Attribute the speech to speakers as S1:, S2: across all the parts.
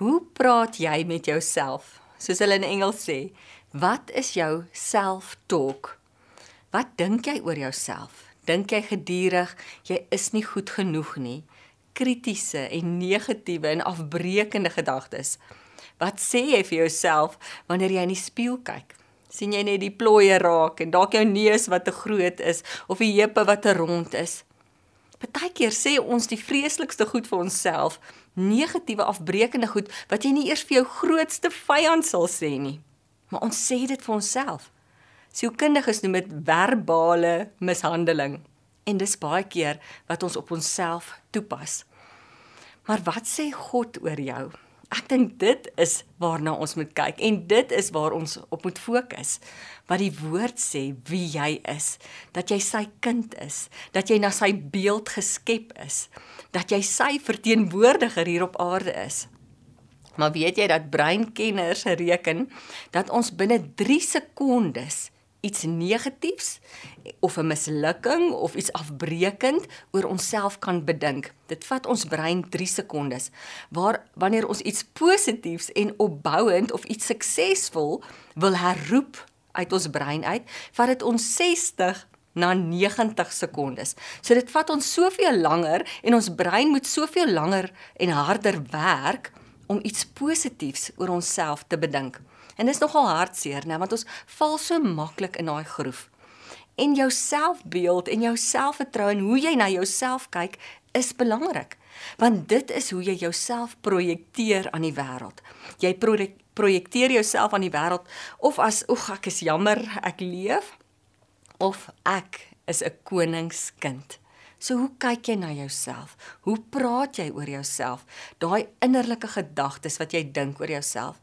S1: Hoe praat jy met jouself? Soos hulle in Engels sê, wat is jou self-talk? Wat dink jy oor jouself? Dink jy gedurig jy is nie goed genoeg nie? Kritiese en negatiewe en afbreekende gedagtes. Wat sê jy vir jouself wanneer jy in die spieël kyk? sien jy net die plooie raak en dalk jou neus wat te groot is of die heupe wat te rond is. Partykeer sê ons die vreeslikste goed vir onsself, negatiewe afbreekende goed wat jy nie eers vir jou grootste vyand sal sê nie. Maar ons sê dit vir onsself. Sielkundiges noem dit verbale mishandeling en dis baie keer wat ons op onsself toepas. Maar wat sê God oor jou? Ek dink dit is waarna ons moet kyk en dit is waar ons op moet fokus. Wat die woord sê wie jy is, dat jy sy kind is, dat jy na sy beeld geskep is, dat jy sy verteenwoordiger hier op aarde is. Maar weet jy dat breinkenners reken dat ons binne 3 sekondes iets negatiefs of 'n mislukking of iets afbreekend oor onsself kan bedink. Dit vat ons brein 3 sekondes. Waar wanneer ons iets positiefs en opbouend of iets suksesvol wil herroep uit ons brein uit, vat dit ons 60 na 90 sekondes. So dit vat ons soveel langer en ons brein moet soveel langer en harder werk om iets positiefs oor onsself te bedink. En dis nogal hartseer, né, want ons val so maklik in daai groef. En jou selfbeeld en jou selfvertroue en hoe jy na jouself kyk is belangrik. Want dit is hoe jy jouself projekteer aan die wêreld. Jy projekteer jouself aan die wêreld of as oeg ek is jammer ek leef of ek is 'n koningskind. So hoe kyk jy na jouself? Hoe praat jy oor jouself? Daai innerlike gedagtes wat jy dink oor jouself.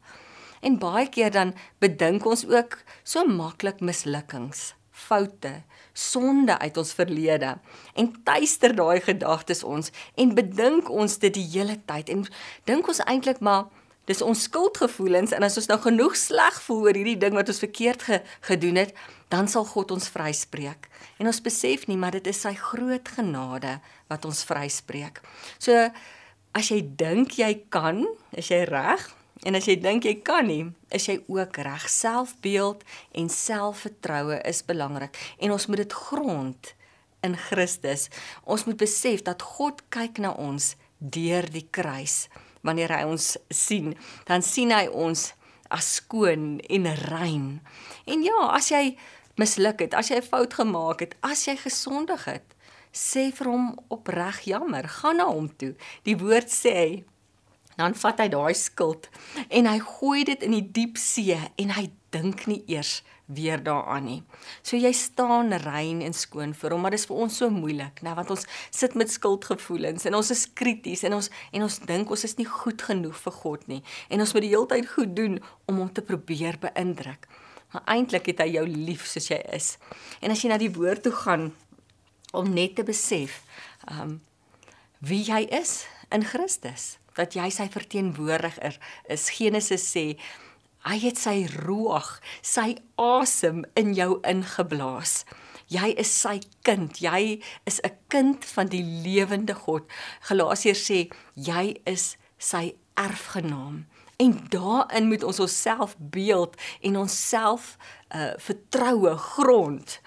S1: En baie keer dan bedink ons ook so maklik mislukkings, foute, sonde uit ons verlede en tuister daai gedagtes ons en bedink ons dit die hele tyd en dink ons eintlik maar dis ons skuldgevoelens en as ons nou genoeg sleg voel oor hierdie ding wat ons verkeerd ge gedoen het, dan sal God ons vryspreek. En ons besef nie maar dit is sy groot genade wat ons vryspreek. So as jy dink jy kan, is jy reg, En as jy dink jy kan nie, is jy ook reg. Selfbeeld en selfvertroue is belangrik en ons moet dit grond in Christus. Ons moet besef dat God kyk na ons deur die kruis. Wanneer hy ons sien, dan sien hy ons as skoon en rein. En ja, as jy misluk het, as jy 'n fout gemaak het, as jy gesondig het, sê vir hom opreg jammer, gaan na hom toe. Die woord sê dan vat hy daai skuld en hy gooi dit in die diep see en hy dink nie eers weer daaraan nie. So jy staan rein en skoon vir hom, maar dit is vir ons so moeilik, né, want ons sit met skuldgevoelens en ons is krities en ons en ons dink ons is nie goed genoeg vir God nie en ons moet die hele tyd goed doen om hom te probeer beïndruk. Maar eintlik het hy jou lief soos jy is. En as jy na die woord toe gaan om net te besef, ehm um, wie jy is in Christus dat jy sy verteenwoordiger is. Genesis sê hy het sy roeg, sy asem in jou ingeblaas. Jy is sy kind. Jy is 'n kind van die lewende God. Galasiërs sê jy is sy erfgenaam. En daarin moet ons onsself beeld en onsself uh vertroue grond.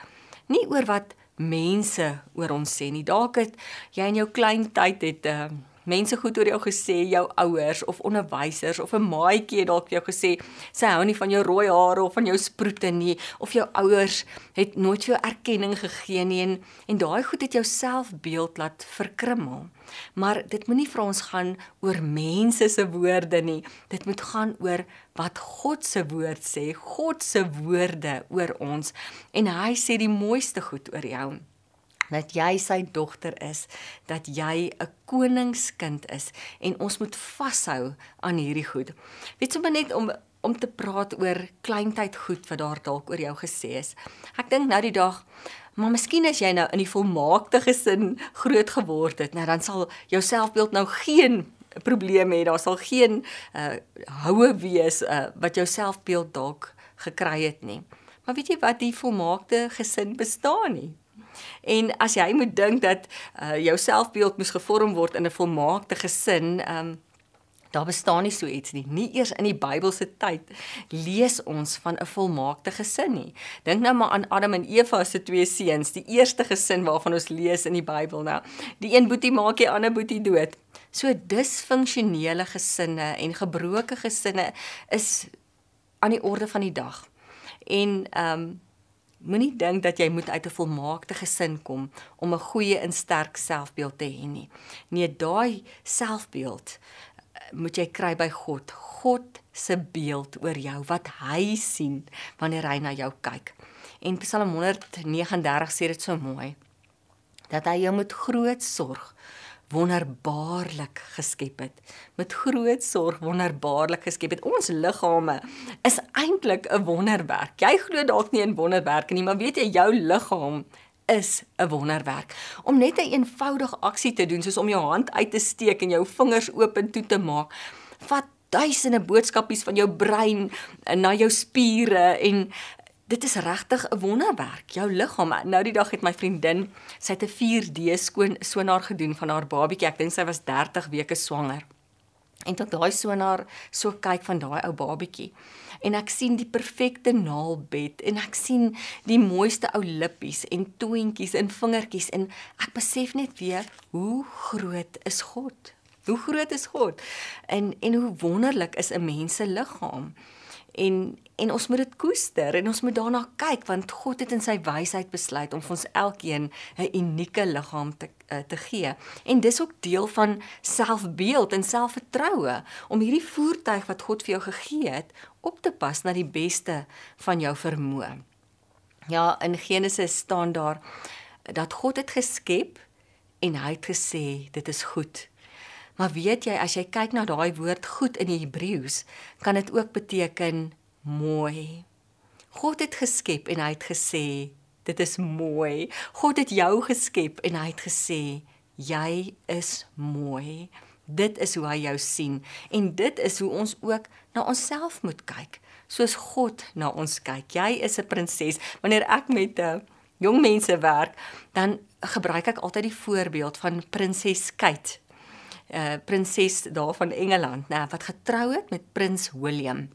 S1: Nie oor wat mense oor ons sê nie. Dalk het jy in jou klein tyd het uh mense goed oor jou gesê, jou ouers of onderwysers of 'n maatjie het dalk vir jou gesê sy hou nie van jou rooi hare of van jou sproete nie of jou ouers het nooit vir jou erkenning gegee nie en en daai goed het jou selfbeeld laat verkrummel. Maar dit moenie vir ons gaan oor mense se woorde nie. Dit moet gaan oor wat God se woord sê, God se woorde oor ons en hy sê die mooiste goed oor jou dat jy sy dogter is, dat jy 'n koningskind is en ons moet vashou aan hierdie goed. Weet sommer net om om te praat oor kleintyd goed wat daar dalk oor jou gesê is. Ek dink nou die dag, maar miskien as jy nou in die volmaakte gesin groot geword het, nou dan sal jou selfbeeld nou geen probleme hê. Daar sal geen uh houe wees uh wat jou selfbeeld dalk gekry het nie. Maar weet jy wat die volmaakte gesin bestaan nie? En as jy moet dink dat uh, jou selfbeeld moes gevorm word in 'n volmaakte gesin, um, Daar bestaan nie so iets nie. Nie eers in die Bybelse tyd lees ons van 'n volmaakte gesin nie. Dink nou maar aan Adam en Eva se twee seuns, die eerste gesin waarvan ons lees in die Bybel nou. Die een boetie maak die ander boetie dood. So disfunksionele gesinne en gebroke gesinne is aan die orde van die dag. En ehm um, moenie dink dat jy moet uit 'n volmaakte gesin kom om 'n goeie en sterk selfbeeld te hê nie. Nee, daai selfbeeld moet jy kry by God. God se beeld oor jou wat hy sien wanneer hy na jou kyk. En Psalm 139 sê dit so mooi dat hy jou met groot sorg wonderbaarlik geskep het. Met groot sorg wonderbaarlik geskep het. Ons liggame is eintlik 'n wonderwerk. Jy glo dalk nie in wonderwerke nie, maar weet jy jou liggaam is 'n wonderwerk. Om net 'n een eenvoudige aksie te doen soos om jou hand uit te steek en jou vingers oop en toe te maak, vat duisende boodskapies van jou brein na jou spiere en dit is regtig 'n wonderwerk. Jou liggaam. Nou die dag het my vriendin, sy het 'n 4D skoon sonaar gedoen van haar babatjie. Ek dink sy was 30 weke swanger. En tot daai sonaar so kyk van daai ou babatjie en ek sien die perfekte naalbed en ek sien die mooiste ou lippies en toontjies en vingertjies en ek besef net weer hoe groot is God. Hoe groot is God? En en hoe wonderlik is 'n mens se liggaam. En en ons moet dit koester en ons moet daarna kyk want God het in sy wysheid besluit om vir ons elkeen 'n unieke liggaam te uh, te gee. En dis ook deel van selfbeeld en selfvertroue om hierdie voertuig wat God vir jou gegee het op te pas na die beste van jou vermoë. Ja, in Genesis staan daar dat God het geskep en hy het gesê dit is goed. Maar weet jy as jy kyk na daai woord goed in die Hebreëus, kan dit ook beteken mooi. God het geskep en hy het gesê dit is mooi. God het jou geskep en hy het gesê jy is mooi. Dit is hoe hy jou sien en dit is hoe ons ook na onsself moet kyk. Soos God na ons kyk. Jy is 'n prinses. Wanneer ek met 'n uh, jong mense werk, dan gebruik ek altyd die voorbeeld van prinses Kate. Uh, prinses daar van Engeland, nê, wat getrou het met prins William.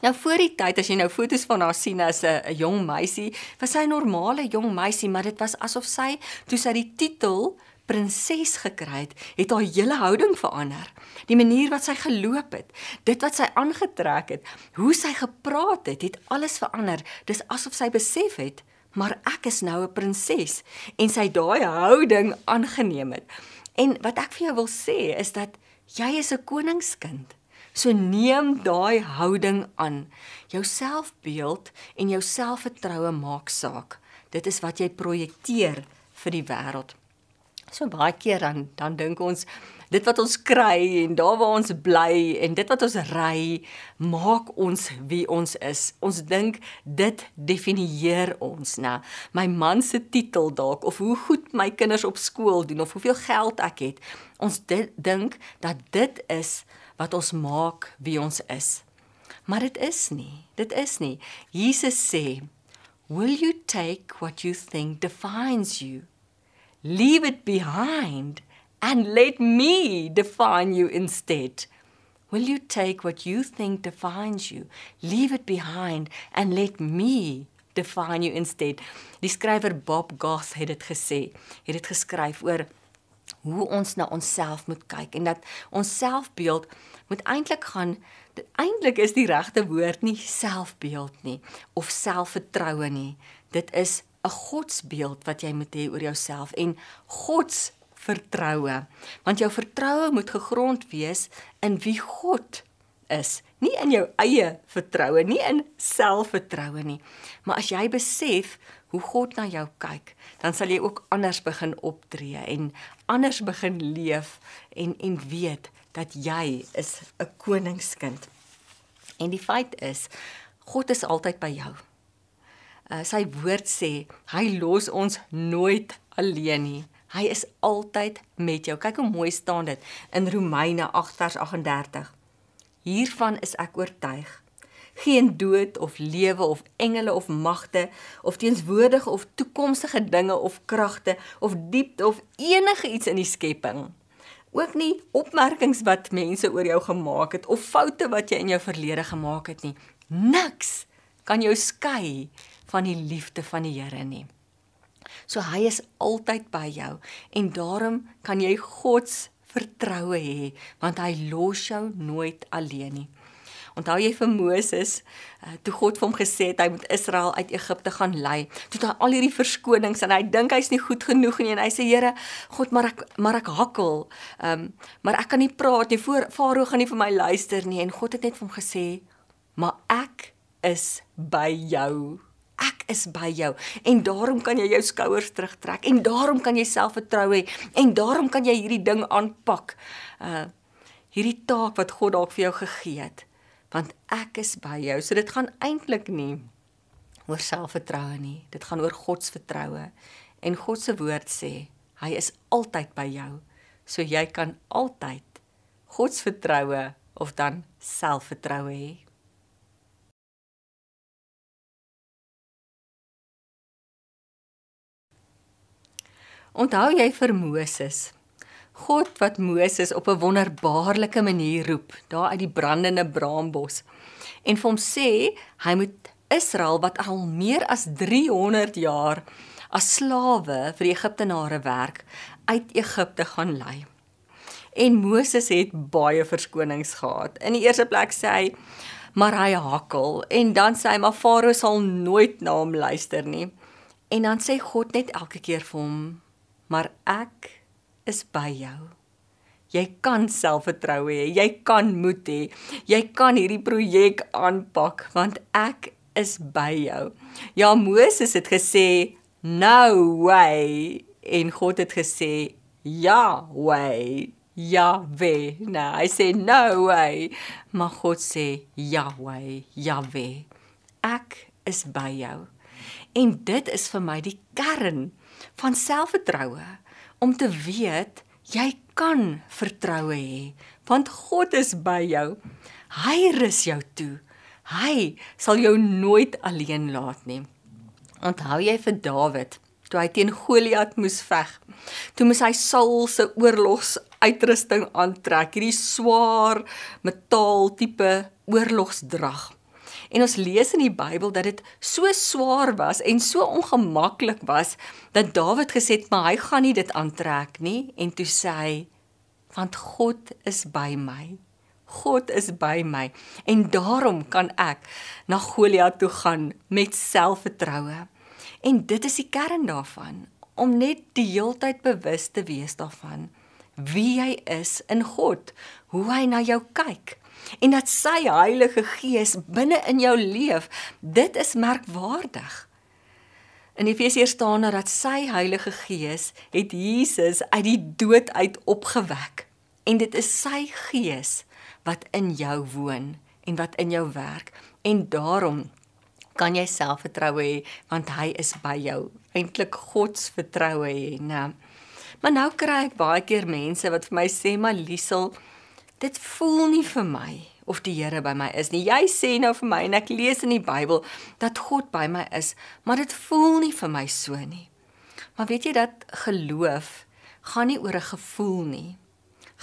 S1: Nou voor die tyd as jy nou foto's van haar sien as 'n jong meisie, was sy 'n normale jong meisie, maar dit was asof sy toe sy die titel prinses gekry het, het haar hele houding verander. Die manier wat sy geloop het, dit wat sy aangetrek het, hoe sy gepraat het, het alles verander. Dis asof sy besef het, maar ek is nou 'n prinses en sy daai houding aangeneem het. En wat ek vir jou wil sê is dat jy is 'n koningskind. So neem daai houding aan. Jou selfbeeld en jou selfvertroue maak saak. Dit is wat jy projekteer vir die wêreld. So baie keer dan dan dink ons dit wat ons kry en daar waar ons bly en dit wat ons ry maak ons wie ons is. Ons dink dit definieer ons, né? My man se titel dalk of hoe goed my kinders op skool doen of hoeveel geld ek het. Ons dink dat dit is wat ons maak wie ons is. Maar dit is nie. Dit is nie. Jesus sê, "Will you take what you think defines you? Leave it behind and let me define you instead." Will you take what you think defines you, leave it behind and let me define you instead? Die skrywer Bob Goss het dit gesê. Het dit geskryf oor hoe ons na onsself moet kyk en dat ons selfbeeld moet eintlik gaan eintlik is die regte woord nie selfbeeld nie of selfvertroue nie dit is 'n godsbeeld wat jy moet hê oor jouself en gods vertroue want jou vertroue moet gegrond wees in wie God is nie in jou eie vertroue nie in selfvertroue nie maar as jy besef hoe God na jou kyk, dan sal jy ook anders begin optree en anders begin leef en en weet dat jy is 'n koningskind. En die feit is, God is altyd by jou. Uh, sy woord sê, hy los ons nooit alleen nie. Hy is altyd met jou. Kyk hoe mooi staan dit in Romeine 8:38. Hiervan is ek oortuig geen dood of lewe of engele of magte of teenswoordige of toekomstige dinge of kragte of diepte of enige iets in die skepping ook nie opmerkings wat mense oor jou gemaak het of foute wat jy in jou verlede gemaak het nie. Niks kan jou skei van die liefde van die Here nie. So hy is altyd by jou en daarom kan jy God se vertroue hê want hy los jou nooit alleen nie. Onthou jy vir Moses, uh, toe God vir hom gesê het hy moet Israel uit Egipte gaan lei. Toe hy al hierdie verskonings en hy dink hy's nie goed genoeg nie en hy sê Here, God, maar ek maar ek hakkel. Ehm, um, maar ek kan nie praat nie. Voor Farao gaan nie vir my luister nie en God het net vir hom gesê, "Maar ek is by jou." Ek is by jou en daarom kan jy jou skouers terugtrek en daarom kan jy selfvertroue hê en daarom kan jy hierdie ding aanpak. Uh hierdie taak wat God dalk vir jou gegee het want ek is by jou. So dit gaan eintlik nie oor selfvertroue nie. Dit gaan oor God se vertroue. En God se woord sê, hy is altyd by jou. So jy kan altyd God se vertroue of dan selfvertroue hê. Onthou jy vir Moses God wat Moses op 'n wonderbaarlike manier roep daar uit die brandende braambos en vir hom sê hy moet Israel wat al meer as 300 jaar as slawe vir die Egiptenare werk uit Egipte gaan lei. En Moses het baie verskonings gehad. In die eerste plek sê hy maar hy hakkel en dan sê hy maar Farao sal nooit na hom luister nie. En dan sê God net elke keer vir hom maar ek is by jou. Jy kan selfvertroue hê, jy kan moed hê. Jy kan hierdie projek aanpak want ek is by jou. Ja Moses het gesê no way en God het gesê ja way. Ja, we. Nou, hy sê no way. Maar God sê Yahweh, Yahweh. Ek is by jou. En dit is vir my die kern van selfvertroue om te weet jy kan vertroue hê want God is by jou. Hy rus jou toe. Hy sal jou nooit alleen laat nie. Onthou jy vir Dawid toe hy teen Goliat moes veg. Toe moes hy Saul se oorlogsuitrusting aantrek, hierdie swaar metaal tipe oorlogsdrag. En ons lees in die Bybel dat dit so swaar was en so ongemaklik was dat Dawid gesê het, "Maar hy gaan nie dit aantrek nie." En toe sê hy, "Want God is by my." God is by my en daarom kan ek na Goliat toe gaan met selfvertroue. En dit is die kern daarvan om net die heeltyd bewus te wees daarvan wie jy is in God, hoe hy na jou kyk en dat sy Heilige Gees binne in jou leef, dit is merkwaardig. In Efesiërs staan daar dat sy Heilige Gees het Jesus uit die dood uit opgewek. En dit is sy Gees wat in jou woon en wat in jou werk. En daarom kan jy selfvertroue hê want hy is by jou. Eintlik God se vertroue hê nê maar nou kry ek baie keer mense wat vir my sê maar Liesel dit voel nie vir my of die Here by my is nie. Jy sê nou vir my en ek lees in die Bybel dat God by my is, maar dit voel nie vir my so nie. Maar weet jy dat geloof gaan nie oor 'n gevoel nie.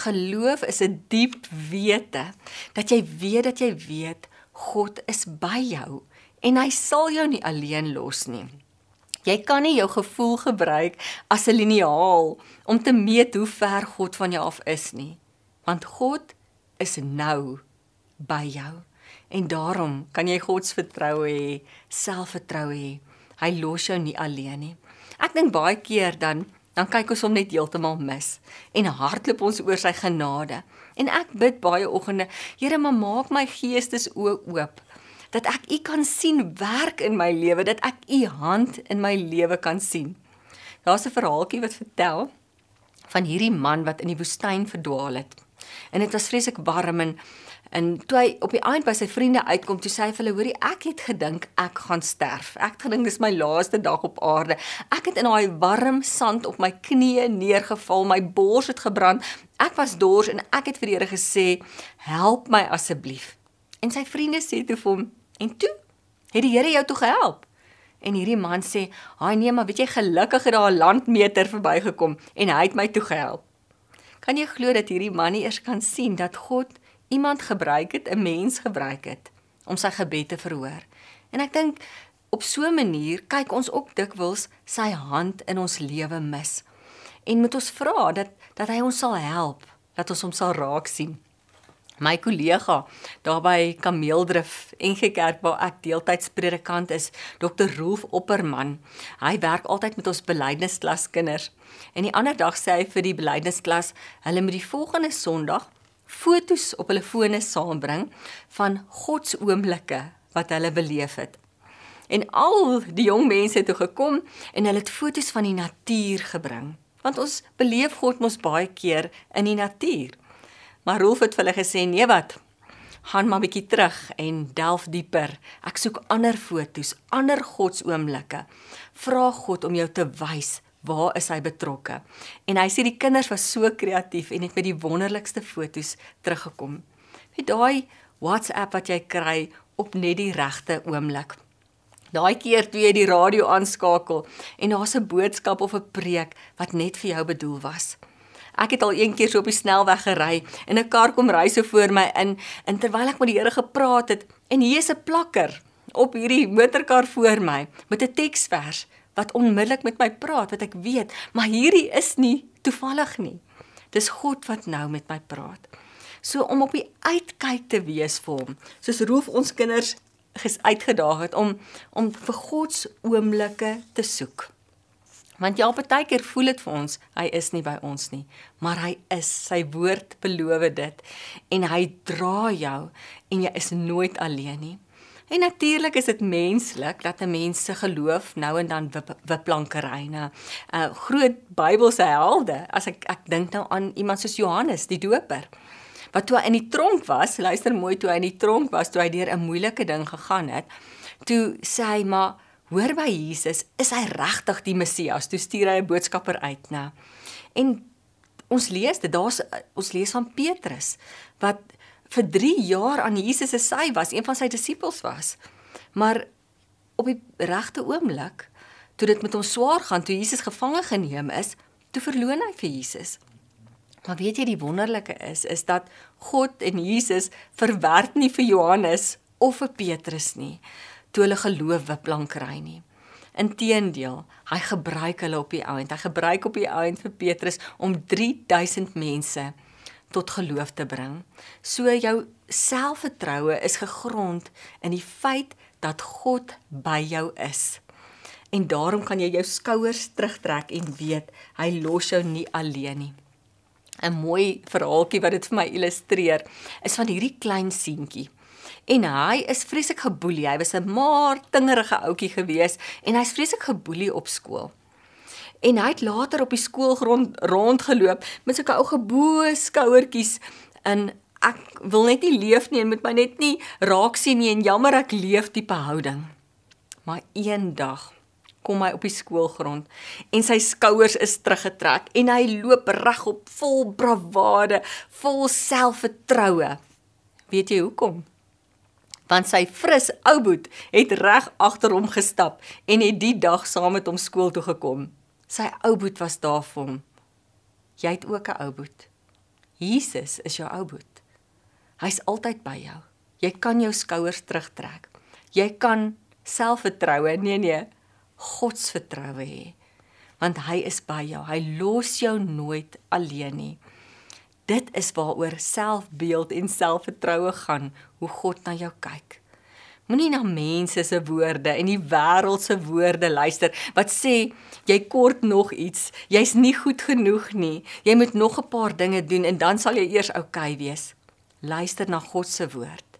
S1: Geloof is 'n diep wete dat jy weet dat jy weet God is by jou en hy sal jou nie alleen los nie. Jy kan nie jou gevoel gebruik as 'n liniaal om te meet hoe ver God van jou af is nie want God is nou by jou en daarom kan jy God se vertroue hê, selfvertroue hê. Hy los jou nie alleen nie. Ek dink baie keer dan dan kyk ons hom net heeltemal mis en hardloop ons oor sy genade. En ek bid baie oggende, Here, maar maak my geestes oop dat ek U kan sien werk in my lewe, dat ek U hand in my lewe kan sien. Daar's 'n verhaaltjie wat vertel van hierdie man wat in die woestyn verdwaal het en dit was vreeslik warm en en toe hy op die eind by sy vriende uitkom, toe sê hy vir hulle: "Hoorie, ek het gedink ek gaan sterf. Ek het gedink dis my laaste dag op aarde. Ek het in daai warm sand op my knieë neergeval, my bors het gebrand. Ek was dors en ek het vir die Here gesê: "Help my asseblief." En sy vriende sê toe vir hom: "En toe het die Here jou toe gehelp?" En hierdie man sê: "Haai nee, maar weet jy, gelukkig het daar 'n landmeter verbygekom en hy het my toe gehelp." Kan jy glo dat hierdie man nie eers kan sien dat God iemand gebruik het, 'n mens gebruik het om sy gebed te verhoor? En ek dink op so 'n manier kyk ons ook dikwels sy hand in ons lewe mis. En moet ons vra dat dat hy ons sal help, dat ons hom sal raak sien. My kollega daar by Kameeldrif en Gekerk waar ek deeltyds predikant is, Dr. Rolf Opperman. Hy werk altyd met ons belydensklas kinders. En die ander dag sê hy vir die belydensklas, hulle moet die volgende Sondag fotos op hulle fone saambring van God se oomblikke wat hulle beleef het. En al die jong mense het toe gekom en hulle het fotos van die natuur gebring, want ons beleef God mos baie keer in die natuur. Maar Rolf het vir hulle gesê: "Nee wat? Gaan maar bietjie terug en delf dieper. Ek soek ander fotos, ander godsoomblikke. Vra God om jou te wys waar is hy betrokke?" En hy sê die kinders was so kreatief en het met die wonderlikste fotos teruggekom. Met daai WhatsApp wat jy kry op net die regte oomblik. Daai keer toe jy die radio aanskakel en daar's 'n boodskap of 'n preek wat net vir jou bedoel was. Ek het al een keer so op die snelweg gery en 'n kar kom ry so voor my in en terwyl ek met die Here gepraat het en hier is 'n plakker op hierdie motorkar voor my met 'n teksvers wat onmiddellik met my praat wat ek weet, maar hierdie is nie toevallig nie. Dis God wat nou met my praat. So om op die uitkyk te wees vir hom, soos roof ons kinders ges uitgedaag het om om vir God se oomblikke te soek. Want ja, baie keer voel dit vir ons hy is nie by ons nie, maar hy is. Sy woord beloof dit en hy dra jou en jy is nooit alleen nie. En natuurlik is dit menslik dat 'n mens se geloof nou en dan wipplankeryne. Uh groot Bybelse helde, as ek ek dink nou aan iemand soos Johannes die Doper. Wat toe hy in die tronk was, luister mooi toe hy in die tronk was, toe hy deur 'n moeilike ding gegaan het, toe sê hy maar hoor by Jesus, is hy regtig die Messias? Toe stuur hy 'n boodskapper uit, né? En ons lees dit, daar's ons lees van Petrus wat vir 3 jaar aan Jesus se sy was, een van sy disippels was. Maar op die regte oomblik, toe dit met hom swaar gaan, toe Jesus gevange geneem is, toe verloon hy vir Jesus. Maar weet jy die wonderlike is is dat God en Jesus verwerk nie vir Johannes of vir Petrus nie toe hulle geloof wiplank kry nie. Inteendeel, hy gebruik hulle op die ount. Hy gebruik op die ount vir Petrus om 3000 mense tot geloof te bring. So jou selfvertroue is gegrond in die feit dat God by jou is. En daarom kan jy jou skouers terugtrek en weet hy los jou nie alleen nie. 'n Mooi verhaaltjie wat dit vir my illustreer is van hierdie klein seentjie en hy is vreeslik geboelie. Hy was 'n maar tingerige ouetjie gewees en hy's vreeslik geboelie op skool. En hy het later op die skoolgrond rondgeloop met sulke ou geboue skouertjies in ek wil net nie leef nie en moet my net nie raak sien nie en jammer ek leef tipe houding. Maar eendag kom hy op die skoolgrond en sy skouers is teruggetrek en hy loop regop vol bravade, vol selfvertroue. Weet jy hoekom? Want sy fris ou boet het reg agter hom gestap en het die dag saam met hom skool toe gekom. Sy ou boet was daar vir hom. Jy het ook 'n ou boet. Jesus is jou ou boet. Hy's altyd by jou. Jy kan jou skouers terugtrek. Jy kan selfvertroue, nee nee, godsvertroue hê. Want hy is by jou. Hy los jou nooit alleen nie. Dit is waaroor selfbeeld en selfvertroue gaan, hoe God na jou kyk. Moenie na mense se woorde en die wêreld se woorde luister wat sê jy kort nog iets, jy's nie goed genoeg nie, jy moet nog 'n paar dinge doen en dan sal jy eers oukei okay wees. Luister na God se woord.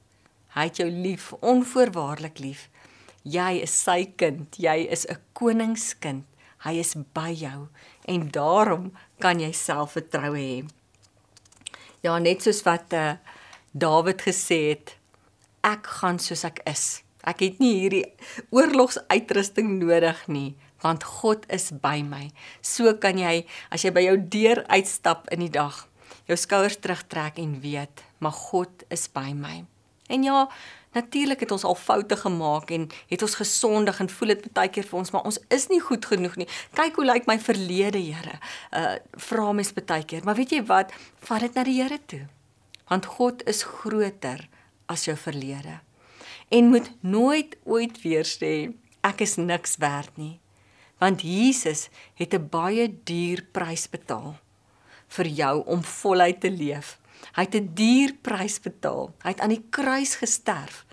S1: Hy het jou lief, onvoorwaardelik lief. Jy is sy kind, jy is 'n koningskind. Hy is by jou en daarom kan jy selfvertroue hê. Ja, net soos wat uh, Dawid gesê het, ek gaan soos ek is. Ek het nie hierdie oorlogsuitrusting nodig nie, want God is by my. So kan jy as jy by jou deur uitstap in die dag, jou skouers terugtrek en weet, maar God is by my. En ja, Natuurlik het ons al foute gemaak en het ons gesondig en voel dit baie keer vir ons, maar ons is nie goed genoeg nie. Kyk hoe lyk my verlede, Here. Uh vra mes baie keer, maar weet jy wat? Vat dit na die Here toe. Want God is groter as jou verlede. En moet nooit ooit weer sê ek is niks werd nie. Want Jesus het 'n baie duur prys betaal vir jou om voluit te leef. Hy het 'n duur prys betaal. Hy het aan die kruis gesterf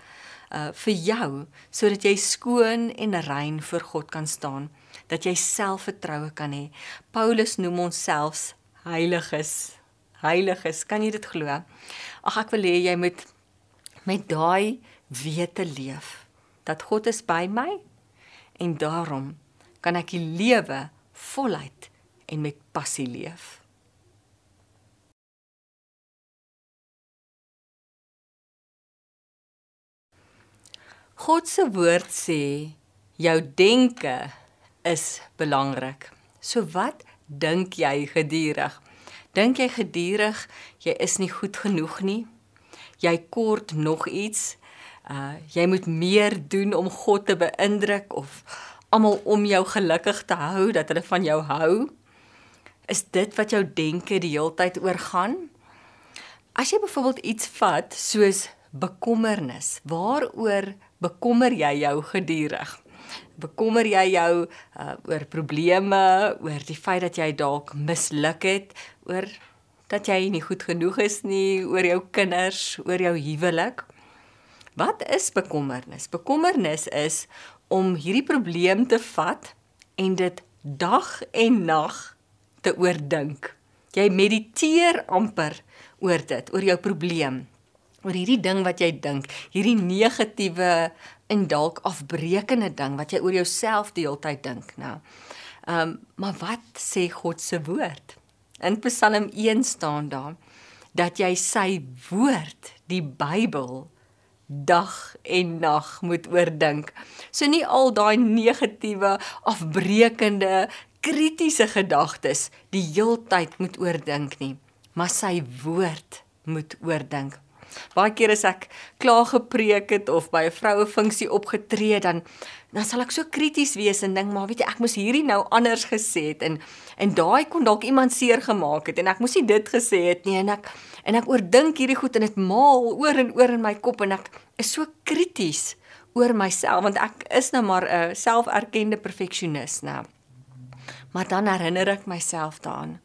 S1: uh vir jou sodat jy skoon en rein voor God kan staan, dat jy selfvertroue kan hê. Paulus noem ons selfs heiliges. Heiliges, kan jy dit glo? Ag ek wil hê jy moet met daai wete leef dat God is by my en daarom kan ek die lewe voluit en met passie leef. God se woord sê jou denke is belangrik. So wat dink jy gedurig? Dink jy gedurig jy is nie goed genoeg nie? Jy kort nog iets. Uh jy moet meer doen om God te beïndruk of almal om jou gelukkig te hou dat hulle van jou hou? Is dit wat jou denke die heeltyd oorgaan? As jy byvoorbeeld iets vat soos bekommernis, waaroor bekommer jy jou gedurig? Bekommer jy jou uh, oor probleme, oor die feit dat jy dalk misluk het, oor dat jy nie goed genoeg is nie, oor jou kinders, oor jou huwelik? Wat is bekommernis? Bekommernis is om hierdie probleem te vat en dit dag en nag te oordink. Jy mediteer amper oor dit, oor jou probleem oor hierdie ding wat jy dink, hierdie negatiewe en dalk afbreekende ding wat jy oor jouself die hele tyd dink, nou. Ehm, um, maar wat sê God se woord? In Psalm 1 staan daar dat jy sy woord, die Bybel, dag en nag moet oordink. So nie al daai negatiewe, afbreekende, kritiese gedagtes die heeltyd moet oordink nie, maar sy woord moet oordink. Baie keer as ek klaar gepreek het of by 'n vroue funksie opgetree dan dan sal ek so krities wees en dink maar weet jy ek moes hierdie nou anders gesê het en en daai kon dalk iemand seer gemaak het en ek moes nie dit gesê het nie en ek en ek oordink hierdie goed en dit maal oor en oor in my kop en ek is so krities oor myself want ek is nou maar 'n selferkende perfeksionis nou. Maar dan herinner ek myself daaraan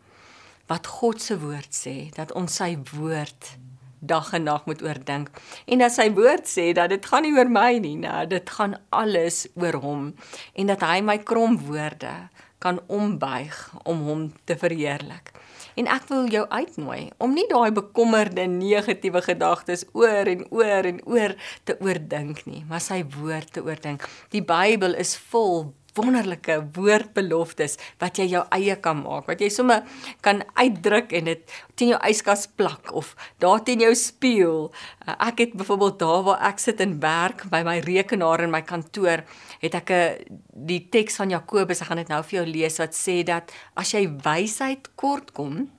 S1: wat God se woord sê dat ons sy woord dag en nag moet oordink. En as sy woord sê dat dit gaan nie oor my nie, nou, dit gaan alles oor hom en dat hy my krom woorde kan ombuig om hom te verheerlik. En ek wil jou uitnooi om nie daai bekommerde negatiewe gedagtes oor en oor en oor te oordink nie, maar sy woord te oordink. Die Bybel is vol wonderlike woordbeloftes wat jy jou eie kan maak, wat jy sommer kan uitdruk en dit teen jou yskas plak of daar teen jou spieël. Uh, ek het byvoorbeeld daar waar ek sit en werk by my rekenaar in my kantoor, het ek 'n uh, die teks van Jakobus, ek gaan dit nou vir jou lees wat sê dat as jy wysheid kort kom,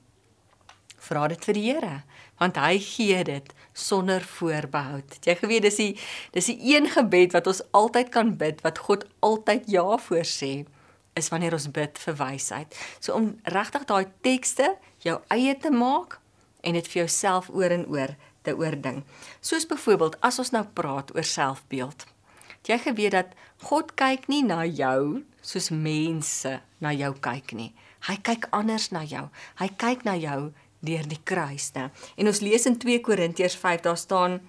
S1: vra dit vir die Here want hy gee dit sonder voorbehoud. Jy geweet dis die dis die een gebed wat ons altyd kan bid wat God altyd ja voor sê is wanneer ons bid vir wysheid. So om regtig daai tekste jou eie te maak en dit vir jouself oor en oor te oordink. Soos byvoorbeeld as ons nou praat oor selfbeeld. Jy geweet dat God kyk nie na jou soos mense na jou kyk nie. Hy kyk anders na jou. Hy kyk na jou deur die kruis, né? En ons lees in 2 Korintiërs 5, daar staan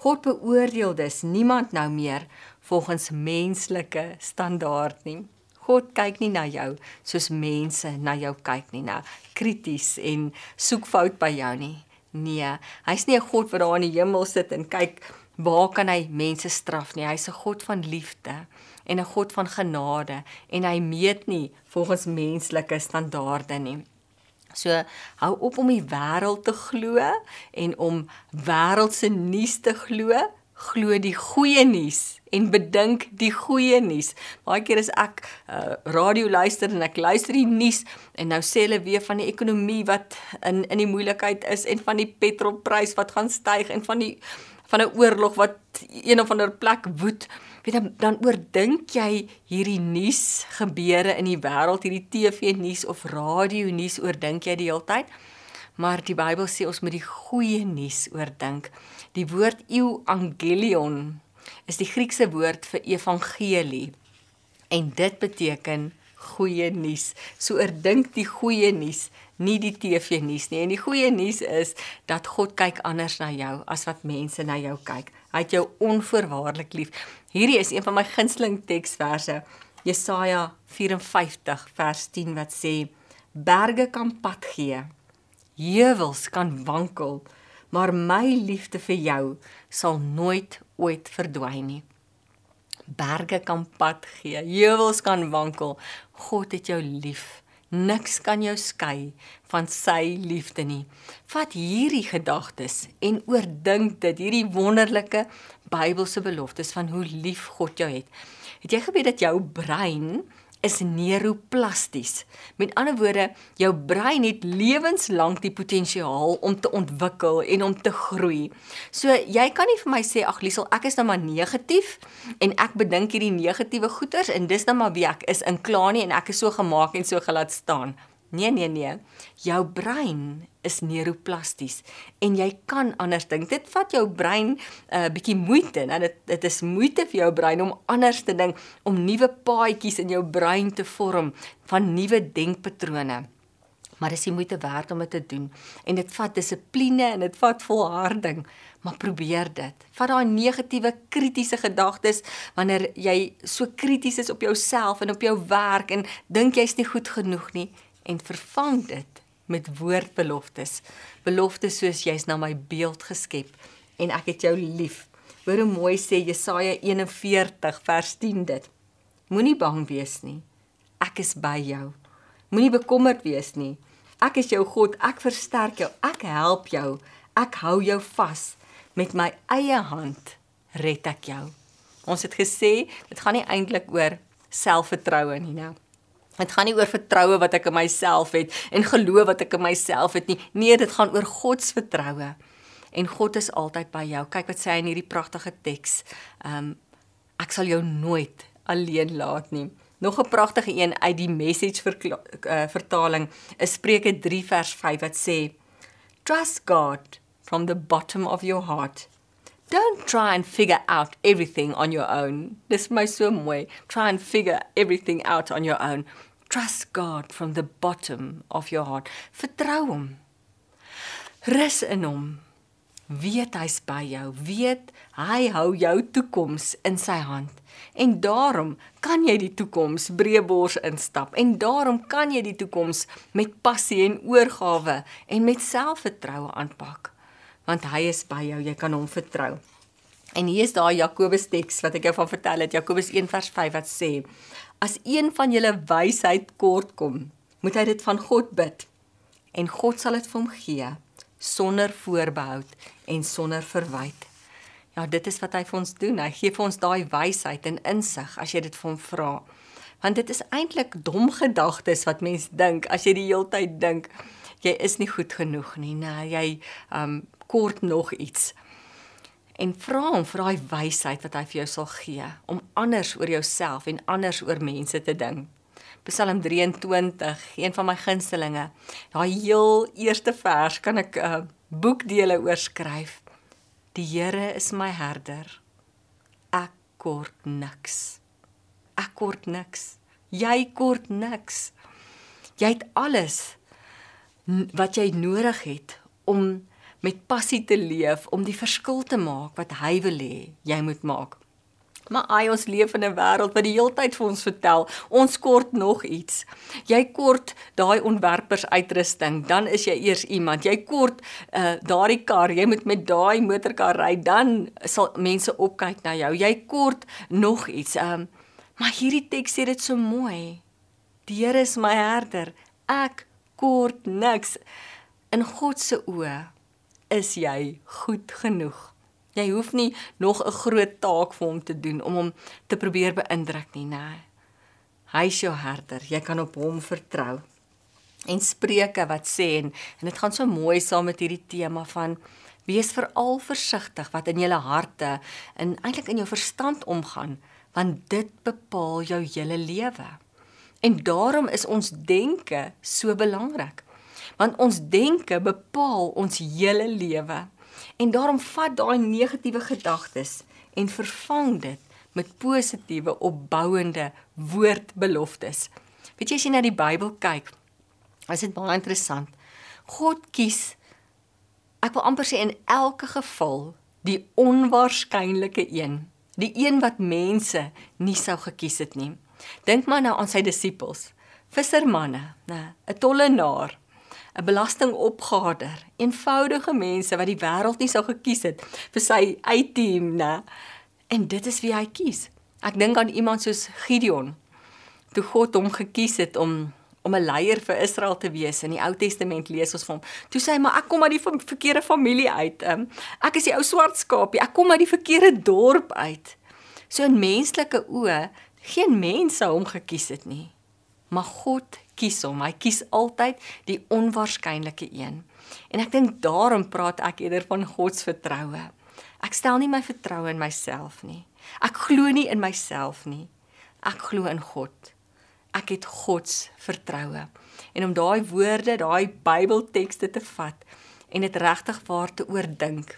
S1: God beoordeel dus niemand nou meer volgens menslike standaard nie. God kyk nie na jou soos mense na jou kyk nie, nou krities en soek fout by jou nie. Nee, hy's nie 'n God wat daar in die hemel sit en kyk waar kan hy mense straf nie. Hy's 'n God van liefde en 'n God van genade en hy meet nie volgens menslike standaarde nie. So hou op om die wêreld te glo en om wêreldse nuus te glo. Glo die goeie nuus en bedink die goeie nuus. Baie keer as ek uh, radio luister en ek luister die nuus en nou sê hulle weer van die ekonomie wat in in die moeilikheid is en van die petrolprys wat gaan styg en van die van 'n oorlog wat een of ander plek woed, weet dan, dan oordink jy hierdie nuus gebeure in die wêreld, hierdie TV nuus of radio nuus oordink jy die hele tyd. Maar die Bybel sê ons moet die goeie nuus oordink. Die woord euangelion is die Griekse woord vir evangelie. En dit beteken goeie nuus. So oordink die goeie nuus, nie die TV nuus nie. En die goeie nuus is dat God kyk anders na jou as wat mense na jou kyk. Hy het jou onvoorwaardelik lief. Hierdie is een van my gunsteling teksverse. Jesaja 54 vers 10 wat sê: Berge kan pad gee. Heuwels kan wankel, maar my liefde vir jou sal nooit ooit verdwyn nie berge kan pad gee, heuwels kan wankel. God het jou lief. Niks kan jou skei van sy liefde nie. Vat hierdie gedagtes en oordink dit, hierdie wonderlike Bybelse beloftes van hoe lief God jou het. Het jy geweet dat jou brein is neuroplasties. Met ander woorde, jou brein het lewenslank die potensiaal om te ontwikkel en om te groei. So jy kan nie vir my sê ag Liesel, ek is nou maar negatief en ek bedink hierdie negatiewe goeters en dis nou maar wie ek is in klaar nie en ek is so gemaak en so gelaat staan. Nee nee nee. Jou brein is neuroplasties en jy kan anders dink. Dit vat jou brein 'n uh, bietjie moeite. Nou dit dit is moeite vir jou brein om anders te dink, om nuwe paadjies in jou brein te vorm van nuwe denkpatrone. Maar dis die moeite werd om dit te doen. En dit vat dissipline en dit vat volharding. Maar probeer dit. Vat daai negatiewe kritiese gedagtes wanneer jy so krities is op jouself en op jou werk en dink jy's nie goed genoeg nie en vervang dit met woordbeloftes. Beloftes soos jy's na my beeld geskep en ek het jou lief. Hoor hoe mooi sê Jesaja 41 vers 10 dit. Moenie bang wees nie. Ek is by jou. Moenie bekommerd wees nie. Ek is jou God. Ek versterk jou. Ek help jou. Ek hou jou vas. Met my eie hand red ek jou. Ons het gesê dit gaan nie eintlik oor selfvertroue nie, nou. Dit gaan nie oor vertroue wat ek in myself het en geloof wat ek in myself het nie. Nee, dit gaan oor God se vertroue. En God is altyd by jou. Kyk wat sê hy in hierdie pragtige teks. Ehm um, ek sal jou nooit alleen laat nie. Nog 'n pragtige een uit die message uh, vertaling is Spreuke 3 vers 5 wat sê Trust God from the bottom of your heart. Don't try and figure out everything on your own. Dis my so mooi. Try and figure everything out on your own. Trust God from the bottom of your heart. Vertrou hom. Rus in hom. Weet hy's by jou. Weet hy hou jou toekoms in sy hand. En daarom kan jy die toekoms breëbors instap en daarom kan jy die toekoms met passie en oorgawe en met selfvertroue aanpak. Want hy is by jou, jy kan hom vertrou. En hier is daai Jakobus teks wat ek jou van vertel het, Jakobus 1:5 wat sê: As een van julle wysheid kort kom, moet hy dit van God bid en God sal dit vir hom gee sonder voorbehou en sonder verwyte. Ja, dit is wat hy vir ons doen. Hy gee vir ons daai wysheid en insig as jy dit vir hom vra. Want dit is eintlik dom gedagtes wat mens dink as jy die hele tyd dink jy is nie goed genoeg nie. Nee, jy um kort nog iets en vra hom vir daai wysheid wat hy vir jou sal gee om anders oor jouself en anders oor mense te dink. Psalm 23, een van my gunstelinge. Daai heel eerste vers kan ek 'n uh, boekdele oorskryf. Die Here is my herder. Ek kort niks. Ek kort niks. Jy kort niks. Jy het alles wat jy nodig het om met passie te leef om die verskil te maak wat hy wil hê jy moet maak. Maar ai ons leef in 'n wêreld wat die heeltyd vir ons vertel, ons kort nog iets. Jy kort daai ontwerpers uitrusting, dan is jy eers iemand. Jy kort uh daardie kar, jy moet met daai motorkar ry, dan sal mense opkyk na jou. Jy kort nog iets. Um maar hierdie teks sê dit so mooi. Die Here is my herder. Ek kort niks in God se oë is jy goed genoeg. Jy hoef nie nog 'n groot taak vir hom te doen om hom te probeer beïndruk nie, nee. Hy is jou herder, jy kan op hom vertrou. En Spreuke wat sê en, en dit gaan so mooi saam met hierdie tema van Wees veral versigtig wat in julle harte en eintlik in jou verstand omgaan, want dit bepaal jou hele lewe. En daarom is ons denke so belangrik. Want ons denke bepaal ons hele lewe. En daarom vat daai negatiewe gedagtes en vervang dit met positiewe opbouende woordbeloftes. Weet jy as jy na die Bybel kyk, is dit baie interessant. God kies ek wil amper sê in elke geval die onwaarskynlike een, die een wat mense nie sou gekies het nie. Dink maar nou aan sy disippels, vissermanne, nê, 'n tollenaar, 'n belastingopgader, eenvoudige mense wat die wêreld nie sou gekies het vir sy uitteam, nê. En dit is wie hy kies. Ek dink aan iemand soos Gideon. Toe God hom gekies het om om 'n leier vir Israel te wees in die Ou Testament lees ons van hom. Toe sê hy maar ek kom uit die verkeerde familie uit. Um, ek is die ou swart skaapie. Ek kom uit die verkeerde dorp uit. So in menslike oë geen mens sou hom gekies het nie. Maar God kies hom. Hy kies altyd die onwaarskynlike een. En ek dink daarom praat ek eerder van God se vertroue. Ek stel nie my vertroue in myself nie. Ek glo nie in myself nie. Ek glo in God. Ek het God se vertroue. En om daai woorde, daai Bybeltekste te vat en dit regtig waar te oordink.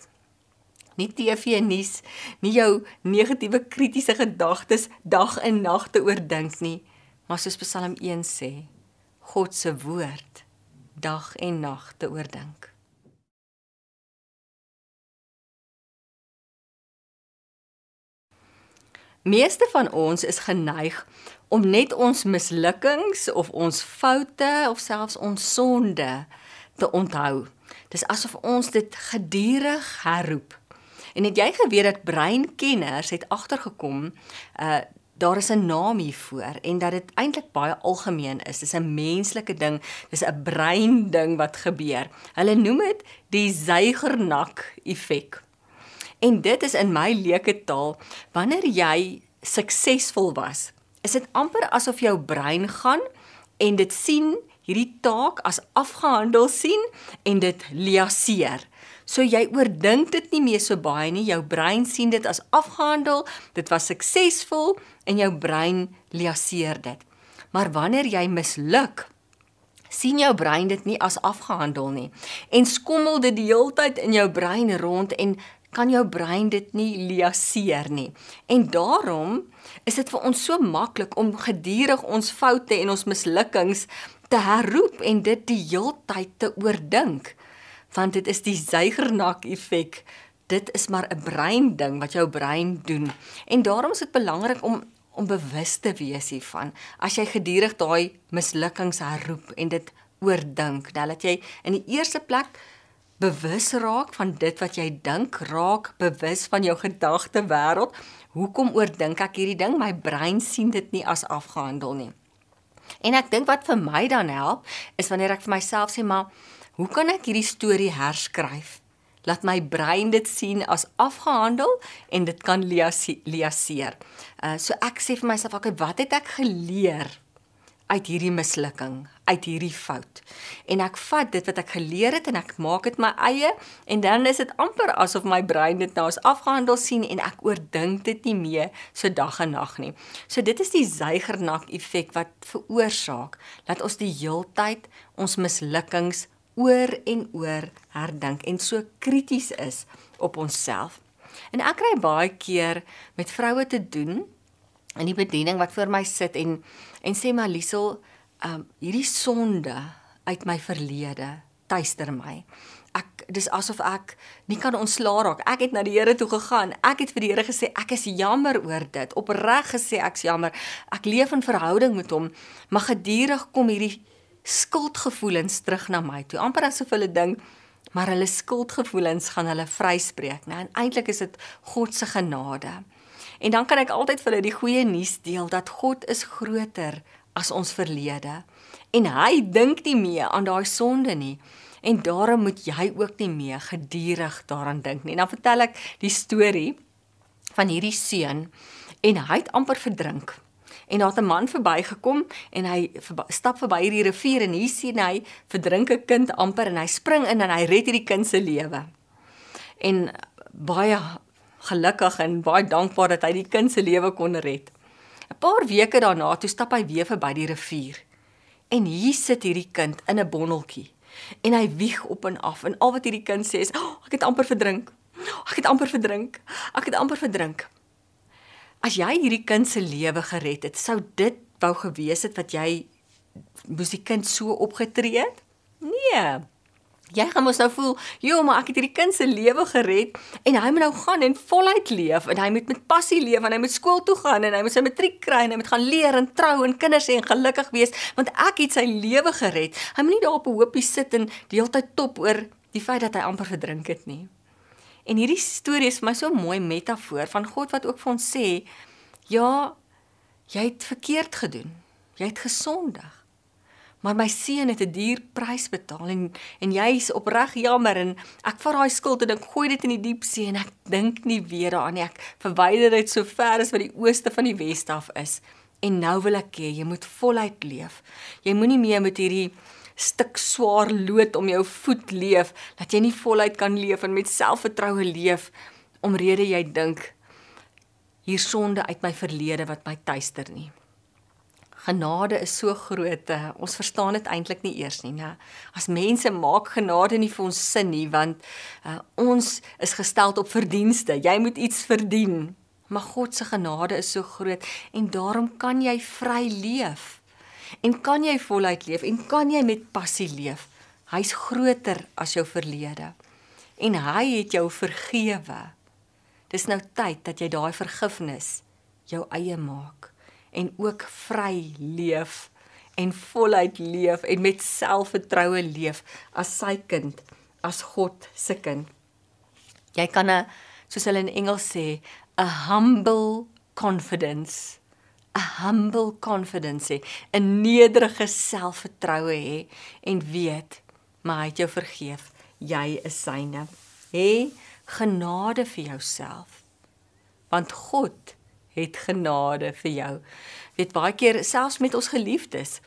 S1: Nie TV nuus, nie jou negatiewe kritiese gedagtes dag en nag te oordink nie, maar soos Psalm 1 sê, God se woord dag en nag te oordink. Meeste van ons is geneig om net ons mislukkings of ons foute of selfs ons sonde te onthou. Dis asof ons dit gedurig herroep. En het jy geweet dat breinkenners het agtergekom uh daar is 'n naam hiervoor en dat dit eintlik baie algemeen is. Dis 'n menslike ding, dis 'n brein ding wat gebeur. Hulle noem dit die Zeigernak effek. En dit is in my leuke taal, wanneer jy suksesvol was, is dit amper asof jou brein gaan en dit sien hierdie taak as afgehandel sien en dit liaseer. So jy oordink dit nie meer so baie nie, jou brein sien dit as afgehandel, dit was suksesvol en jou brein liaseer dit. Maar wanneer jy misluk, sien jou brein dit nie as afgehandel nie en skommel dit die heeltyd in jou brein rond en kan jou brein dit nie liaseer nie. En daarom is dit vir ons so maklik om gedurig ons foute en ons mislukkings te herroep en dit die heeltyd te oordink. Want dit is die Zeigernak effek. Dit is maar 'n brein ding wat jou brein doen. En daarom is dit belangrik om om bewus te wees hiervan. As jy gedurig daai mislukkings herroep en dit oordink, dan laat jy in die eerste plek bewus raak van dit wat jy dink, raak bewus van jou gedagte wêreld. Hoekom oordink ek hierdie ding? My brein sien dit nie as afgehandel nie. En ek dink wat vir my dan help, is wanneer ek vir myself sê, maar hoe kan ek hierdie storie herskryf? Laat my brein dit sien as afgehandel en dit kan liaseer. Uh so ek sê vir myself, okay, wat het ek geleer uit hierdie mislukking, uit hierdie fout. En ek vat dit wat ek geleer het en ek maak dit my eie en dan is dit amper asof my brein dit nou as afgehandel sien en ek oordink dit nie meer so dag en nag nie. So dit is die Zeigernak effek wat veroorsaak dat ons die heeltyd ons mislukkings oor en oor herdink en so krities is op onsself. En ek kry baie keer met vroue te doen in die bediening wat voor my sit en en sê maar Liesel, um hierdie sonde uit my verlede tuister my. Ek dis asof ek nie kan ontslaa raak. Ek het na die Here toe gegaan. Ek het vir die Here gesê ek is jammer oor dit. Opreg gesê ek's jammer. Ek leef in verhouding met hom, maar gedurig kom hierdie skuldgevoelens terug na my toe. amper asof hulle dink maar hulle skuldgevoelens gaan hulle vryspreek. Nou en eintlik is dit God se genade. En dan kan ek altyd vir hulle die goeie nuus deel dat God is groter as ons verlede en hy dink nie meer aan daai sonde nie. En daarom moet jy ook nie meer gedurig daaraan dink nie. Dan vertel ek die storie van hierdie seun en hy het amper verdrink. En daar het 'n man verbygekom en hy stap verby hierdie rivier en hier sien hy verdrink 'n kind amper en hy spring in en hy red hierdie kind se lewe. en baie gelukkig en baie dankbaar dat hy die kind se lewe kon red. 'n Paar weke daarna toe stap hy weer verby die rivier. En hier sit hierdie kind in 'n bonneltjie en hy wieg op en af en al wat hierdie kind sê is oh, ek het amper verdrink. Oh, ek het amper verdrink. Ek het amper verdrink. As jy hierdie kind se lewe gered het, sou dit wou gewees het wat jy moes die kind so opgetree het? Nee. Jy gaan mos nou voel, "Jo, maar ek het hierdie kind se lewe gered en hy moet nou gaan en voluit leef en hy moet met passie leef en hy moet skool toe gaan en hy moet sy matriek kry en hy moet gaan leer en trou en kinders hê en gelukkig wees want ek het sy lewe gered." Hy moet nie daar op 'n hoopie sit en die hele tyd top oor die feit dat hy amper verdrink het nie. En hierdie storie is vir my so 'n mooi metafoor van God wat ook vir ons sê, "Ja, jy het verkeerd gedoen. Jy het gesondig." maar my seun het 'n duur prys betaal en en jy's opreg jammer en ek vat daai skuld en ek gooi dit in die diep see en ek dink nie weer daaraan nie ek verwyder dit so ver as wat die ooste van die weste af is en nou wil ek hê jy moet voluit leef jy moenie meer met hierdie stuk swaar lood om jou voet leef dat jy nie voluit kan leef en met selfvertroue leef omrede jy dink hier sonde uit my verlede wat my tuister nie genade is so groot. Uh, ons verstaan dit eintlik nie eers nie, né? As mense maak genade nie vir ons sin nie, want uh, ons is gestel op verdienste. Jy moet iets verdien. Maar God se genade is so groot en daarom kan jy vry leef. En kan jy voluit leef en kan jy met passie leef. Hy's groter as jou verlede. En hy het jou vergewe. Dis nou tyd dat jy daai vergifnis jou eie maak en ook vry leef en voluit leef en met selfvertroue leef as sy kind, as God se kind. Jy kan 'n soos hulle in Engels sê, a humble confidence, a humble confidence, 'n nederige selfvertroue hê en weet maar hy het jou vergeef. Jy is syne. Hê genade vir jouself. Want God het genade vir jou. Weet baie keer selfs met ons geliefdes,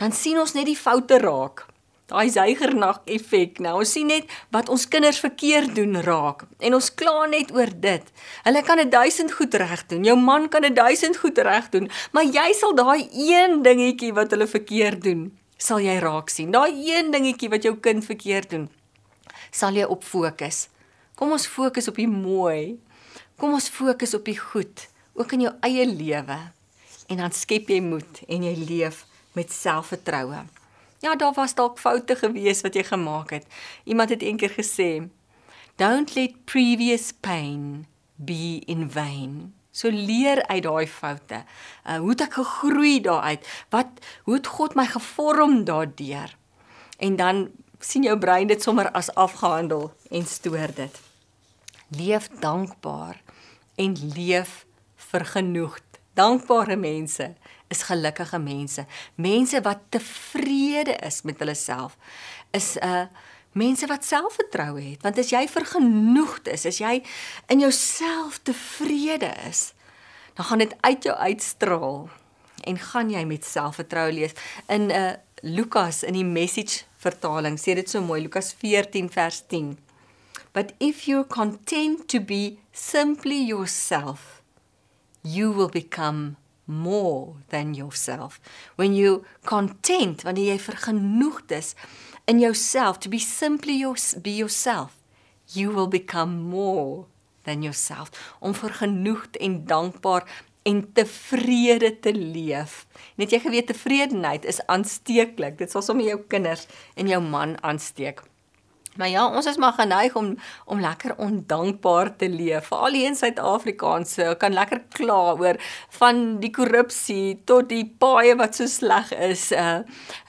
S1: dan sien ons net die foute raak. Daai zeigernag effek. Nou ons sien net wat ons kinders verkeerd doen raak en ons kla net oor dit. Hulle kan 'n 1000 goed reg doen. Jou man kan 'n 1000 goed reg doen, maar jy sal daai een dingetjie wat hulle verkeerd doen, sal jy raak sien. Daai een dingetjie wat jou kind verkeerd doen, sal jy op fokus. Kom ons fokus op die mooi. Kom ons fokus op die goed ook in jou eie lewe. En dan skep jy moed en jy leef met selfvertroue. Ja, daar was dalk foute gewees wat jy gemaak het. Iemand het eendag gesê, "Don't let previous pain be in vain." So leer uit daai foute. Uh, hoe het ek gegroei daaruit? Wat hoe het God my gevorm daardeur? En dan sien jou brein dit sommer as afgehandel en stoor dit. Leef dankbaar en leef vergenoegd. Dankbare mense is gelukkige mense. Mense wat tevrede is met hulle self is 'n uh, mense wat selfvertroue het. Want as jy vergenoegd is, as jy in jouself tevrede is, dan gaan dit uit jou uitstraal en gaan jy met selfvertroue leef. In 'n uh, Lukas in die Message vertaling sê dit so mooi, Lukas 14 vers 10. But if you're content to be simply yourself, you will become more than yourself. When you content, wanneer jy vergenoegd is in jouself to be simply your, be yourself, you will become more than yourself. Om vergenoegd en dankbaar en tevrede te leef. Net jy geweet tevredenheid is aansteeklik. Dit sal sommer jou kinders en jou man aansteek. Maar ja, ons is maar geneig om om lekker ondankbaar te leef. Veral hier in Suid-Afrikaanse kan lekker kla oor van die korrupsie tot die paaie wat so sleg is, uh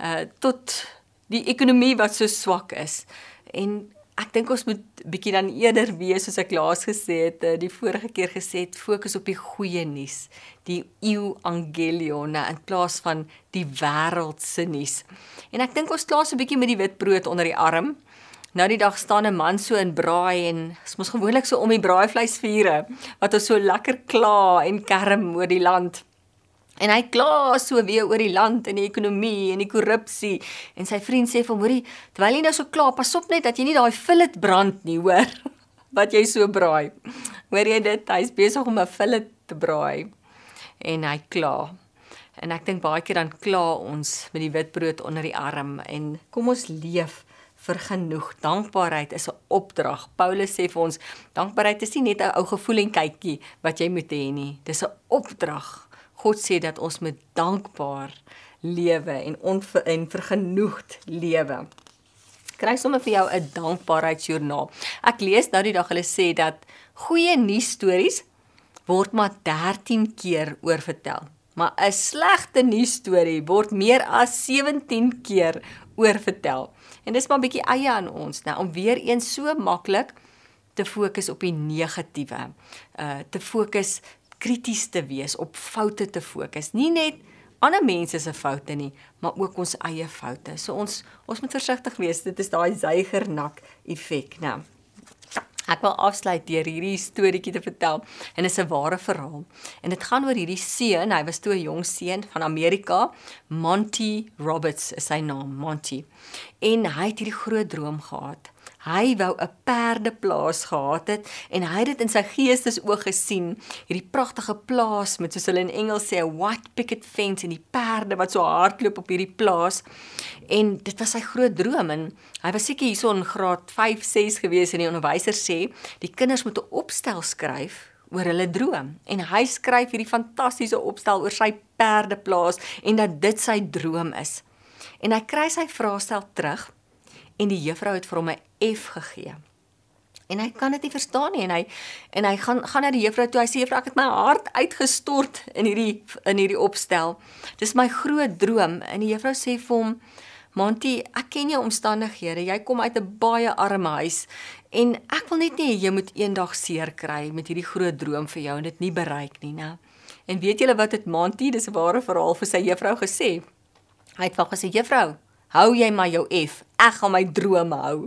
S1: uh tot die ekonomie wat so swak is. En ek dink ons moet bietjie dan eerder wees soos ek laas gesê het, die vorige keer gesê het, fokus op die goeie nuus, die evangelion in plaas van die wêreldse nuus. En ek dink ons klaas 'n bietjie met die witbrood onder die arm. Nou die dag staan 'n man so in braai en ons mos gewoonlik so om die braaivleisvure wat ons so lekker kla en kerm oor die land. En hy kla so weer oor die land en die ekonomie en die korrupsie en sy vriend sê vir hom: "Hoerie, terwyl jy nou so kla, pas op net dat jy nie daai fillet brand nie, hoor." wat jy so braai. Hoor jy dit? Hy's besig om 'n fillet te braai en hy kla. En ek dink baie keer dan kla ons met die witbrood onder die arm en kom ons leef vir genoeg. Dankbaarheid is 'n opdrag. Paulus sê vir ons, dankbaarheid is nie net 'n ou gevoel en kykie wat jy moet hê nie. Dis 'n opdrag. God sê dat ons moet dankbaar lewe en onver, en vergenoegd lewe. Kry sommer vir jou 'n dankbaarheidsjoernaal. Ek lees nou die dag hulle sê dat goeie nuus stories word maar 13 keer oorvertel. Maar 'n slegte nuus storie word meer as 17 keer oorvertel. En dis maar 'n bietjie eie aan ons, nou om weer eens so maklik te fokus op die negatiewe. Uh te fokus krities te wees, op foute te fokus. Nie net ander mense se foute nie, maar ook ons eie foute. So ons ons moet versigtig wees. Dit is daai zeigernak effek, né? Nou, ek wil afsluit deur hierdie storieetjie te vertel en dit is 'n ware verhaal. En dit gaan oor hierdie seun, hy was toe 'n jong seun van Amerika, Monty Roberts is sy naam, Monty. En hy het hierdie groot droom gehad. Hy wou 'n perdeplaas gehad het en hy het dit in sy geestesoog gesien, hierdie pragtige plaas met soos hulle in Engels sê 'n white picket fence en die perde wat so hardloop op hierdie plaas. En dit was sy groot droom en hy was seker hierso in graad 5, 6 gewees en die onderwyser sê, die kinders moet 'n opstel skryf oor hulle droom en hy skryf hierdie fantastiese opstel oor sy perdeplaas en dat dit sy droom is. En hy kry sy vraestel terug en die juffrou het vir hom 'n F gegee. En hy kan dit nie verstaan nie en hy en hy gaan gaan na die juffrou toe. Hy sê juffrou, ek het my hart uitgestort in hierdie in hierdie opstel. Dis my groot droom. En die juffrou sê vir hom, "Monty, ek ken jou omstandighede. Jy kom uit 'n baie arme huis en ek wil net nie jy moet eendag seer kry met hierdie groot droom vir jou en dit nie bereik nie, né?" En weet julle wat het Monty, dis 'n ware verhaal vir sy juffrou gesê? Hy het vir haar gesê, "Juffrou, Hou jy maar jou F. Ek gaan my drome hou.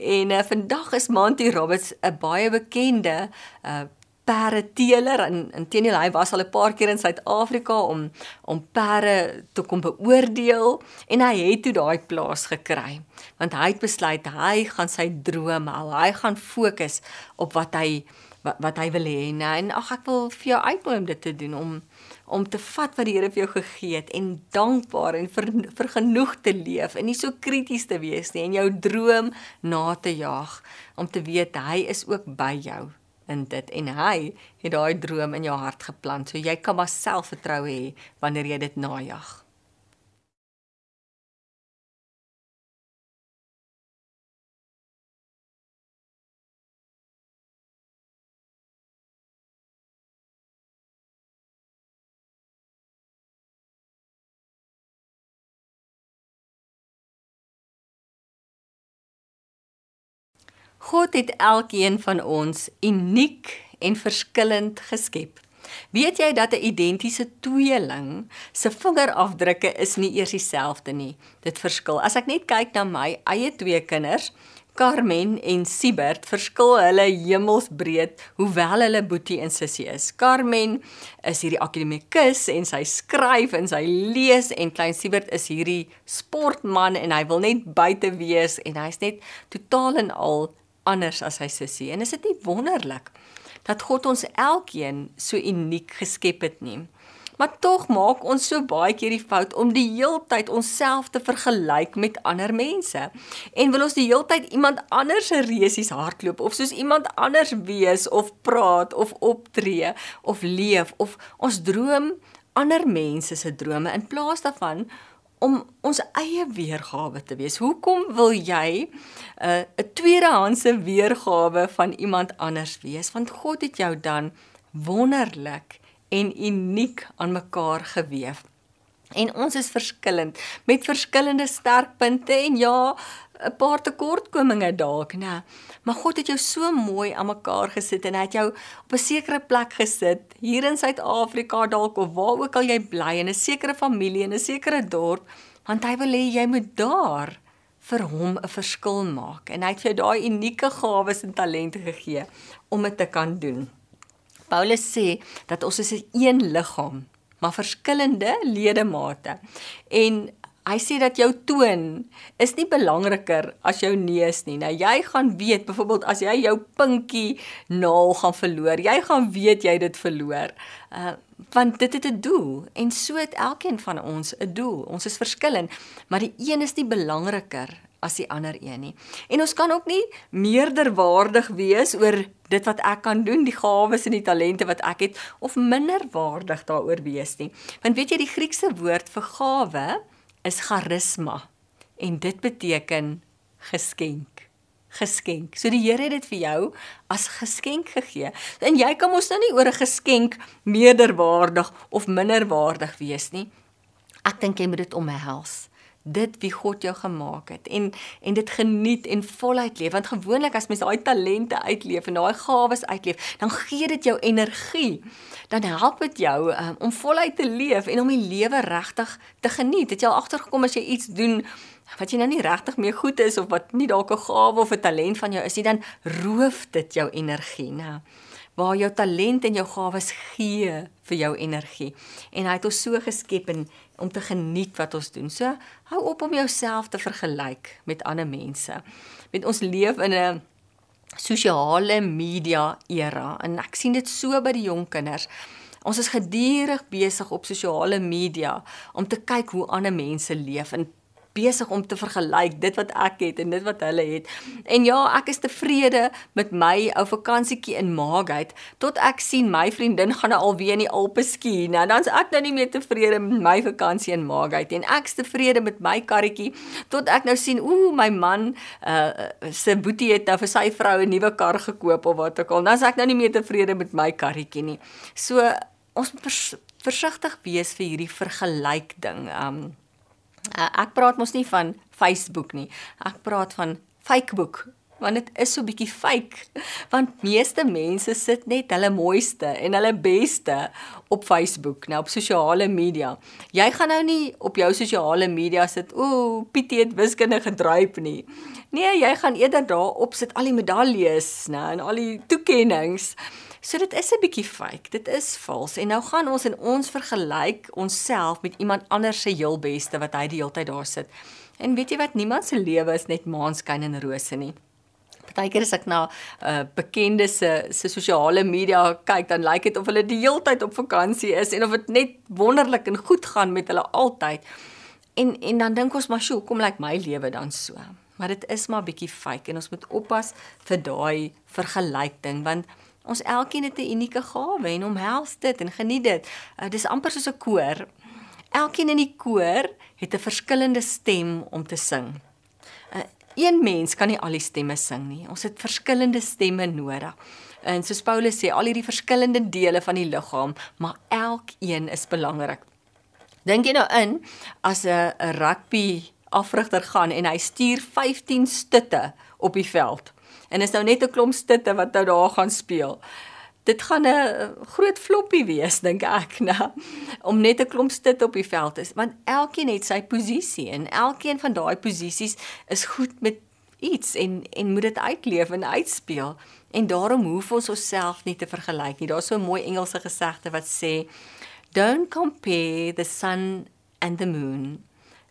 S1: En uh, vandag is Monty Roberts 'n baie bekende uh perdeteler en intendeel hy was al 'n paar keer in Suid-Afrika om om perde te kom beoordeel en hy het toe daai plaas gekry want hy het besluit hy gaan sy drome hou. Hy gaan fokus op wat hy wat, wat hy wil hê en ag ek wil vir jou uitnooi om dit te doen om om te vat wat die Here vir jou gegee het en dankbaar en vir, vir genoeg te leef en nie so krities te wees nie en jou droom na te jaag om te weet hy is ook by jou in dit en hy het daai droom in jou hart geplant. So jy kan maar selfvertroue hê wanneer jy dit najag God het elkeen van ons uniek en verskillend geskep. Weet jy dat 'n identiese tweeling se vingerafdrukke is nie eers dieselfde nie. Dit verskil. As ek net kyk na my eie twee kinders, Carmen en Siebert, verskil hulle hemelsbreed hoewel hulle boetie en sussie is. Carmen is hierdie akademikus en sy skryf en sy lees en klein Siebert is hierdie sportman en hy wil net buite wees en hy's net totaal en al anders as sy sussie. En is dit nie wonderlik dat God ons elkeen so uniek geskep het nie? Maar tog maak ons so baie keer die fout om die heeltyd onsself te vergelyk met ander mense. En wil ons die heeltyd iemand anders se reusies hardloop of soos iemand anders wees of praat of optree of leef of ons droom ander mense se drome in plaas daarvan om ons eie weergawe te wees. Hoekom wil jy 'n uh, 'n tweedehandse weergawe van iemand anders wees? Want God het jou dan wonderlik en uniek aan mekaar gewewe. En ons is verskillend met verskillende sterkpunte en ja, 'n paar tekortkominge dalk, né? Maar God het jou so mooi aan mekaar gesit en hy het jou op 'n sekere plek gesit hier in Suid-Afrika dalk of waar ook al jy bly in 'n sekere familie in 'n sekere dorp, want hy wil hê jy moet daar vir hom 'n verskil maak en hy het jou daai unieke gawes en talente gegee om dit te kan doen. Paulus sê dat ons is een liggaam, maar verskillende ledemate. En Hy sê dat jou toon is nie belangriker as jou neus nie. Nou jy gaan weet byvoorbeeld as jy jou pinkie naal gaan verloor, jy gaan weet jy dit verloor. Uh want dit het 'n doel en so het elkeen van ons 'n doel. Ons is verskillend, maar die een is nie belangriker as die ander een nie. En ons kan ook nie meerderwaardig wees oor dit wat ek kan doen, die gawes en die talente wat ek het of minderwaardig daaroor wees nie. Want weet jy die Griekse woord vir gawe is charisma en dit beteken geskenk geskenk. So die Here het dit vir jou as geskenk gegee. En jy kan mos nou nie oor 'n geskenk meerderwaardig of minderwaardig wees nie. Ek dink jy moet dit omhels dit wie God jou gemaak het en en dit geniet en voluit leef. Want gewoonlik as mens daai talente uitleef en daai gawes uitleef dan gee dit jou energie. Dan help dit jou um, om voluit te leef en om die lewe regtig te geniet. Het jy al agtergekom as jy iets doen wat jy nou nie regtig meer goed is of wat nie dalk 'n gawe of 'n talent van jou is nie dan roof dit jou energie nou waar jou talent en jou gawes gee vir jou energie. En hy het ons so geskep en om te geniet wat ons doen. So hou op om jouself te vergelyk met ander mense. Met ons leef in 'n sosiale media era en ek sien dit so by die jong kinders. Ons is gedurig besig op sosiale media om te kyk hoe ander mense leef en besig om te vergelyk dit wat ek het en dit wat hulle het. En ja, ek is tevrede met my ou vakansietjie in Maagheid tot ek sien my vriendin gaan nou alweer in die Alpe ski. Nou dan's ek nou nie meer tevrede met my vakansie in Maagheid en ek's tevrede met my karretjie tot ek nou sien ooh my man uh se boetie het nou vir sy vrou 'n nuwe kar gekoop of wat ook al. Dan's ek nou nie meer tevrede met my karretjie nie. So ons moet versigtig wees vir hierdie vergelyk ding. Um Uh, ek praat mos nie van Facebook nie. Ek praat van Fakebook want dit is so bietjie fake. Want meeste mense sit net hulle mooiste en hulle beste op Facebook nou op sosiale media. Jy gaan nou nie op jou sosiale media sit ooh Pietie het wiskunde gedryf nie. Nee jy gaan eerder daarop sit al die medaljes nê en al die toekenninge So dit is 'n bietjie fake. Dit is vals. En nou gaan ons en ons vergelyk onsself met iemand anders se heel beste wat hy die hele tyd daar sit. En weet jy wat? Niemand se lewe is net maanskyn en rose nie. Partykeer as ek na uh, bekende se se sosiale media kyk, dan lyk dit of hulle die hele tyd op vakansie is en of dit net wonderlik en goed gaan met hulle altyd. En en dan dink ons maar, "Sjoe, kom lyk my lewe dan so." Maar dit is maar bietjie fake en ons moet oppas vir daai vergelyk ding want Ons elkeen het 'n unieke gawe en omhels dit en geniet dit. Uh, dis amper soos 'n koor. Elkeen in die koor het 'n verskillende stem om te sing. Uh, een mens kan nie al die stemme sing nie. Ons het verskillende stemme nodig. En soos Paulus sê, al hierdie verskillende dele van die liggaam, maar elkeen is belangrik. Dink jy nou in as 'n rugby afrigter gaan en hy stuur 15 stutte op die veld en is nou net 'n klomp stutte wat nou daar gaan speel. Dit gaan 'n groot floppie wees dink ek, nou, om net 'n klomp stutte op die veld is, want elkeen het sy posisie en elkeen van daai posisies is goed met iets en en moet dit uitleef en uitspeel en daarom hoef ons onsself nie te vergelyk nie. Daar's so 'n mooi Engelse gesegde wat sê don't compare the sun and the moon.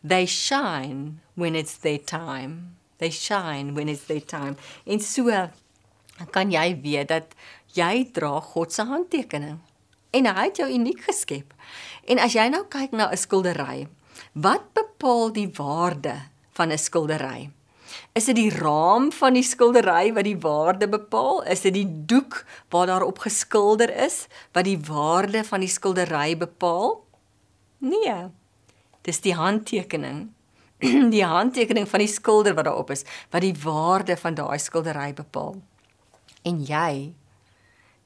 S1: They shine when it's their time they shine when it's their time. En so kan jy weet dat jy dra God se handtekening en hy het jou uniek geskep. En as jy nou kyk na 'n skildery, wat bepaal die waarde van 'n skildery? Is dit die raam van die skildery wat die waarde bepaal? Is dit die doek waar daarop geskilder is wat die waarde van die skildery bepaal? Nee. Dis die handtekening die handtekening van die skilder wat daarop is wat die waarde van daai skildery bepaal. En jy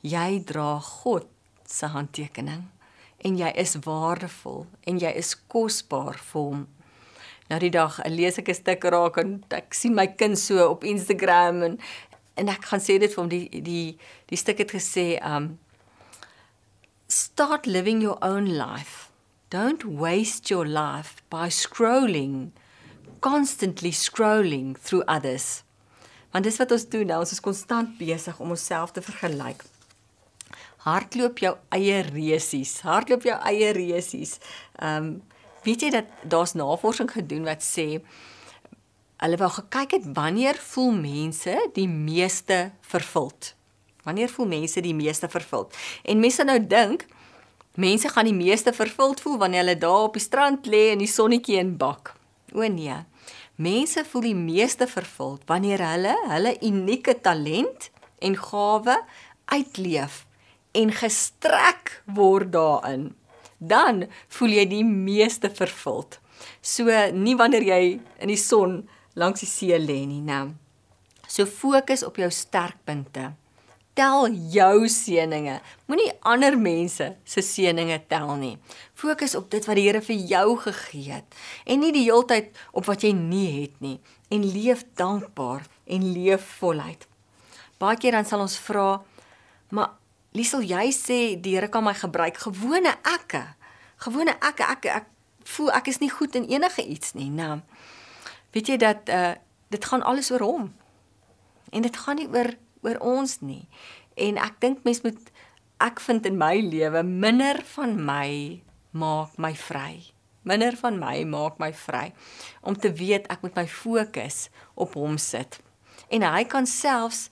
S1: jy dra God se handtekening en jy is waardevol en jy is kosbaar vir hom. Nou die dag lees ek 'n stuk raak en ek sien my kind so op Instagram en en ek gaan sê dit vir hom die die die stuk het gesê um start living your own life. Don't waste your life by scrolling constantly scrolling through others. Want dis wat ons doen nou, ons is konstant besig om onsself te vergelyk. Hardloop jou eie reusies, hardloop jou eie reusies. Ehm um, weet jy dat daar's navorsing gedoen wat sê hulle wou gekyk het wanneer voel mense die meeste vervuld? Wanneer voel mense die meeste vervuld? En mense nou dink mense gaan die meeste vervuld voel wanneer hulle daar op die strand lê in die sonnetjie en bak. O nee. Mense voel die meeste vervuld wanneer hulle hulle unieke talent en gawe uitleef en gestrek word daarin. Dan voel jy die meeste vervuld. So nie wanneer jy in die son langs die see lê nie, nou. So fokus op jou sterkpunte. Tel jou seëninge. Moenie ander mense se seëninge tel nie. Fokus op dit wat die Here vir jou gegee het en nie die heeltyd op wat jy nie het nie en leef dankbaar en leef voluit. Baie keer dan sal ons vra, maar Liesel, jy sê die Here kan my gebruik gewone ekke. Gewone ekke, ek, ek ek voel ek is nie goed in enige iets nie. Nou, weet jy dat uh dit gaan alles oor hom. En dit gaan nie oor oor ons nie. En ek dink mens moet ek vind in my lewe minder van my maak my vry. Minder van my maak my vry om te weet ek moet my fokus op hom sit. En hy kan selfs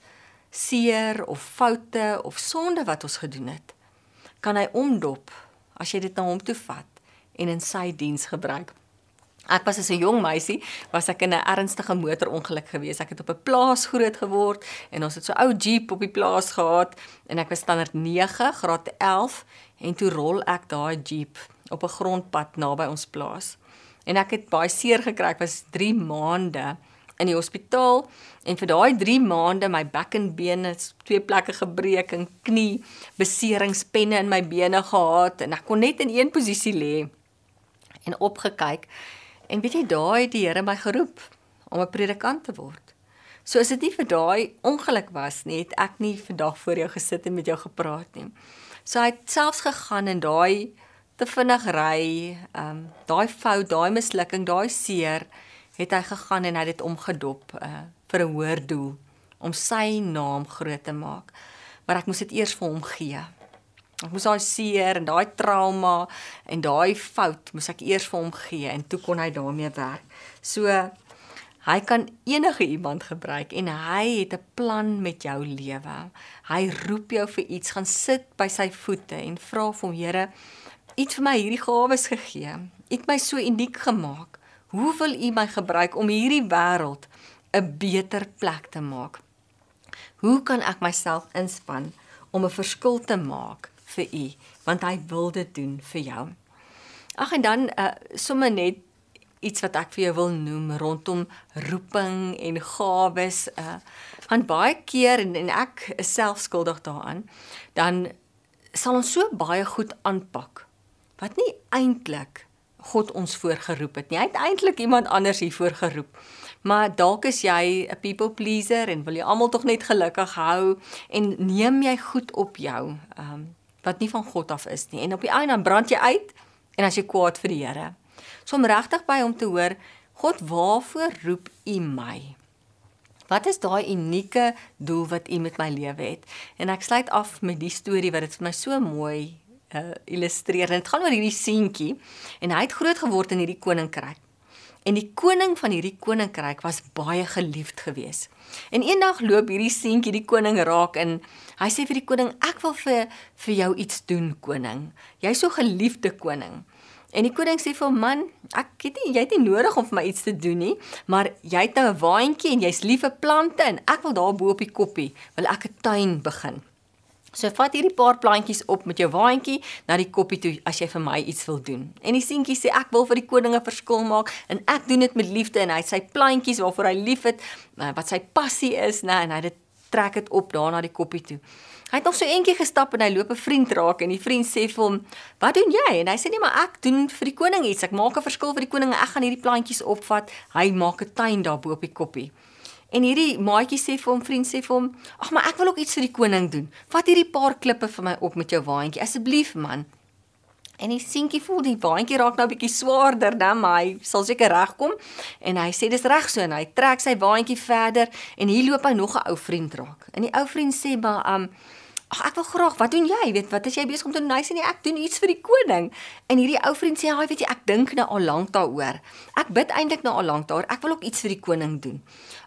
S1: seer of foute of sonde wat ons gedoen het, kan hy omdop as jy dit na hom toe vat en in sy diens gebruik. Ek was as 'n jong meisie, was ek in 'n ernstige motorongeluk gewees. Ek het op 'n plaas groot geword en ons het so ou Jeep op die plaas gehad en ek was standaard 9, graad 11 en toe rol ek daai Jeep op 'n grondpad naby ons plaas. En ek het baie seer gekry. Ek was 3 maande in die hospitaal en vir daai 3 maande my bek en bene twee plekke gebreek en knie beseringspenne in my bene gehad en ek kon net in een posisie lê en opgekyk en weet jy daai die Here my geroep om 'n predikant te word. So as dit nie vir daai ongeluk was nie, het ek nie vandag voor jou gesit en met jou gepraat nie. So hy het selfs gegaan in daai te vinnig ry, ehm um, daai fout, daai mislukking, daai seer het hy gegaan en hy het dit omgedop uh, vir 'n hoër doel om sy naam groot te maak. Maar ek moes dit eers vir hom gee. Ek moes daai seer en daai trauma en daai fout moes ek eers vir hom gee en toe kon hy daarmee werk. So hy kan enige iemand gebruik en hy het 'n plan met jou lewe. Hy roep jou vir iets, gaan sit by sy voete en vra vir hom, Here, U het vir my hierdie gawes gegee. U het my so uniek gemaak. Hoe wil U my gebruik om hierdie wêreld 'n beter plek te maak? Hoe kan ek myself inspann om 'n verskil te maak vir U, want hy wil dit doen vir jou. Ag en dan uh, sommer net iets wat ek vir jou wil noem rondom roeping en gawes uh want baie keer en, en ek is self skuldig daaraan dan sal ons so baie goed aanpak wat nie eintlik God ons voorgeroep het nie. Hy het eintlik iemand anders hier voorgeroep. Maar dalk is jy 'n people pleaser en wil jy almal tog net gelukkig hou en neem jy goed op jou, ehm um, wat nie van God af is nie. En op die einde dan brand jy uit en as jy kwaad vir die Here. So om regtig by hom te hoor, God, waarvoor roep U my? Wat is daai unieke doel wat U met my lewe het? En ek sluit af met die storie wat dit vir my so mooi uh, illustreer. En dit gaan oor hierdie seentjie en hy het groot geword in hierdie koninkryk. En die koning van hierdie koninkryk was baie geliefd geweest. En eendag loop hierdie seentjie die koning raak en hy sê vir die koning: "Ek wil vir vir jou iets doen, koning. Jy's so geliefde koning." En die koning sê vir hom: "Man, ek het nie jy het nie nodig om vir my iets te doen nie, maar jy het nou 'n waantjie en jy's lief vir plante en ek wil daar bo op die koppie wil ek 'n tuin begin." So vat hierdie paar plantjies op met jou waantjie na die koppie toe as jy vir my iets wil doen. En die seentjie sê ek wil vir die koninge verskil maak en ek doen dit met liefde en hy het sy plantjies waarvoor hy liefhet, eh, wat sy passie is, nê, en hy dit trek dit op daar na die koppie toe. Hy het nog so eentjie gestap en hy loop 'n vriend raak en die vriend sê vir hom: "Wat doen jy?" En hy sê: "Nee, maar ek doen vir die koning iets. Ek maak 'n verskil vir die koninge. Ek gaan hierdie plantjies opvat. Hy maak 'n tuin daar bo op die koppie." En hierdie maatjie sê vir hom, vriend sê vir hom: "Ag, maar ek wil ook iets vir die koning doen. Vat hierdie paar klippe vir my op met jou waantjie asseblief, man." En die seentjie voel die waantjie raak nou bietjie swaarder, dan hy sal seker regkom. En hy sê dis reg so en hy trek sy waantjie verder en hier loop hy nog 'n ou vriend raak. En die ou vriend sê maar, "Um, Ag ek wil graag, wat doen jy? Weet wat is jy besig om te doen? Hy sê nee, ek doen iets vir die koning. En hierdie ou vriend sê, "Haai, weet jy, ek dink nou al lank daaroor. Ek bid eintlik nou al lank daaroor. Ek wil ook iets vir die koning doen."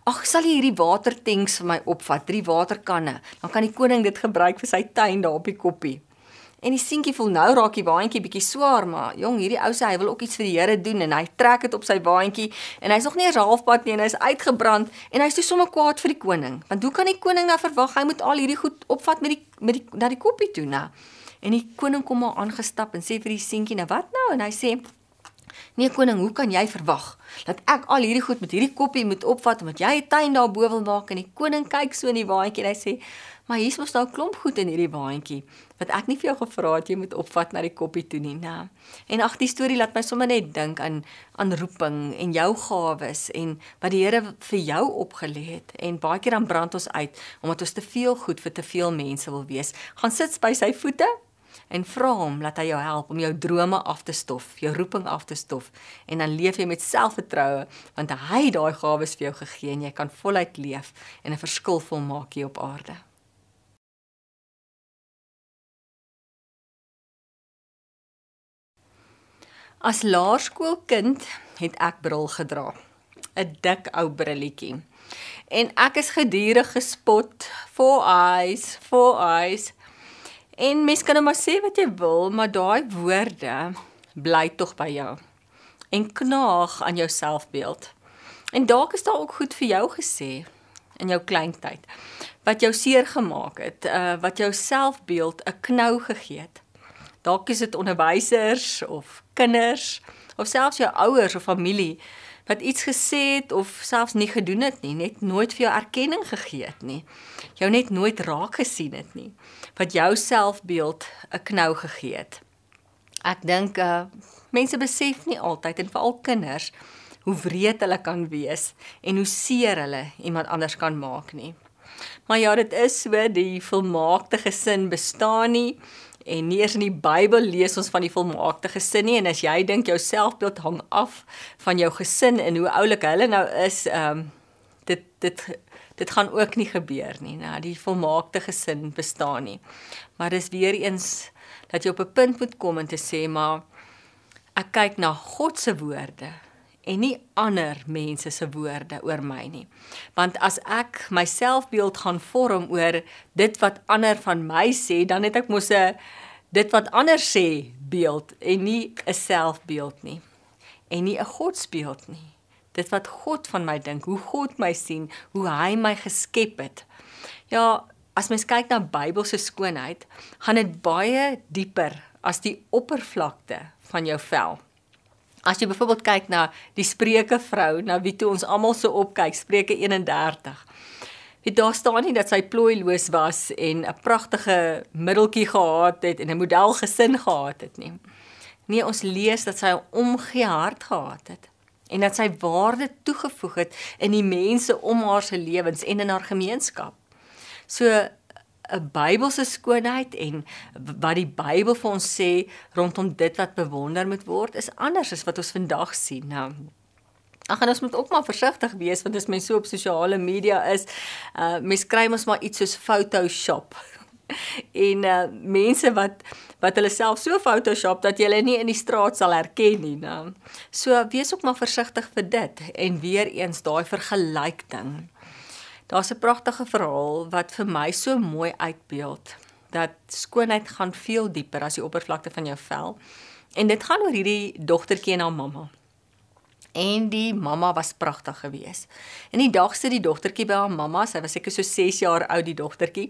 S1: Ag, sal jy hierdie watertanks vir my opvat, drie waterkanne? Dan kan die koning dit gebruik vir sy tuin daar op die koppie. En die seentjie voel nou raak die waantjie bietjie swaar, maar jong, hierdie ou sê hy wil ook iets vir die Here doen en hy trek dit op sy waantjie en hy's nog nie eens halfpad nie en hy's uitgebrand en hy's toe sommer kwaad vir die koning. Want hoe kan die koning nou verwag hy moet al hierdie goed opvat met die met die na die koppie toe, nou? En die koning kom maar aangestap en sê vir die seentjie, "Nou wat nou?" En hy sê, "Nee koning, hoe kan jy verwag dat ek al hierdie goed met hierdie koppie moet opvat omdat jy 'n tuin daarbo wil maak?" En die koning kyk so in die waantjie en hy sê, "Maar hier's mos nou 'n klomp goed in hierdie waantjie." wat ek nie vir jou gevra het jy moet opvat na die koppie toe nie, nê. En ag die storie laat my sommer net dink aan aan roeping en jou gawes en wat die Here vir jou opgelê het en baie keer dan brand ons uit omdat ons te veel goed vir te veel mense wil wees. Gaan sit by sy voete en vra hom dat hy jou help om jou drome af te stof, jou roeping af te stof en dan leef jy met selfvertroue want hy het daai gawes vir jou gegee en jy kan voluit leef en 'n verskil volmaak hier op aarde. As laerskoolkind het ek bril gedra. 'n Dik ou brilletjie. En ek is gedurig gespot, four eyes, four eyes. En mens kan nou maar sê wat jy wil, maar daai woorde bly tog by jou en knaag aan jou selfbeeld. En dalk is daar ook goed vir jou gesê in jou kleintyd wat jou seer gemaak het, uh, wat jou selfbeeld 'n knou gegee het. Dalk is dit onderwysers of kinders of selfs jou ouers of familie wat iets gesê het of selfs nie gedoen het nie, net nooit vir jou erkenning gegee het nie. Jou net nooit raak gesien het nie. Wat jou selfbeeld 'n knou gegee het. Ek dink uh mense besef nie altyd en veral kinders hoe wreed hulle kan wees en hoe seer hulle iemand anders kan maak nie. Maar ja, dit is so die volmaakte gesin bestaan nie en nie eers in die Bybel lees ons van die volmaakte gesin nie en as jy dink jou selfbeeld hang af van jou gesin en hoe oulik hulle nou is, ehm um, dit dit dit gaan ook nie gebeur nie. Nou die volmaakte gesin bestaan nie. Maar dis weer eens dat jy op 'n punt moet kom en te sê maar ek kyk na God se woorde en nie ander mense se woorde oor my nie. Want as ek my selfbeeld gaan vorm oor dit wat ander van my sê, dan het ek mos 'n dit wat ander sê beeld en nie 'n selfbeeld nie. En nie 'n godsbeeld nie. Dit wat God van my dink, hoe God my sien, hoe hy my geskep het. Ja, as mens kyk na Bybelse skoonheid, gaan dit baie dieper as die oppervlakte van jou vel. As jy byvoorbeeld kyk na die Spreuke vrou, na wie toe ons almal so opkyk, Spreuke 31. Wie daar staan nie dat sy plooiloos was en 'n pragtige middeltjie gehad het en 'n model gesin gehad het nie. Nee, ons lees dat sy 'n omgee hart gehad het en dat sy waarde toegevoeg het in die mense om haar se lewens en in haar gemeenskap. So 'n Bybelse skoonheid en wat die Bybel vir ons sê rondom dit wat bewonder moet word is anders as wat ons vandag sien. Nou Ag en ons moet ook maar versigtig wees want as mens so op sosiale media is, uh mens kry mos maar iets soos Photoshop. en uh mense wat wat hulle self so Photoshop dat jy hulle nie in die straat sal herken nie, nou. So wees ook maar versigtig vir dit en weer eens daai vergelyk ding. Daar's 'n pragtige verhaal wat vir my so mooi uitbeeld dat skoonheid gaan veel dieper as die oppervlakte van jou vel. En dit gaan oor hierdie dogtertjie en haar mamma. En die mamma was pragtig geweest. En die dag sit die dogtertjie by haar mamma, sy was seker so 6 jaar oud die dogtertjie.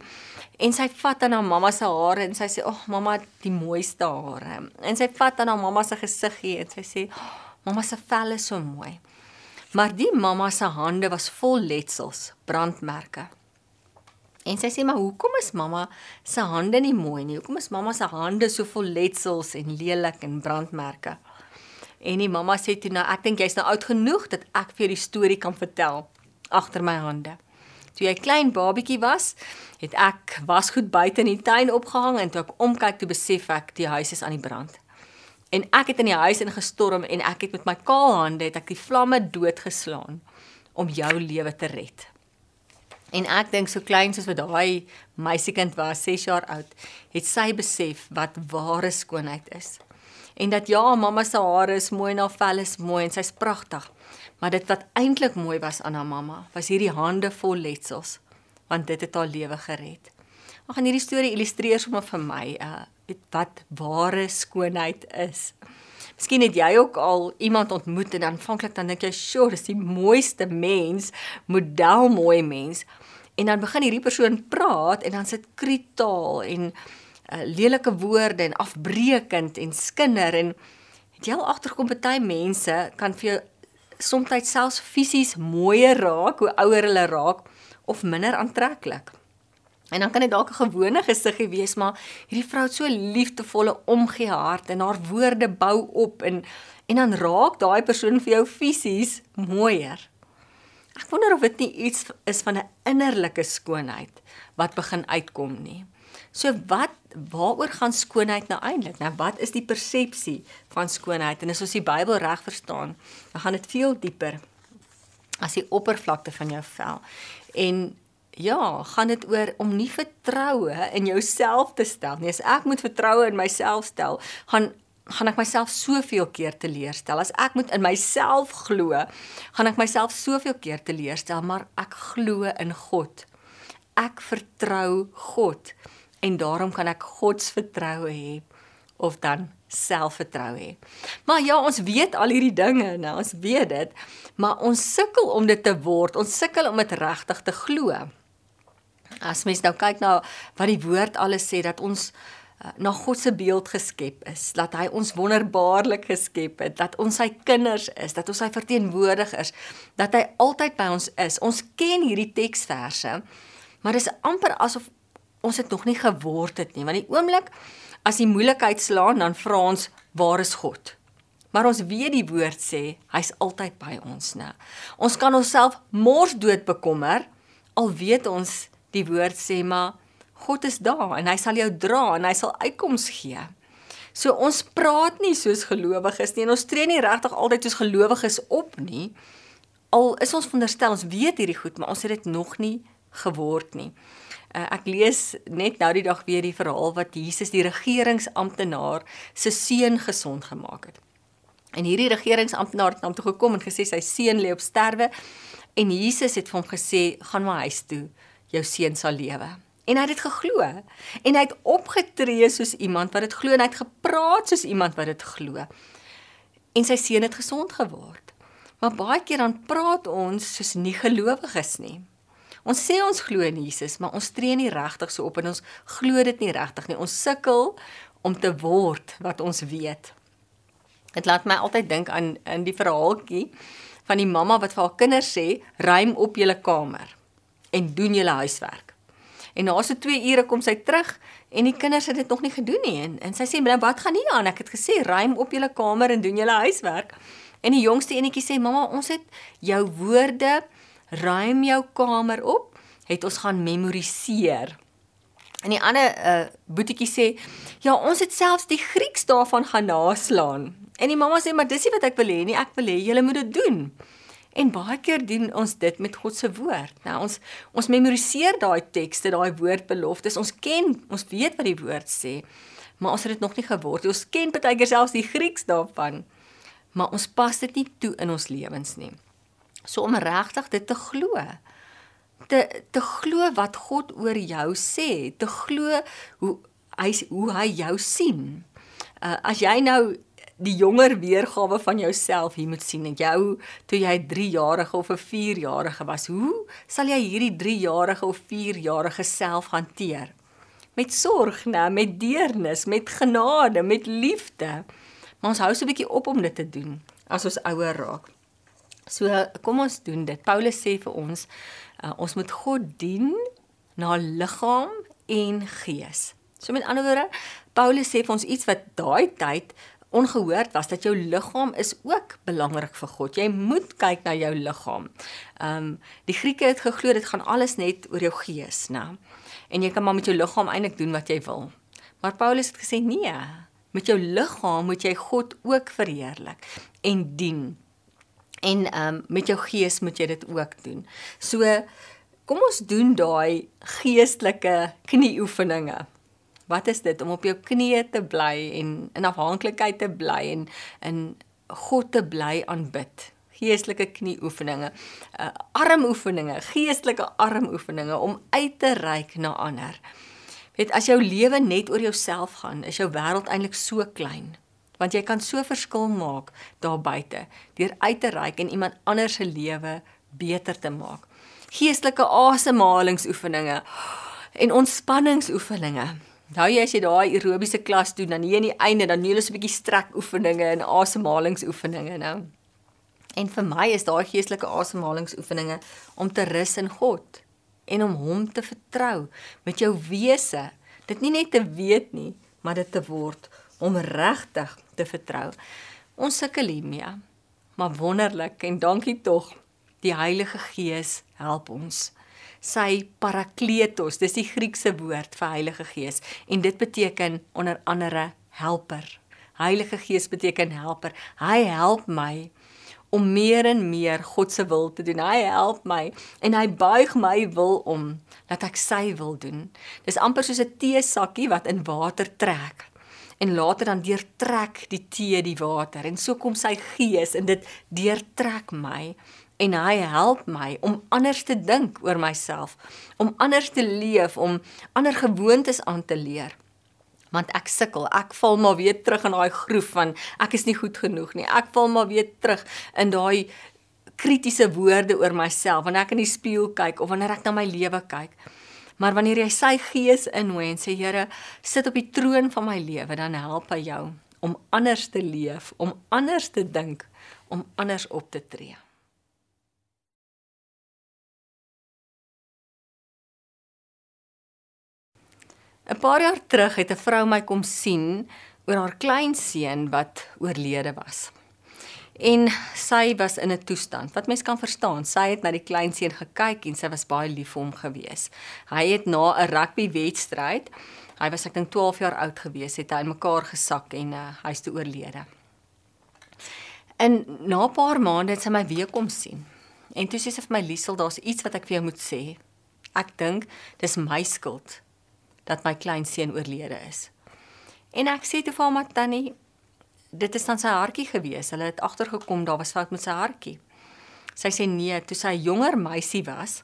S1: En sy vat aan haar mamma se hare en sy sê: "Ag, oh, mamma, die mooiste hare." En sy vat aan haar mamma se gesiggie en sy sê: oh, "Mamma se vel is so mooi." Maar die mamma se hande was vol letsels, brandmerke. En sy sê maar hoekom is mamma se hande nie mooi nie? Hoekom is mamma se hande so vol letsels en lelik en brandmerke? En die mamma sê toe nou ek dink jy's nou oud genoeg dat ek vir die storie kan vertel agter my hande. Toe jy klein babietjie was, het ek wasgoed buite in die tuin opgehang en toe ek omkyk toe besef ek die huis is aan die brand. En ek het in die huis ingestorm en ek het met my kaal hande het ek die vlamme doodgeslaan om jou lewe te red. En ek dink so klein soos wat daai meisiekind was, 6 jaar oud, het sy besef wat ware skoonheid is. En dat ja, mamma se hare is mooi en haar vel is mooi en sy's pragtig. Maar dit wat eintlik mooi was aan haar mamma, was hierdie hande vol letsels, want dit het haar lewe gered. Ek gaan hierdie storie illustreer sommer vir my, uh wat ware skoonheid is. Miskien het jy ook al iemand ontmoet en aanvanklik dan dink jy, "Sjoe, dis die mooiste mens, model mooi mens." En dan begin hierdie persoon praat en dan sit kritaal en uh, lelike woorde en afbreekend en skinder en het jy al agterkom baie mense kan vir jou soms selfs fisies mooier raak hoe ouer hulle raak of minder aantreklik. En dan kan dit dalk 'n gewone gesiggie wees, maar hierdie vrou het so liefdevolle omgee hart en haar woorde bou op en en dan raak daai persoon vir jou fisies mooier. Ek wonder of dit nie iets is van 'n innerlike skoonheid wat begin uitkom nie. So wat waaroor gaan skoonheid nou eintlik? Nou wat is die persepsie van skoonheid? En as ons die Bybel reg verstaan, dan gaan dit veel dieper as die oppervlakte van jou vel. En ja, gaan dit oor om nie vertroue in jouself te stel nie. As ek moet vertroue in myself stel, gaan gaan ek myself soveel keer teleurstel. As ek moet in myself glo, gaan ek myself soveel keer teleurstel, maar ek glo in God. Ek vertrou God en daarom kan ek God se vertroue hê of dan selfvertroue hê. Maar ja, ons weet al hierdie dinge, nou ons weet dit, maar ons sukkel om dit te word. Ons sukkel om dit regtig te glo. As mens nou kyk na wat die woord alles sê dat ons uh, na God se beeld geskep is, dat hy ons wonderbaarlik geskep het, dat ons sy kinders is, dat ons sy verteenwoordigers, dat hy altyd by ons is. Ons ken hierdie teksverse, maar dis amper asof ons dit nog nie geword het nie, want die oomblik as die moeilikheid slaan, dan vra ons, waar is God? Maar ons weet die woord sê, hy's altyd by ons, né? Ons kan onsself mors dood bekommer, al weet ons die woord sê maar God is daar en hy sal jou dra en hy sal uitkoms gee. So ons praat nie soos gelowiges nie en ons tree nie regtig altyd soos gelowiges op nie. Al is ons veronderstel ons weet hierdie goed, maar ons het dit nog nie geword nie. Uh, ek lees net nou die dag weer die verhaal wat Jesus die regeringsamptenaar se seun gesond gemaak het. En hierdie regeringsamptenaar het na hom toe gekom en gesê sy seun lê op sterwe en Jesus het vir hom gesê gaan maar huis toe jou seun sal lewe. En hy het dit geglo. En hy het opgetree soos iemand wat dit glo en hy het gepraat soos iemand wat dit glo. En sy seun het gesond geword. Maar baie keer dan praat ons soos nie gelowiges nie. Ons sê ons glo in Jesus, maar ons tree nie regtig so op en ons glo dit nie regtig nie. Ons sukkel om te word wat ons weet. Dit laat my altyd dink aan in die verhaaltjie van die mamma wat vir haar kinders sê: "Ruim op julle kamer." En doen julle huiswerk. En na so 2 ure kom sy terug en die kinders het dit nog nie gedoen nie en, en sy sê nou wat gaan hier aan? Ek het gesê ruim op julle kamer en doen julle huiswerk. En die jongste enetjie sê mamma, ons het jou woorde ruim jou kamer op, het ons gaan memoriseer. En die ander uh boetiekie sê, ja, ons het selfs die Grieks daarvan gaan naslaan. En die mamma sê, maar dis nie wat ek wil hê nie, ek wil hê julle moet dit doen. En baie keer doen ons dit met God se woord. Nou ons ons memoriseer daai tekste, daai woordbeloftes. Ons ken, ons weet wat die woord sê, maar ons het dit nog nie geword. Ons ken baie keer selfs die Grieks daarvan, maar ons pas dit nie toe in ons lewens nie. So om regtig dit te glo, te te glo wat God oor jou sê, te glo hoe hy hoe hy jou sien. Uh, as jy nou die jonger weergawe van jouself hier moet sien. Jou toe jy 3 jarige of 'n 4 jarige was. Hoe sal jy hierdie 3 jarige of 4 jarige self hanteer? Met sorg, né, met deernis, met genade, met liefde. Maar ons hou so 'n bietjie op om dit te doen as ons ouer raak. So kom ons doen dit. Paulus sê vir ons, uh, ons moet God dien na liggaam en gees. So met ander woorde, Paulus sê vir ons iets wat daai tyd ongehoord was dat jou liggaam is ook belangrik vir God. Jy moet kyk na jou liggaam. Ehm um, die Grieke het geglo dit gaan alles net oor jou gees, né? En jy kan maar met jou liggaam eintlik doen wat jy wil. Maar Paulus het gesê nee, met jou liggaam moet jy God ook verheerlik en dien. En ehm um, met jou gees moet jy dit ook doen. So Kom ons doen daai geestelike knieoefeninge. Wat is dit om op jou knieë te bly en in afhanklikheid te bly en in God te bly aanbid? Geestelike knieoefeninge, uh, armoefeninge, geestelike armoefeninge om uit te reik na ander. Weet as jou lewe net oor jouself gaan, is jou wêreld eintlik so klein. Want jy kan so verskil maak daar buite deur uit te reik en iemand anders se lewe beter te maak. Geestelike asemhalingsoefeninge en ontspanningsoefeninge. Nou jy as jy daai aerobiese klas doen, dan hier aan die einde dan doen jy 'n bietjie strek oefeninge en asemhalingsoefeninge nou. En vir my is daai geestelike asemhalingsoefeninge om te rus in God en om hom te vertrou met jou wese. Dit nie net te weet nie, maar dit te word om regtig te vertrou. Ons sukkel hiermee. Maar wonderlik en dankie tog. Die Heilige Gees help ons sy parakletos, dis die Griekse woord vir Heilige Gees en dit beteken onder andere helper. Heilige Gees beteken helper. Hy help my om meer en meer God se wil te doen. Hy help my en hy buig my wil om dat ek sy wil doen. Dis amper soos 'n teesakkie wat in water trek en later dan deurtrek die tee die water en so kom sy gees en dit deurtrek my en hy help my om anders te dink oor myself, om anders te leef, om ander gewoontes aan te leer. Want ek sukkel, ek val maar weer terug in daai groef van ek is nie goed genoeg nie. Ek val maar weer terug in daai kritiese woorde oor myself wanneer ek in die spieël kyk of wanneer ek na my lewe kyk. Maar wanneer jy sy gees innooi en sê Here, sit op die troon van my lewe, dan help hy jou om anders te leef, om anders te dink, om anders op te tree. 'n Paar jaar terug het 'n vrou my kom sien oor haar kleinseun wat oorlede was. En sy was in 'n toestand wat mens kan verstaan. Sy het na die kleinseun gekyk en sy was baie lief vir hom gewees. Hy het na 'n rugbywedstryd, hy was ek dink 12 jaar oud gewees, het hy in mekaar gesak en uh, hy's te oorlede. En na 'n paar maande het sy my weer kom sien. En toe sê sy vir my Liesel, daar's iets wat ek vir jou moet sê. Ek dink dis my skuld dat my kleinseun oorlede is. En ek sê toe vir hom tannie, dit is dan sy hartjie gewees. Hulle het agtergekom daar was fout met sy hartjie. Sy sê nee, toe sy jonger meisie was,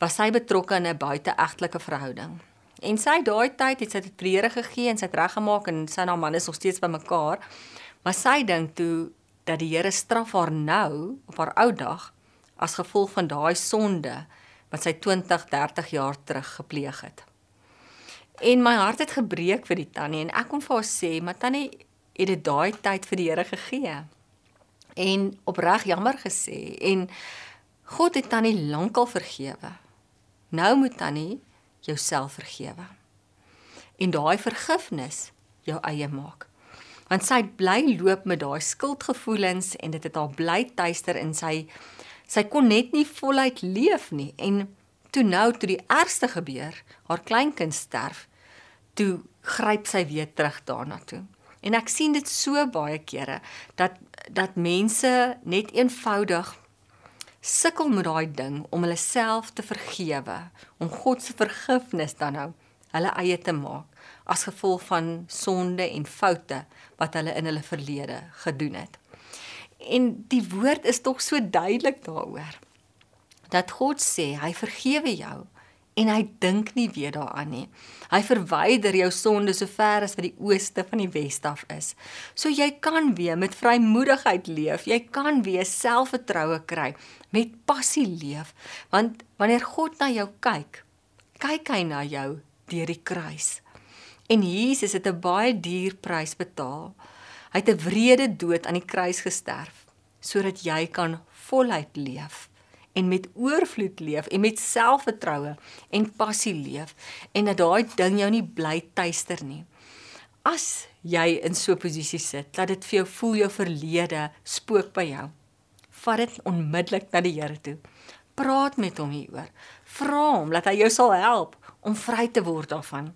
S1: was sy betrokke in 'n buiteegtelike verhouding. En sy daai tyd het sy dit Here gegee en sy het reggemaak en sy en haar man is nog steeds bymekaar. Maar sy dink toe dat die Here straf haar nou op haar ou dag as gevolg van daai sonde wat sy 20, 30 jaar terug gepleeg het. En my hart het gebreek vir die tannie en ek kon vir haar sê, "Maar tannie, het dit daai tyd vir die Here gegee." En opreg jammer gesê en God het tannie lankal vergewe. Nou moet tannie jouself vergewe. En daai vergifnis jou eie maak. Want sy bly loop met daai skuldgevoelens en dit het haar bly tuister in sy sy kon net nie voluit leef nie en toe nou toe die ergste gebeur, haar kleinkind sterf, toe gryp sy weer terug daarna toe. En ek sien dit so baie kere dat dat mense net eenvoudig sukkel met daai ding om hulle self te vergewe, om God se vergifnis dan nou hulle eie te maak as gevolg van sonde en foute wat hulle in hulle verlede gedoen het. En die woord is tog so duidelik daaroor dat God sê hy vergewe jou en hy dink nie weer daaraan nie. Hy verwyder jou sonde so ver as wat die ooste van die weste af is. So jy kan weer met vrymoedigheid leef. Jy kan weer selfvertroue kry, met passie leef, want wanneer God na jou kyk, kyk hy na jou deur die kruis. En Jesus het 'n baie duur prys betaal. Hy het 'n wrede dood aan die kruis gesterf sodat jy kan voluit leef en met oorvloed leef en met selfvertroue en passie leef en dat daai ding jou nie bly tuister nie. As jy in so 'n posisie sit dat dit vir jou voel jou verlede spook by jou, vat dit onmiddellik na die Here toe. Praat met hom hieroor. Vra hom dat hy jou sal help om vry te word daarvan.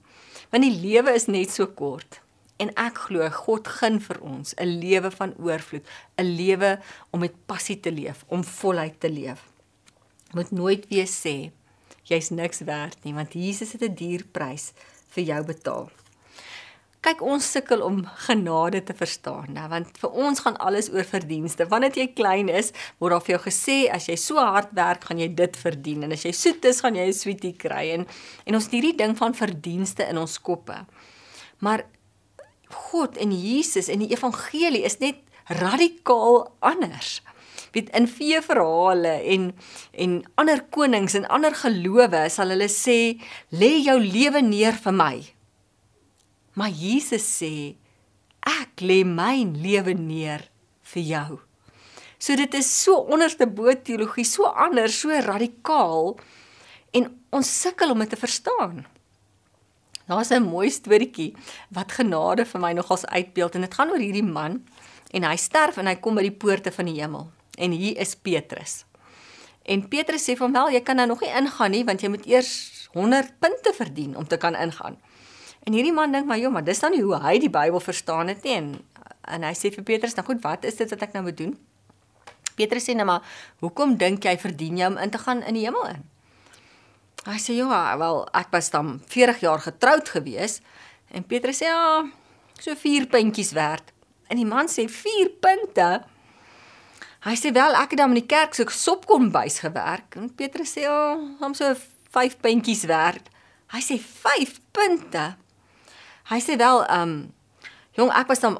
S1: Want die lewe is net so kort. En ek glo God gun vir ons 'n lewe van oorvloed, 'n lewe om met passie te leef, om voluit te leef moet nooit weer sê jy's niks werd nie want Jesus het 'n duur prys vir jou betaal. Kyk, ons sukkel om genade te verstaan, nou, want vir ons gaan alles oor verdienste. Wanneer jy klein is, word daar vir jou gesê as jy so hard werk, gaan jy dit verdien en as jy soet is, gaan jy 'n sweetie kry en en ons het hierdie ding van verdienste in ons koppe. Maar God en Jesus en die evangelie is net radikaal anders. Weet in vee verhale en en ander konings en ander gelowe sal hulle sê lê jou lewe neer vir my. Maar Jesus sê ek lê my lewe neer vir jou. So dit is so onderste bo teologie, so anders, so radikaal en ons sukkel om dit te verstaan. Daar's 'n mooi storieetjie wat genade vir my nogals uitbeeld en dit gaan oor hierdie man en hy sterf en hy kom by die poorte van die hemel en hier is Petrus. En Petrus sê hom: "Wel, jy kan nou nog nie ingaan nie want jy moet eers 100 punte verdien om te kan ingaan." En hierdie man dink maar, "Jo, maar dis dan nie hoe hy die Bybel verstaan het nie." En en hy sê vir Petrus, "Nou goed, wat is dit wat ek nou moet doen?" Petrus sê nou maar, "Hoekom dink jy verdien jy om in te gaan in die hemel in?" Hy sê, "Ja, wel, ek was dan 40 jaar getroud gewees." En Petrus sê, "Ja, so 4 puntjies werd." En die man sê, "4 punte?" Hy sê, "Wel, ek het dan in die kerk so sopkombuis gewerk." En Petrus sê, "Ja, hom so 5 puntjies werd." Hy sê, "5 punte?" Hy sê wel, ehm um, jong, ek was dan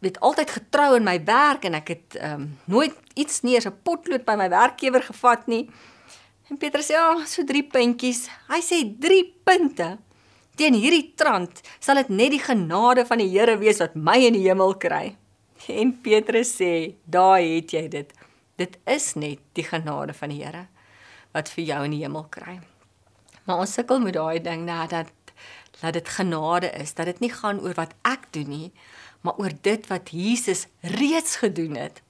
S1: weet altyd getrou in my werk en ek het ehm um, nooit iets nie eens 'n potlood by my werkgewer gevat nie. En Petrus sê, "Ja, so 3 puntjies." Hy sê 3 punte. Teen hierdie trant sal dit net die genade van die Here wees wat my in die hemel kry. En Petrus sê, "Daar het jy dit. Dit is net die genade van die Here wat vir jou in die hemel kry." Maar ons sukkel met daai ding nou dat dat dit genade is, dat dit nie gaan oor wat ek doen nie, maar oor dit wat Jesus reeds gedoen het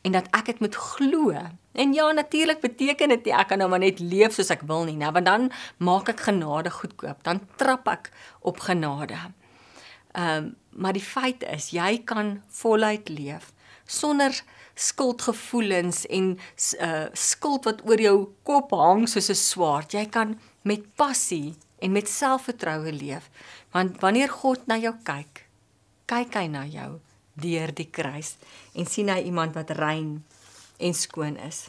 S1: en dat ek dit moet glo. En ja, natuurlik beteken dit nie ek kan nou maar net leef soos ek wil nie, nou want dan maak ek genade goedkoop, dan trap ek op genade. Ehm um, maar die feit is jy kan voluit leef sonder skuldgevoelens en uh skuld wat oor jou kop hang soos 'n swaard. Jy kan met passie en met selfvertroue leef. Want wanneer God na jou kyk, kyk hy na jou deur die kruis en sien hy iemand wat rein en skoon is.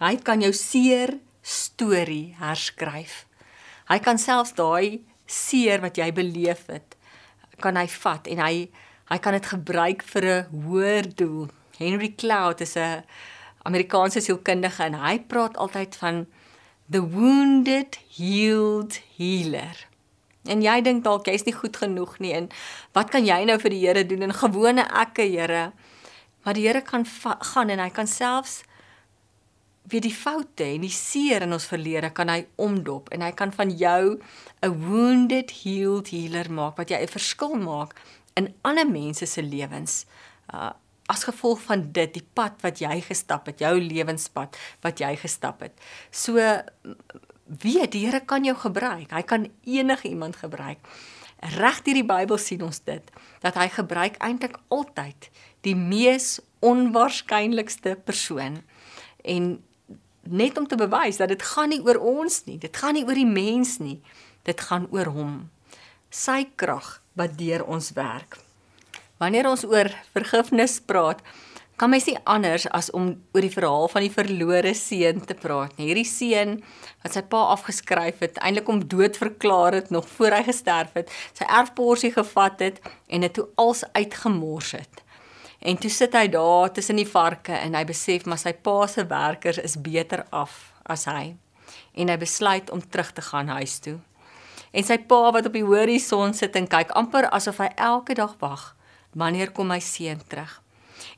S1: Hy kan jou seer storie herskryf. Hy kan selfs daai seer wat jy beleef het, kan hy vat en hy hy kan dit gebruik vir 'n hoër doel. Henry Cloud is 'n Amerikaanse sielkundige en hy praat altyd van the wounded healed healer. En jy dink dalk jy's nie goed genoeg nie en wat kan jy nou vir die Here doen en gewone ekke Here? Maar die Here kan gaan en hy kan selfs weer die foute en die seer in ons verlede kan hy omdop en hy kan van jou 'n wounded healed healer maak wat jy 'n verskil maak in ander mense se lewens. Uh as gevolg van dit die pad wat jy gestap het, jou lewenspad wat jy gestap het. So weet die Here kan jou gebruik. Hy kan enige iemand gebruik. Reg deur die Bybel sien ons dit dat hy gebruik eintlik altyd die mees onwaarskynlikste persoon en net om te bewys dat dit gaan nie oor ons nie, dit gaan nie oor die mens nie, dit gaan oor hom. Sy krag wat deur ons werk. Wanneer ons oor vergifnis praat, kan mens nie anders as om oor die verhaal van die verlore seun te praat nie. Hierdie seun wat sy pa afgeskryf het, eintlik om dood verklaar het nog voor hy gesterf het, sy erfporsie gevat het en dit toe als uitgemors het. En toe sit hy daar tussen die varke en hy besef maar sy pa se werkers is beter af as hy. En hy besluit om terug te gaan huis toe. En sy pa wat op die horison sit en kyk amper asof hy elke dag wag wanneer kom my seun terug?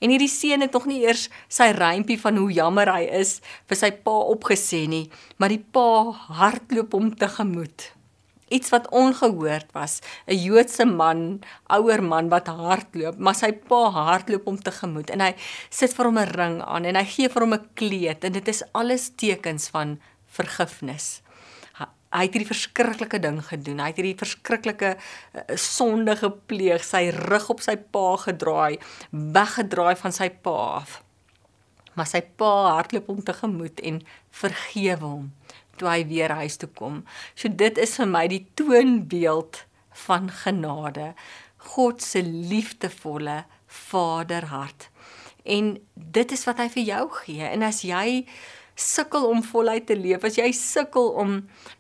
S1: En hierdie seun het nog nie eers sy rympie van hoe jammer hy is vir sy pa opgesê nie, maar die pa hardloop hom tegemoet. Iets wat ongehoord was, 'n Joodse man, ouer man wat hardloop, maar sy pa hardloop hom tegemoet en hy sit vir hom 'n ring aan en hy gee vir hom 'n kleed en dit is alles tekens van vergifnis hy het hierdie verskriklike ding gedoen. Hy het hierdie verskriklike uh, sonde gepleeg, sy rug op sy pa gedraai, weggedraai van sy pa af. Maar sy pa hardloop hom tegemoet en vergewe hom toe hy weer huis toe kom. So dit is vir my die toonbeeld van genade. God se liefdevolle vaderhart. En dit is wat hy vir jou gee. En as jy sukkel om voluit te leef, as jy sukkel om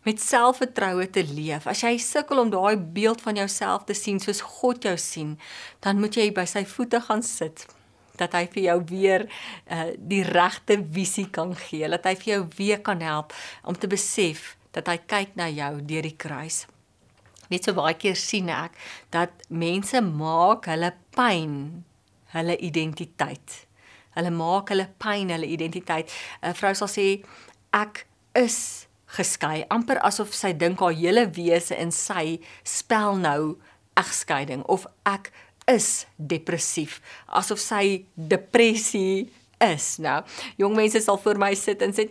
S1: met selfvertroue te leef, as jy sukkel om daai beeld van jouself te sien soos God jou sien, dan moet jy by sy voete gaan sit dat hy vir jou weer uh, die regte visie kan gee, dat hy vir jou weer kan help om te besef dat hy kyk na jou deur die kruis. Net so baie keer sien ek dat mense maak hulle pyn hulle identiteit. Hulle maak hulle pyn hulle identiteit. 'n Vrou sal sê ek is geskei, amper asof sy dink haar hele wese in sy spel nou egskeiding of ek is depressief, asof sy depressie is. Nou, jong mense sal voor my sit en sê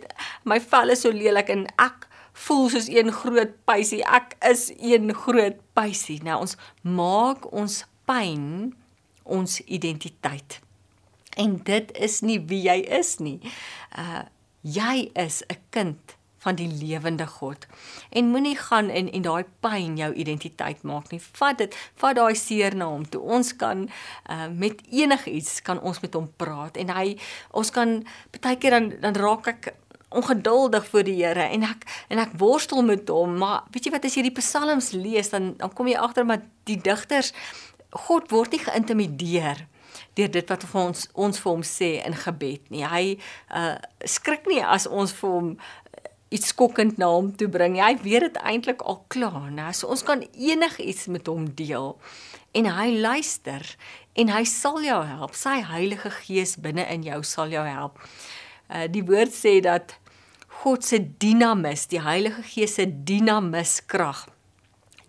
S1: my vel is so lelik en ek voel soos een groot pysie. Ek is een groot pysie. Nou ons maak ons pyn ons identiteit. En dit is nie wie jy is nie. Uh jy is 'n kind van die lewende God. En moenie gaan in en daai pyn jou identiteit maak nie. Vat dit, vat daai seer na hom toe. Ons kan uh met enigiets kan ons met hom praat en hy ons kan baie keer dan dan raak ek ongeduldig voor die Here en ek en ek worstel met hom, maar weet jy wat as jy die psalms lees dan dan kom jy agter maar die digters God word nie geïntimideer deur dit wat vir ons ons vir hom sê in gebed nie. Hy uh skrik nie as ons vir hom iets skokkend na hom toe bring. Hy weet dit eintlik al klaar, né? So ons kan enigiets met hom deel en hy luister en hy sal jou help. Sy Heilige Gees binne in jou sal jou help. Uh die woord sê dat God se dinamis, die Heilige Gees se dinamis krag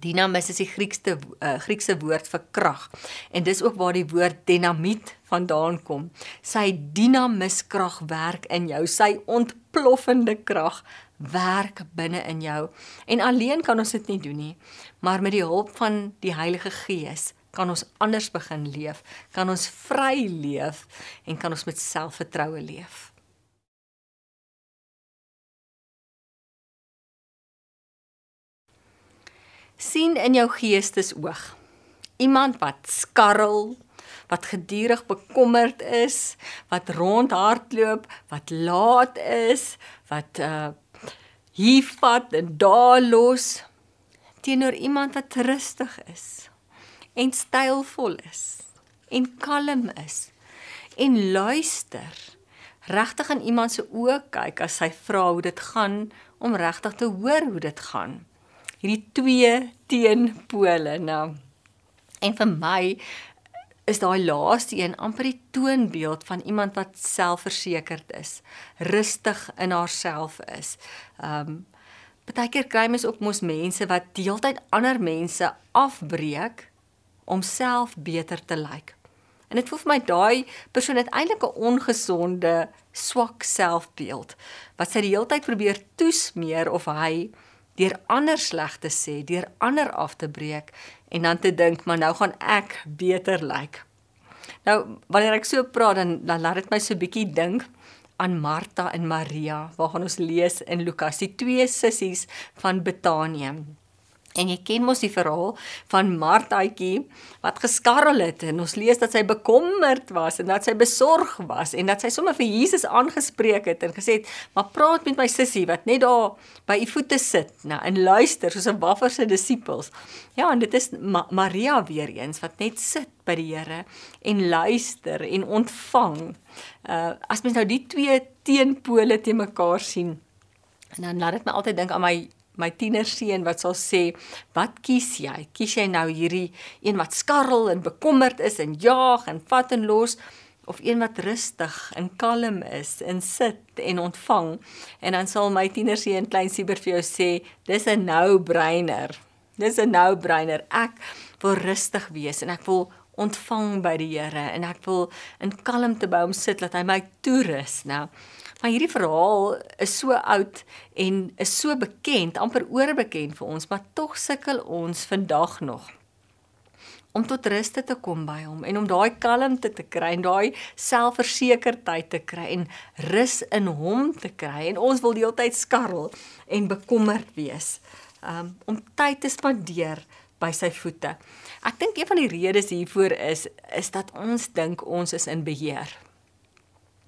S1: Dinamis is die Griekse uh, Griekse woord vir krag. En dis ook waar die woord dinamiet vandaan kom. Sy dinamiskrag werk in jou, sy ontploffende krag werk binne in jou. En alleen kan ons dit nie doen nie, maar met die hulp van die Heilige Gees kan ons anders begin leef, kan ons vry leef en kan ons met selfvertroue leef. sien in jou geestesoog iemand wat skarrel, wat gedurig bekommerd is, wat rondhardloop, wat laat is, wat uh hier vat en daar los teenoor iemand wat rustig is en stylvol is en kalm is en luister regtig in iemand se oë kyk as hy vra hoe dit gaan om regtig te hoor hoe dit gaan hierdie twee teenpole nou. En vir my is daai laaste een amper die toonbeeld van iemand wat selfversekerd is, rustig in haarself is. Um partykeer kry mens ook mos mense wat deeltyd ander mense afbreek om self beter te lyk. En dit voel vir my daai persoon het eintlik 'n ongesonde, swak selfbeeld wat sy die hele tyd probeer toesmeer of hy deur ander sleg te sê, deur ander af te breek en dan te dink maar nou gaan ek beter lyk. Nou wanneer ek so praat dan dan laat dit my so bietjie dink aan Martha en Maria, waarvan ons lees in Lukas, die twee sissies van Betanië. En jy ken mos die verhaal van Marthaatjie wat geskarrel het en ons lees dat sy bekommerd was en dat sy besorg was en dat sy sommer vir Jesus aangespreek het en gesê het: "Maar praat met my sussie wat net daar by u voete sit nou en luister soos 'n waffer se disippels." Ja, en dit is Ma Maria weer eens wat net sit by die Here en luister en ontvang. Uh as mens nou die twee teenpole te mekaar sien, en dan laat dit my altyd dink aan my my tienerseun wat sal sê, "Wat kies jy? Kies jy nou hierdie een wat skarrel en bekommerd is en jaag en vat en los of een wat rustig en kalm is en sit en ontvang?" En dan sal my tienerseun klein Sieber vir jou sê, "Dis 'n no-brainer. Dis 'n no-brainer. Ek wil rustig wees en ek wil ontvang by die Here en ek wil in kalmte by hom sit dat hy my toerus." Nou, Maar hierdie verhaal is so oud en is so bekend, amper oorbekend vir ons, maar tog sukkel ons vandag nog om tot rus te kom by hom en om daai kalmte te kry en daai selfversekerdheid te kry en rus in hom te kry en ons wil die hele tyd skarrel en bekommerd wees um, om tyd te spandeer by sy voete. Ek dink een van die redes hiervoor is is dat ons dink ons is in beheer.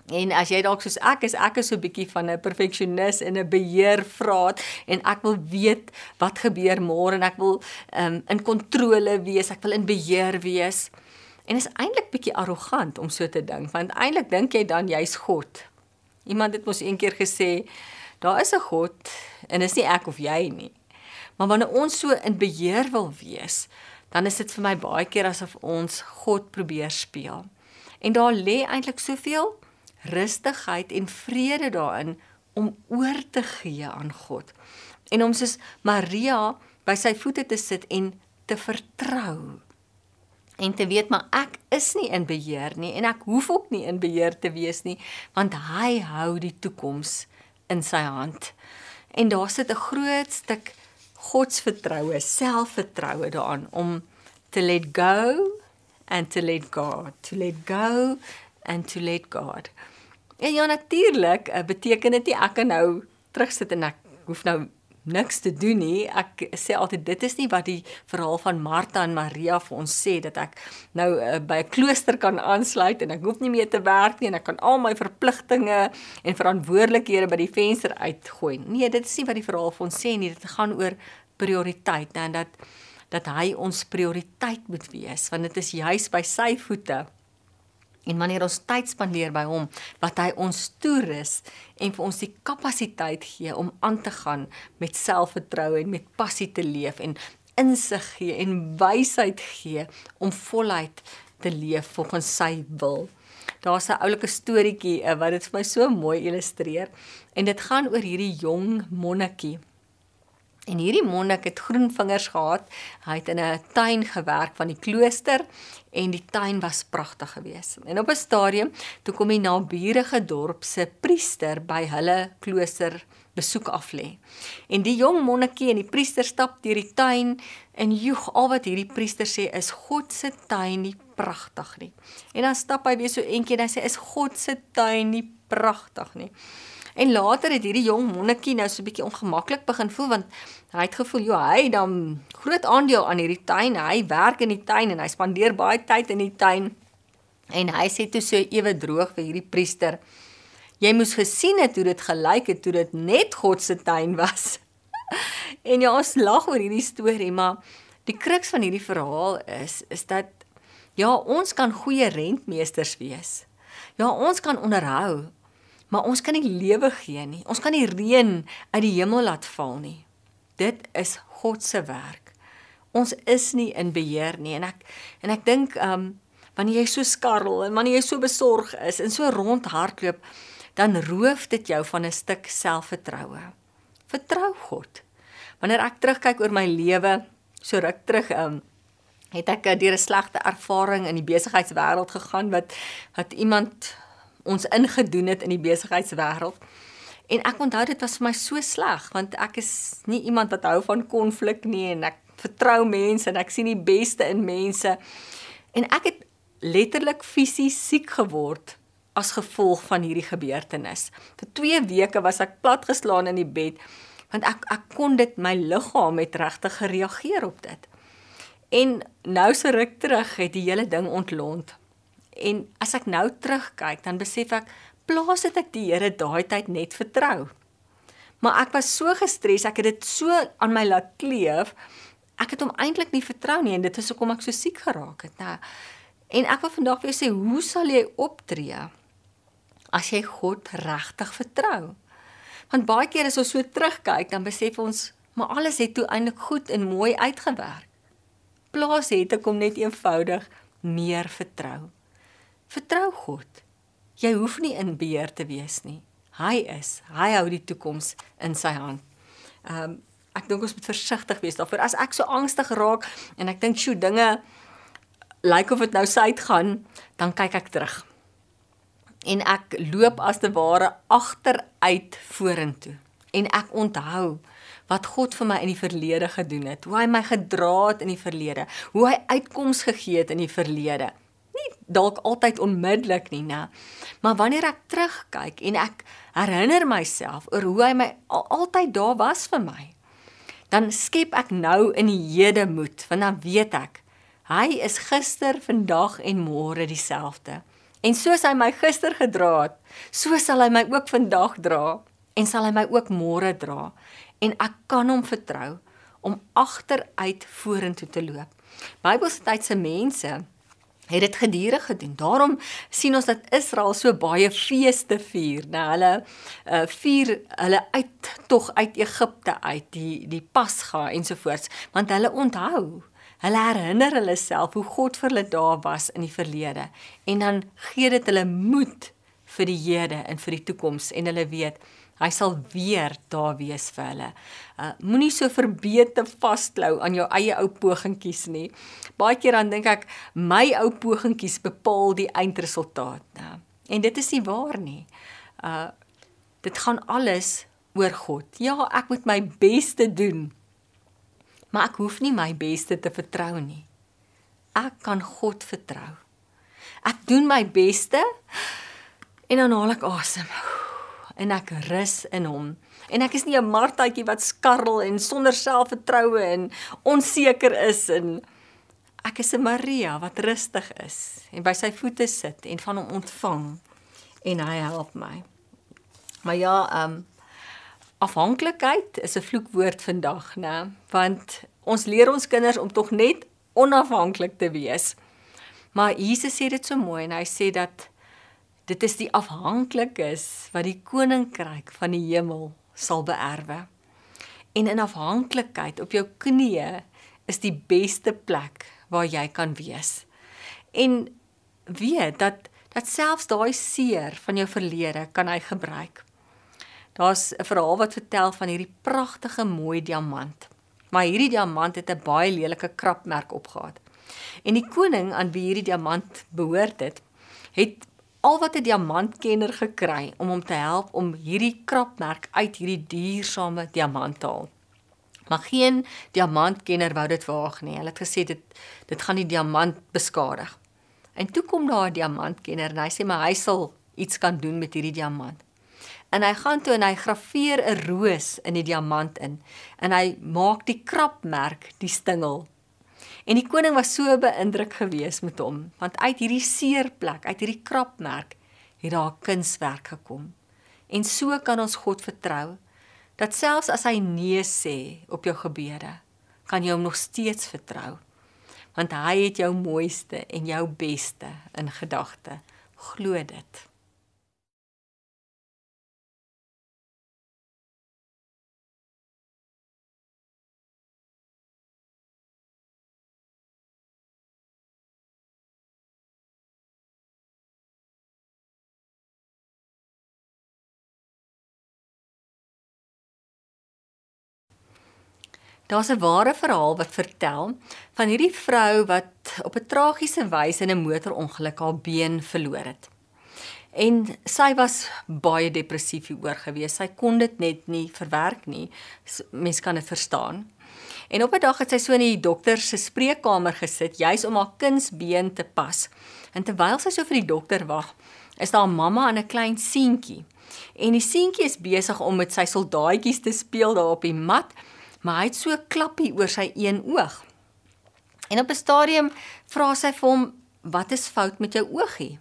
S1: En as jy dalk soos ek is, ek is so 'n bietjie van 'n perfeksionis en 'n beheervraat en ek wil weet wat gebeur môre en ek wil um, in kontrole wees, ek wil in beheer wees. En is eintlik bietjie arrogant om so te dink, want eintlik dink jy dan jy's God. Iemand het mos eendag gesê, daar is 'n God en is nie ek of jy nie. Maar wanneer ons so in beheer wil wees, dan is dit vir my baie keer asof ons God probeer speel. En daar lê eintlik soveel rustigheid en vrede daarin om oor te gee aan God. En om soos Maria by sy voete te sit en te vertrou. En te weet maar ek is nie in beheer nie en ek hoef ook nie in beheer te wees nie want hy hou die toekoms in sy hand. En daar sit 'n groot stuk godsvertroue, selfvertroue daaraan om to let go and to let God, to let go and to let God. En ja natuurlik uh, beteken dit nie ek kan nou terugsit en ek hoef nou niks te doen nie. Ek sê altyd dit is nie wat die verhaal van Martha en Maria vir ons sê dat ek nou uh, by 'n klooster kan aansluit en ek hoef nie meer te werk nie en ek kan al my verpligtinge en verantwoordelikhede by die venster uitgooi. Nee, dit is nie wat die verhaal vir ons sê nie. Dit gaan oor prioriteit en dat dat hy ons prioriteit moet wees want dit is juis by sy voete En wanneer ons tyd spandeer by hom, wat hy ons toerus en vir ons die kapasiteit gee om aan te gaan met selfvertroue en met passie te leef en insig gee en wysheid gee om voluit te leef volgens sy wil. Daar's 'n oulike storieetjie eh, wat dit vir my so mooi illustreer en dit gaan oor hierdie jong monnikie En hierdie monnik het groen vingers gehad. Hy het in 'n tuin gewerk van die klooster en die tuin was pragtig geweest. En op 'n stadium toe kom die naburige dorp se priester by hulle klooster besoek af lê. En die jong monnikie en die priester stap deur die tuin en joeg al wat hierdie priester sê is God se tuin nie pragtig nie. En dan stap hy weer so eentjie en hy sê is God se tuin nie pragtig nie. En later het hierdie jong monnikie nou so 'n bietjie ongemaklik begin voel want hy het gevoel, "Jo, hy dan groot aandeel aan hierdie tuin. Hy werk in die tuin en hy spandeer baie tyd in die tuin." En hy sê toe so ewe droog vir hierdie priester, "Jy moes gesien het hoe dit gelyk het toe dit net God se tuin was." en ja, ons lag oor hierdie storie, maar die kruks van hierdie verhaal is is dat ja, ons kan goeie rentmeesters wees. Ja, ons kan onderhou, Maar ons kan nie lewe gee nie. Ons kan nie reën uit die hemel laat val nie. Dit is God se werk. Ons is nie in beheer nie en ek en ek dink um wanneer jy so skarrel en wanneer jy so besorg is en so rondhardloop, dan roof dit jou van 'n stuk selfvertroue. Vertrou God. Wanneer ek terugkyk oor my lewe, so ruk terug um het ek deur 'n slegte ervaring in die besigheidswêreld gegaan wat wat iemand ons ingedoen het in die besigheidswêreld. En ek onthou dit was vir my so sleg want ek is nie iemand wat hou van konflik nie en ek vertrou mense en ek sien die beste in mense. En ek het letterlik fisies siek geword as gevolg van hierdie gebeurtenis. Vir 2 weke was ek platgeslaan in die bed want ek ek kon dit my liggaam het regtig gereageer op dit. En nou so ruk terug het die hele ding ontlont. En as ek nou terugkyk, dan besef ek plaas het ek die Here daai tyd net vertrou. Maar ek was so gestres, ek het dit so aan my laat kleef. Ek het hom eintlik nie vertrou nie en dit is hoekom ek so siek geraak het. Nou, en ek wil vandag vir jou sê, hoe sal jy optree as jy God regtig vertrou? Want baie keer as ons so terugkyk, dan besef ons, maar alles het toe eintlik goed en mooi uitgewerk. Plaas het ek hom net eenvoudig meer vertrou. Vertrou God. Jy hoef nie in beheer te wees nie. Hy is. Hy hou die toekoms in sy hand. Ehm um, ek dink ons moet versigtig wees daarvoor. As ek so angstig raak en ek dink, "Sjoe, dinge lyk of dit nou suid gaan," dan kyk ek terug. En ek loop as te ware agteruit vorentoe. En ek onthou wat God vir my in die verlede gedoen het, hoe hy my gedra het in die verlede, hoe hy uitkoms gegee het in die verlede. Nie dalk altyd onmiddellik nie, né? Maar wanneer ek terugkyk en ek herinner myself oor hoe hy my al, altyd daar was vir my, dan skep ek nou in die hede moed, want dan weet ek hy is gister, vandag en môre dieselfde. En soos hy my gister gedra het, so sal hy my ook vandag dra en sal hy my ook môre dra en ek kan hom vertrou om agteruit vorentoe te loop. Bybelse tyd se mense het dit gedurig gedoen. Daarom sien ons dat Israel so baie feeste vier. Nou hulle uh, vier hulle uit tog uit Egipte uit, die die Pasga ensovoorts, want hulle onthou Hulle herinner hulle self hoe God vir hulle daar was in die verlede en dan gee dit hulle moed vir die hede en vir die toekoms en hulle weet Hy sal weer daar wees vir hulle. Uh moenie so verbeete vasklou aan jou eie ou pogingkies nie. Baie keer dan dink ek my ou pogingkies bepaal die eindresultaat, né? En dit is nie waar nie. Uh dit gaan alles oor God. Ja, ek moet my beste doen. Maar ek hoef nie my beste te vertrou nie. Ek kan God vertrou. Ek doen my beste en dan haal ek asem. Awesome en ek rus in hom. En ek is nie 'n martaatjie wat skarrel en sonder selfvertroue en onseker is en ek is 'n Maria wat rustig is en by sy voete sit en van hom ontvang en hy help my. Maar ja, ehm um, afhanklikheid is 'n vloekwoord vandag, né? Want ons leer ons kinders om tog net onafhanklik te wees. Maar Jesus sê dit so mooi en hy sê dat Dit is die afhanklikes wat die koninkryk van die hemel sal beerwe. En in afhanklikheid op jou knieë is die beste plek waar jy kan wees. En weet dat dat selfs daai seer van jou verlede kan hy gebruik. Daar's 'n verhaal wat vertel van hierdie pragtige mooi diamant. Maar hierdie diamant het 'n baie lelike krapmerk opgehad. En die koning aan wie hierdie diamant behoort het, het al wat 'n diamantkenner gekry om hom te help om hierdie krapmerk uit hierdie duursame diamant te haal. Maar geen diamantkenner wou dit waag nie. Hulle het gesê dit dit gaan die diamant beskadig. En toe kom daar 'n diamantkenner en hy sê maar hy sal iets kan doen met hierdie diamant. En hy gaan toe en hy graweer 'n roos in die diamant in en hy maak die krapmerk die stingel En die koning was so beïndruk geweest met hom, want uit hierdie seerplek, uit hierdie krapmerk, het daar 'n kunswerk gekom. En so kan ons God vertrou dat selfs as hy nee sê op jou gebede, kan jy hom nog steeds vertrou. Want hy het jou mooiste en jou beste in gedagte. Glo dit. Daar's 'n ware verhaal wat vertel van hierdie vrou wat op 'n tragiese wyse in 'n motorongeluk haar been verloor het. En sy was baie depressief hieroor gewees. Sy kon dit net nie verwerk nie. Mens kan dit verstaan. En op 'n dag het sy so in die dokter se spreekkamer gesit, juis om haar kindsbeen te pas. En terwyl sy so vir die dokter wag, is daar 'n mamma en 'n klein seentjie. En die seentjie is besig om met sy soldaatjies te speel daar op die mat maar hy het so klappie oor sy een oog. En op 'n stadium vra sy vir hom, "Wat is fout met jou oogie?"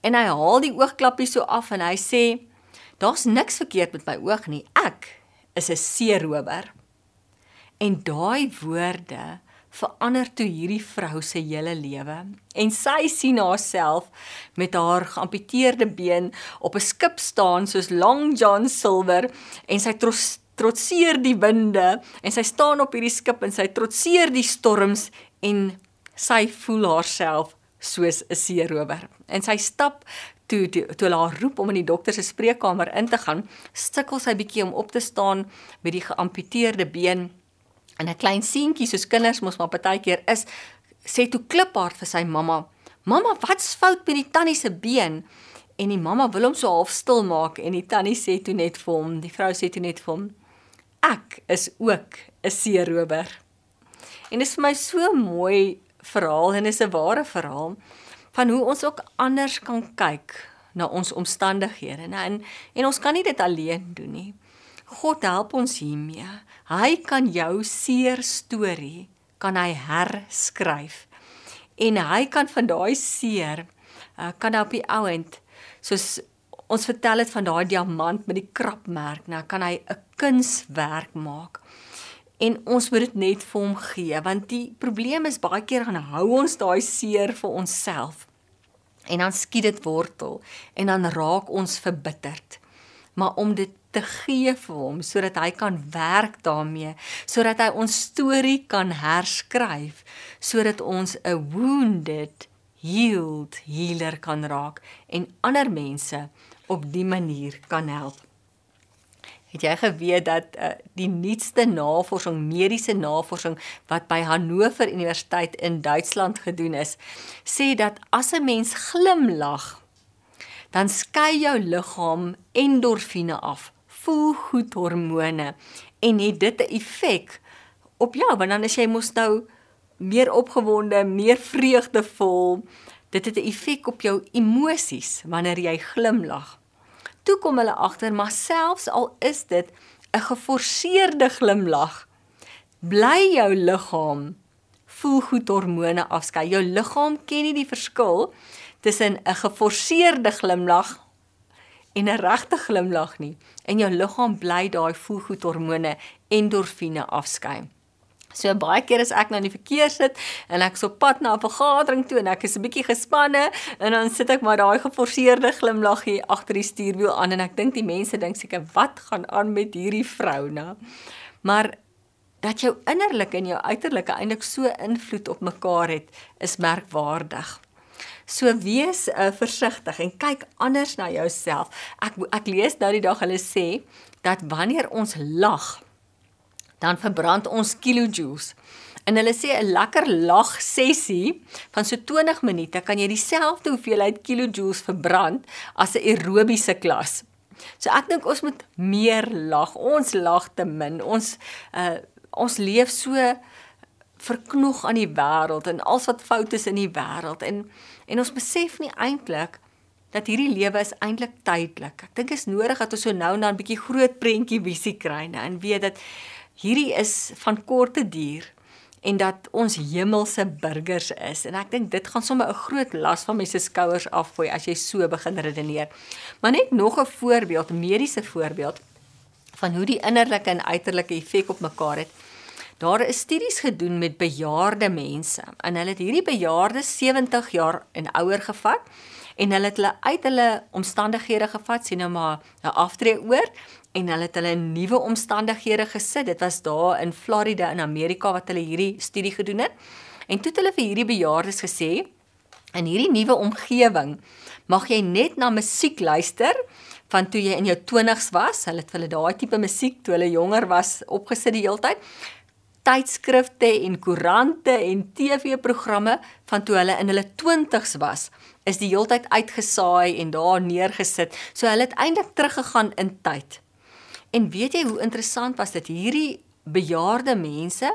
S1: En hy haal die oogklappie so af en hy sê, "Daar's niks verkeerd met my oog nie. Ek is 'n seerower." En daai woorde verander toe hierdie vrou se hele lewe en sy sien haarself met haar geamputeerde been op 'n skip staan soos Long John Silver en sy tros trotseer die winde en sy staan op hierdie skip en sy trotseer die storms en sy voel haarself soos 'n seerower. En sy stap toe toe, toe haar roep om in die dokter se spreekkamer in te gaan, sukkel sy bietjie om op te staan met die geamputeerde been en 'n klein seentjie soos kinders mos maar partykeer is, sê toe kliphard vir sy mamma: "Mamma, wat's fout met die tannie se been?" En die mamma wil hom so half stil maak en die tannie sê toe net vir hom, die vrou sê toe net vir hom: ek is ook 'n seerower. En dit is vir my so mooi verhaal en is 'n ware verhaal van hoe ons ook anders kan kyk na ons omstandighede, né? En en ons kan nie dit alleen doen nie. God help ons hiermee. Hy kan jou seer storie kan hy herskryf. En hy kan van daai seer uh, kan op die ouend soos ons vertel dit van daai diamant met die krapmerk, nou kan hy 'n kunswerk maak. En ons moet dit net vir hom gee want die probleem is baie keer gaan hou ons daai seer vir onsself. En dan skiet dit wortel en dan raak ons verbitterd. Maar om dit te gee vir hom sodat hy kan werk daarmee, sodat hy ons storie kan herskryf, sodat ons 'n wounded healed healer kan raak en ander mense op die manier kan help. Het jy geweet dat uh, die nuutste navorsing, mediese navorsing wat by Hannover Universiteit in Duitsland gedoen is, sê dat as 'n mens glimlag, dan skei jou liggaam endorfine af, voel goed hormone en het dit 'n effek op jou, want dan as jy mos nou meer opgewonde, meer vreugdevol, dit het 'n effek op jou emosies wanneer jy glimlag toe kom hulle agter maar selfs al is dit 'n geforseerde glimlag bly jou liggaam voel goed hormone afskei. Jou liggaam ken nie die verskil tussen 'n geforseerde glimlag en 'n regte glimlag nie. En jou liggaam bly daai voel goed hormone endorfine afskei So baie keer as ek nou in die verkeer sit en ek is op pad na 'n vergadering toe en ek is 'n bietjie gespanne en dan sit ek maar daai geforseerde glimlag hier agter die stuurwiel aan en ek dink die mense dink seker wat gaan aan met hierdie vrou nou. Maar dat jou innerlike en jou uiterlike eintlik so invloed op mekaar het, is merkwaardig. So wees uh, versigtig en kyk anders na jouself. Ek ek lees nou die dag hulle sê dat wanneer ons lag dan verbrand ons kilojoules. En hulle sê 'n lekker lag sessie van so 20 minute kan jy dieselfde hoeveelheid kilojoules verbrand as 'n aerobiese klas. So ek dink ons moet meer lag. Ons lag te min. Ons uh ons leef so verknog aan die wêreld en alles wat fout is in die wêreld en en ons besef nie eintlik dat hierdie lewe is eintlik tydelik. Ek dink is nodig dat ons so nou en dan 'n bietjie groot prentjie visie kry nou en weet dat hierdie is van korte duur en dat ons hemelse burgers is en ek dink dit gaan sommer 'n groot las van mense skouers afgooi as jy so begin redeneer. Maar net nog 'n voorbeeld, 'n mediese voorbeeld van hoe die innerlike en uiterlike effek op mekaar het. Daar is studies gedoen met bejaarde mense en hulle het hierdie bejaardes 70 jaar en ouer gevat en hulle het hulle uit hulle omstandighede gevat, sien nou maar 'n aftree oor en hulle het hulle in nuwe omstandighede gesit. Dit was daar in Florida in Amerika wat hulle hierdie studie gedoen het. En toe het hulle vir hierdie bejaardes gesê in hierdie nuwe omgewing mag jy net na musiek luister van toe jy in jou 20's was. Hulle het vir hulle daai tipe musiek toe hulle jonger was opgesit die hele tyd. Tydskrifte en koerante en TV-programme van toe hulle in hulle 20's was, is die heeltyd uitgesaai en daar neergesit. So hulle het eintlik teruggegaan in tyd. En weet jy hoe interessant was dit hierdie bejaarde mense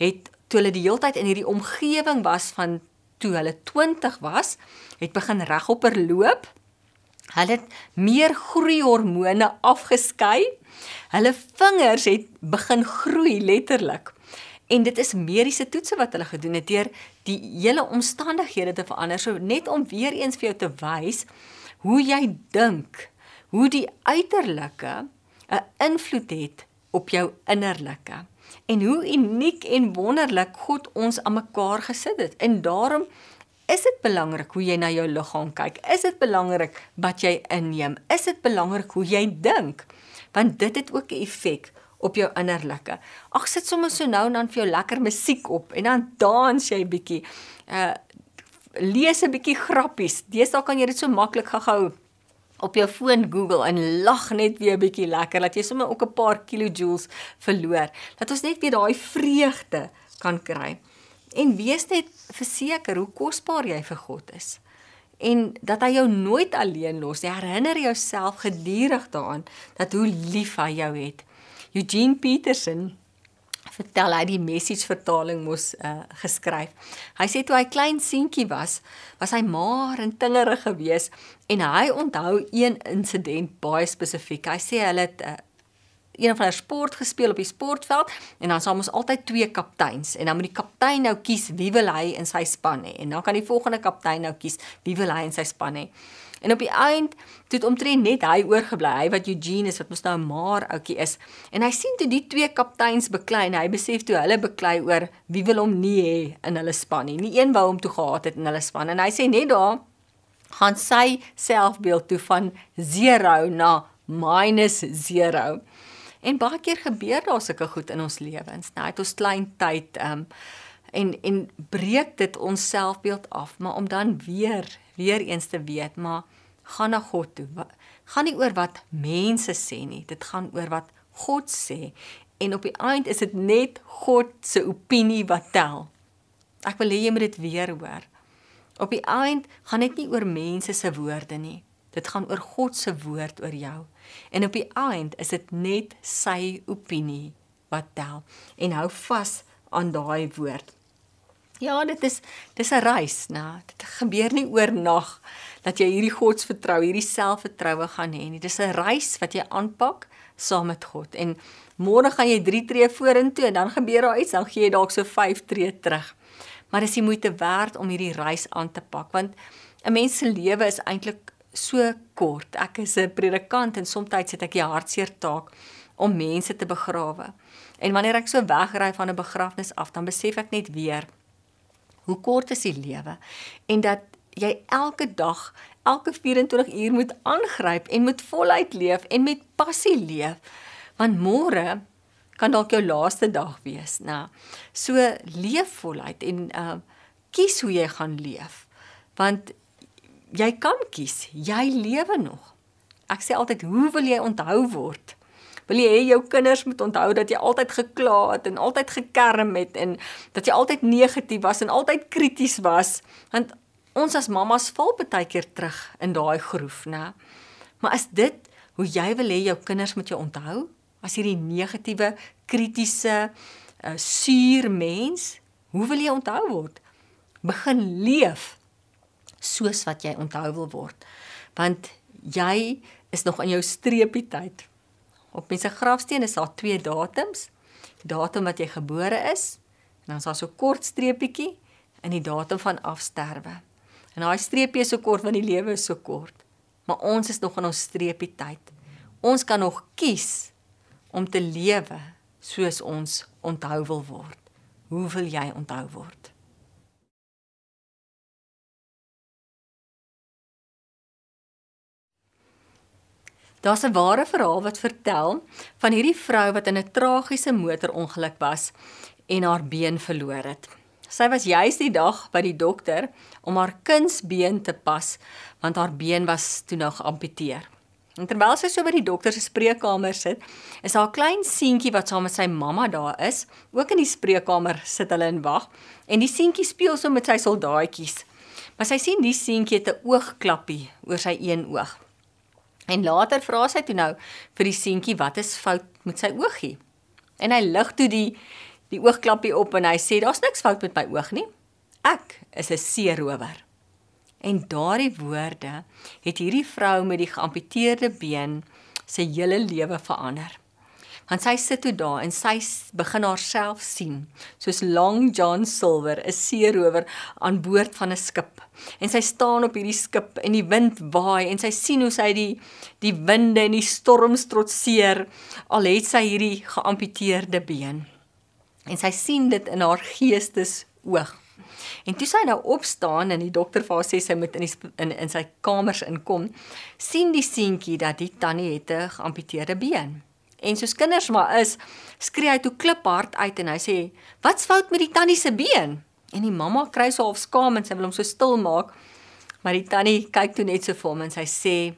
S1: het toe hulle die hele tyd in hierdie omgewing was van toe hulle 20 was, het begin regopper loop. Hulle het meer groeihormone afgeskei. Hulle vingers het begin groei letterlik. En dit is mediese toetse wat hulle gedoen het deur die hele omstandighede te verander. So net om weer eens vir jou te wys hoe jy dink, hoe die uiterlike 'n invloed het op jou innerlike. En hoe uniek en wonderlik God ons aan mekaar gesit het. En daarom is dit belangrik hoe jy na jou liggaam kyk. Is dit belangrik wat jy inneem? Is dit belangrik hoe jy dink? Want dit het ook 'n effek op jou innerlike. Ag sit sommer so nou en dan vir jou lekker musiek op en dan dans jy bietjie. Uh lees 'n bietjie grappies. Deesdae kan jy dit so maklik gehou op jou foon Google en lag net weer 'n bietjie lekker dat jy sommer ook 'n paar kilojoules verloor. Dat ons net weer daai vreugde kan kry. En wees net verseker hoe kosbaar jy vir God is. En dat hy jou nooit alleen los nie. Herinner jouself gedurig daaraan dat hoe lief hy jou het. Eugene Peterson vertel hy die message vertaling moes uh, geskryf. Hy sê toe hy klein seentjie was, was hy maar en tingerig geweest en hy onthou een insident baie spesifiek. Hy sê hulle het uh, een van hulle sport gespeel op die sportveld en dan sal ons altyd twee kapteins en dan moet die kaptein nou kies wie wil hy in sy span hê en dan kan die volgende kaptein nou kies wie wil hy in sy span hê. En op die eind het omtrent net hy oorgebly, hy wat Eugene is wat mos nou maar ouetjie is. En hy sien toe die twee kapteins beklei en hy besef toe hulle beklei oor wie wil hom nie hê in hulle span nie. Nie een wou hom toe gehad het in hulle span en hy sê net daar gaan sy selfbeeld toe van 0 na minus 0. En baie keer gebeur daar sulke goed in ons lewens. Nou het ons klein tyd um en en breek dit ons selfbeeld af, maar om dan weer weer eens te weet, maar gaan na God toe. Gaan nie oor wat mense sê nie, dit gaan oor wat God sê. En op die eind is dit net God se opinie wat tel. Ek wil hê jy moet dit weer hoor. Op die eind gaan dit nie oor mense se woorde nie. Dit gaan oor God se woord oor jou. En op die eind is dit net sy opinie wat tel. En hou vas aan daai woord. Ja, dit is dis 'n reis, né? Dit gebeur nie oornag dat jy hierdie godsvertrou, hierdie selfvertroue gaan hê nie. Dis 'n reis wat jy aanpak saam met God. En môre gaan jy 3 tree vorentoe en dan gebeur daar iets, dan gee jy dalk so 5 tree terug. Maar dis die moeite werd om hierdie reis aan te pak want 'n mens se lewe is eintlik so kort. Ek is 'n predikant en soms het ek die hartseer taak om mense te begrawe. En wanneer ek so wegry van 'n begrafnis af, dan besef ek net weer hoe kort is die lewe en dat jy elke dag, elke 24 uur moet aangryp en moet voluit leef en met passie leef. Want môre kan dalk jou laaste dag wees, né? So leef voluit en uh kies hoe jy gaan leef. Want jy kan kies, jy lewe nog. Ek sê altyd, hoe wil jy onthou word? Wil jy hê jou kinders moet onthou dat jy altyd gekla het en altyd gekerm het en dat jy altyd negatief was en altyd krities was? Want ons as mammas val baie keer terug in daai groef, né? Maar is dit hoe jy wil hê jou kinders moet jou onthou? As hierdie negatiewe, kritiese, uh, suur mens, hoe wil jy onthou word? Begin leef soos wat jy onthou wil word. Want jy is nog in jou streepie tyd. Op mense grafsteen is daar twee datums. Die datum wat jy gebore is en dan is daar so kort streepietjie in die datum van afsterwe. En daai streepie is so kort want die lewe is so kort. Maar ons is nog in ons streepie tyd. Ons kan nog kies om te lewe soos ons onthou wil word. Hoe wil jy onthou word? Daar's 'n ware verhaal wat vertel van hierdie vrou wat in 'n tragiese motorongeluk was en haar been verloor het. Sy was juis die dag by die dokter om haar kunsbeen te pas want haar been was toe nog geamputeer. En terwyl sy so by die dokter se spreekkamer sit, is haar klein seentjie wat saam met sy mamma daar is, ook in die spreekkamer sit hulle en wag. En die seentjie speel so met sy soldaatjies. Maar sy sien die seentjie 'n oogklappie oor sy een oog. En later vra sy toe nou vir die seentjie wat is fout met sy oogie. En hy lig toe die die oogklappie op en hy sê daar's niks fout met my oog nie. Ek is 'n seerower. En daardie woorde het hierdie vrou met die geamputeerde been sy hele lewe verander want sy sit toe daar en sy begin haarself sien soos Long John Silver 'n seerower aan boord van 'n skip. En sy staan op hierdie skip en die wind waai en sy sien hoe sy die die winde en die storms trotseer al het sy hierdie geamputeerde been. En sy sien dit in haar geestes oog En toe sy nou opstaan en die dokter vir haar sê sy moet in die in in sy kamers inkom, sien die seentjie dat die tannie het 'n geamputeerde been. En soos kinders maar is, skree hy toe kliphard uit en hy sê: "Wat's fout met die tannie se been?" En die mamma kry so half skaam en sy wil hom so stil maak. Maar die tannie kyk toe net so vir hom en sy sê: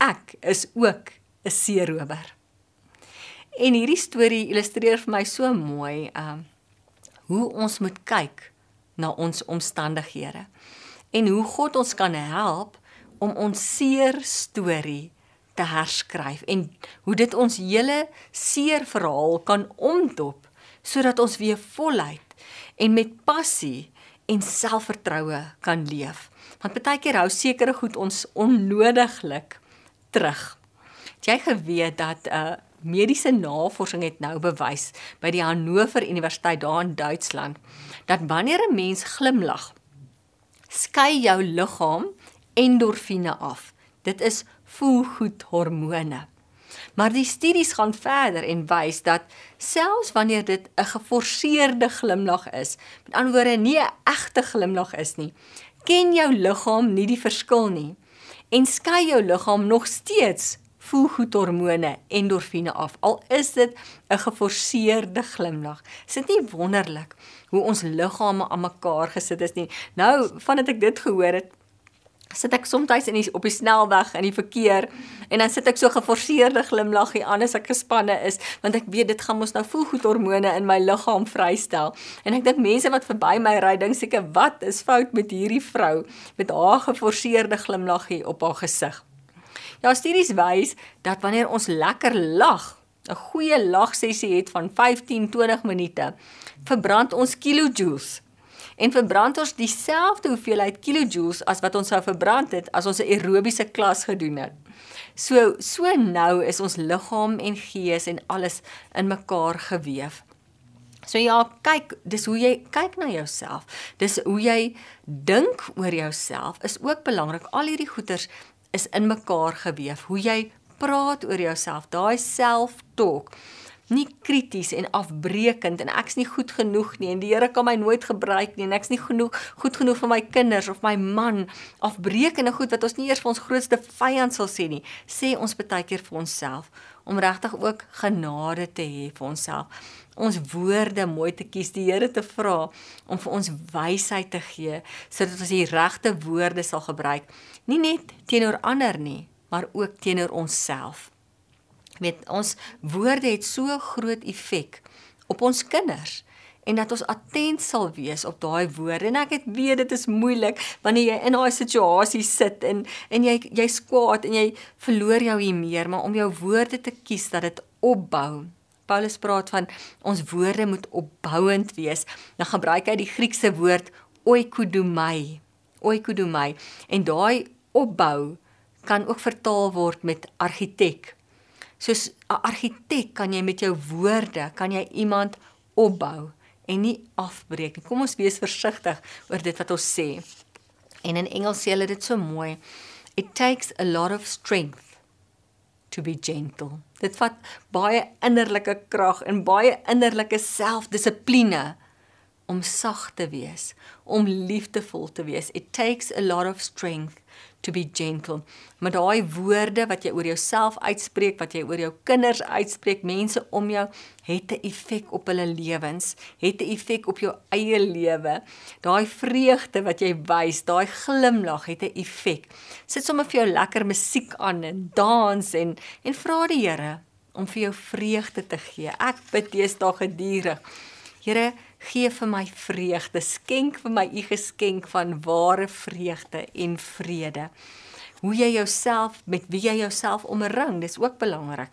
S1: "Ek is ook 'n seerower." En hierdie storie illustreer vir my so mooi um hoe ons moet kyk na ons omstandighede en hoe God ons kan help om ons seer storie te herskryf en hoe dit ons hele seer verhaal kan omdop sodat ons weer voluit en met passie en selfvertroue kan leef. Want baie keer hou sekere goed ons onnodiglik terug. Het jy geweet dat 'n uh, mediese navorsing het nou bewys by die Hannover Universiteit daar in Duitsland dat wanneer 'n mens glimlag, skei jou liggaam endorfine af. Dit is voelgoed hormone. Maar die studies gaan verder en wys dat selfs wanneer dit 'n geforseerde glimlag is, met ander woorde nie 'n egte glimlag is nie, ken jou liggaam nie die verskil nie en skei jou liggaam nog steeds voelgoedhormone endorfine af al is dit 'n geforseerde glimlag. Is dit nie wonderlik hoe ons liggame aan mekaar gesit is nie? Nou, vandat ek dit gehoor het, sit ek soms in die op die snelweg in die verkeer en dan sit ek so geforseerde glimlaggie aan as ek gespanne is want ek weet dit gaan mos nou voelgoedhormone in my liggaam vrystel. En ek dink mense wat verby my ry dink seker wat is fout met hierdie vrou met haar geforseerde glimlaggie op haar gesig Ja studies wys dat wanneer ons lekker lag 'n goeie lagsessie het van 15-20 minute verbrand ons kilojoules en verbrand ons dieselfde hoeveelheid kilojoules as wat ons sou verbrand het as ons 'n aerobiese klas gedoen het. So so nou is ons liggaam en gees en alles in mekaar gewewe. So ja, kyk, dis hoe jy kyk na jouself. Dis hoe jy dink oor jouself is ook belangrik. Al hierdie goeters is in mekaar gewewe. Hoe jy praat oor jouself, daai self-talk nie krities en afbreekend en ek's nie goed genoeg nie en die Here kan my nooit gebruik nie en ek's nie genoeg goed genoeg vir my kinders of my man. Afbreekende goed wat ons nie eers vir ons grootste vyand sal sê nie sê ons baie keer vir onsself om regtig ook genade te hê vir onsself. Ons woorde mooi te kies die Here te vra om vir ons wysheid te gee sodat ons die regte woorde sal gebruik. Nie net teenoor ander nie maar ook teenoor onsself weet ons woorde het so groot effek op ons kinders en dat ons attent sal wees op daai woorde. En ek het weet dit is moeilik wanneer jy in daai situasie sit en en jy jy's kwaad en jy verloor jou hier meer maar om jou woorde te kies dat dit opbou. Paulus praat van ons woorde moet opbouend wees. Dan gebruik hy die Griekse woord oikodomai oikodomai. En daai opbou kan ook vertaal word met argitek soos 'n argitek kan jy met jou woorde kan jy iemand opbou en nie afbreek nie. Kom ons wees versigtig oor dit wat ons sê. En in Engels sê hulle dit so mooi. It takes a lot of strength to be gentle. Dit vat baie innerlike krag en baie innerlike selfdissipline om sag te wees, om liefdevol te wees. It takes a lot of strength to be gentle. Maar daai woorde wat jy oor jouself uitspreek, wat jy oor jou kinders uitspreek, mense om jou het 'n effek op hulle lewens, het 'n effek op jou eie lewe. Daai vreugde wat jy wys, daai glimlag het 'n effek. Sit sommer vir jou lekker musiek aan en dans en en vra die Here om vir jou vreugde te gee. Ek bid deesdae gedurig. Here, gee vir my vreugde, skenk vir my u geskenk van ware vreugde en vrede. Hoe jy jouself met wie jy jouself omring, dis ook belangrik.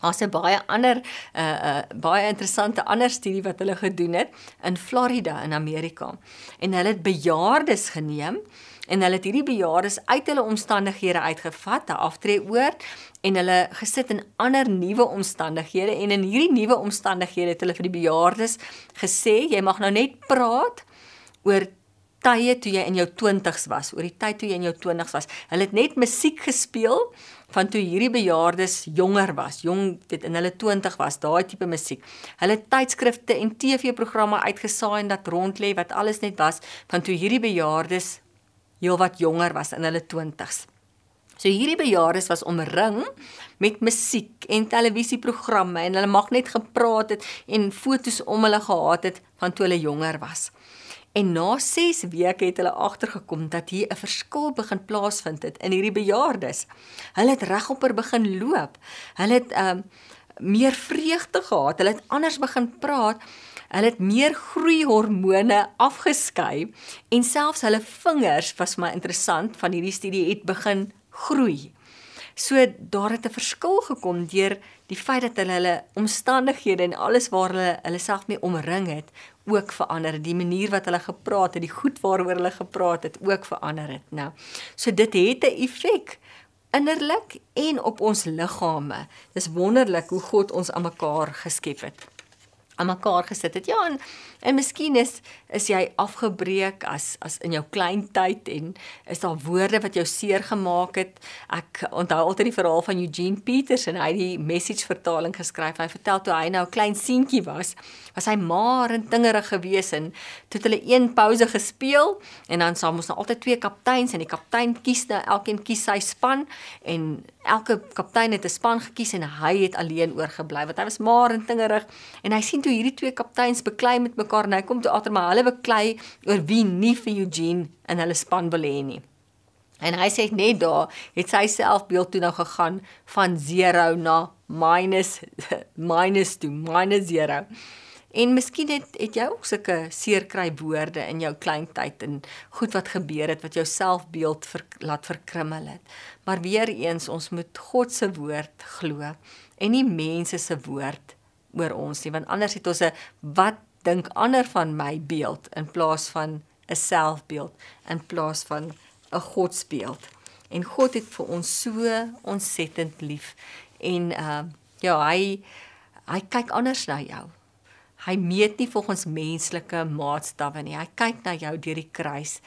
S1: Daar's 'n baie ander 'n uh, uh, baie interessante ander studie wat hulle gedoen het in Florida in Amerika. En hulle het bejaardes geneem en hulle het hierdie bejaardes uit hulle omstandighede uitgevat, 'n aftreeoord en hulle gesit in ander nuwe omstandighede en in hierdie nuwe omstandighede het hulle vir die bejaardes gesê jy mag nou net praat oor tye toe jy in jou 20's was, oor die tyd toe jy in jou 20's was. Hulle het net musiek gespeel van toe hierdie bejaardes jonger was, jong dit in hulle 20 was, daai tipe musiek. Hulle tydskrifte en TV-programme uitgesaai en dat rond lê wat alles net was van toe hierdie bejaardes heelwat jonger was in hulle 20's. So hierdie bejaardes was omring met musiek en televisieprogramme en hulle mag net gepraat het en fotos om hulle gehad het van toe hulle jonger was. En na 6 weke het hulle agtergekom dat hier 'n verskil begin plaasvind het in hierdie bejaardes. Hulle het regopper begin loop. Hulle het um meer vreugde gehad. Hulle het anders begin praat. Hulle het meer groeihormone afgeskei en selfs hulle vingers was maar interessant van hierdie studie het begin groei. So daar het 'n verskil gekom deur die feit dat hulle hulle omstandighede en alles waar hulle hulle self mee omring het ook verander. Die manier wat hulle gepraat het, die goed waaroor hulle gepraat het, ook verander het. Nou, so dit het 'n effek innerlik en op ons liggame. Dis wonderlik hoe God ons aan mekaar geskep het aan mekaar gesit het. Ja, en en miskien is is jy afgebreek as as in jou klein tyd en is daar woorde wat jou seer gemaak het. Ek onthou altyd die verhaal van Eugene Peters en hy het die message vertaling geskryf. Hy vertel toe hy nou 'n klein seentjie was, was hy maar en dingerig gewees en toe het hulle een pouse gespeel en dan saam ons nou altyd twee kapteins en die kaptein kies nou elkeen kies sy span en elke kaptein het 'n span gekies en hy het alleen oorgebly want hy was maar en dingerig en hy sien toe hierdie twee kapteins beklei met mekaar en hy kom toe agter maar hulle beklei oor wie nie vir Eugene in hulle span wil hê nie. En hy sê net daar het sy selfbeeld toe nou gegaan van 0 na minus minus toe minus 0. En miskien het het jy ook sulke seerkry woorde in jou klein tyd en goed wat gebeur het wat jou selfbeeld ver, laat verkrummel het. Maar weer eens ons moet God se woord glo en nie mense se woord oor ons nie want anders het ons 'n wat dink ander van my beeld in plaas van 'n selfbeeld in plaas van 'n godsbeeld. En God het vir ons so ontsettend lief en uh ja, hy hy kyk anders na jou. Hy meet nie volgens menslike maatstawwe nie. Hy kyk na jou deur die kruis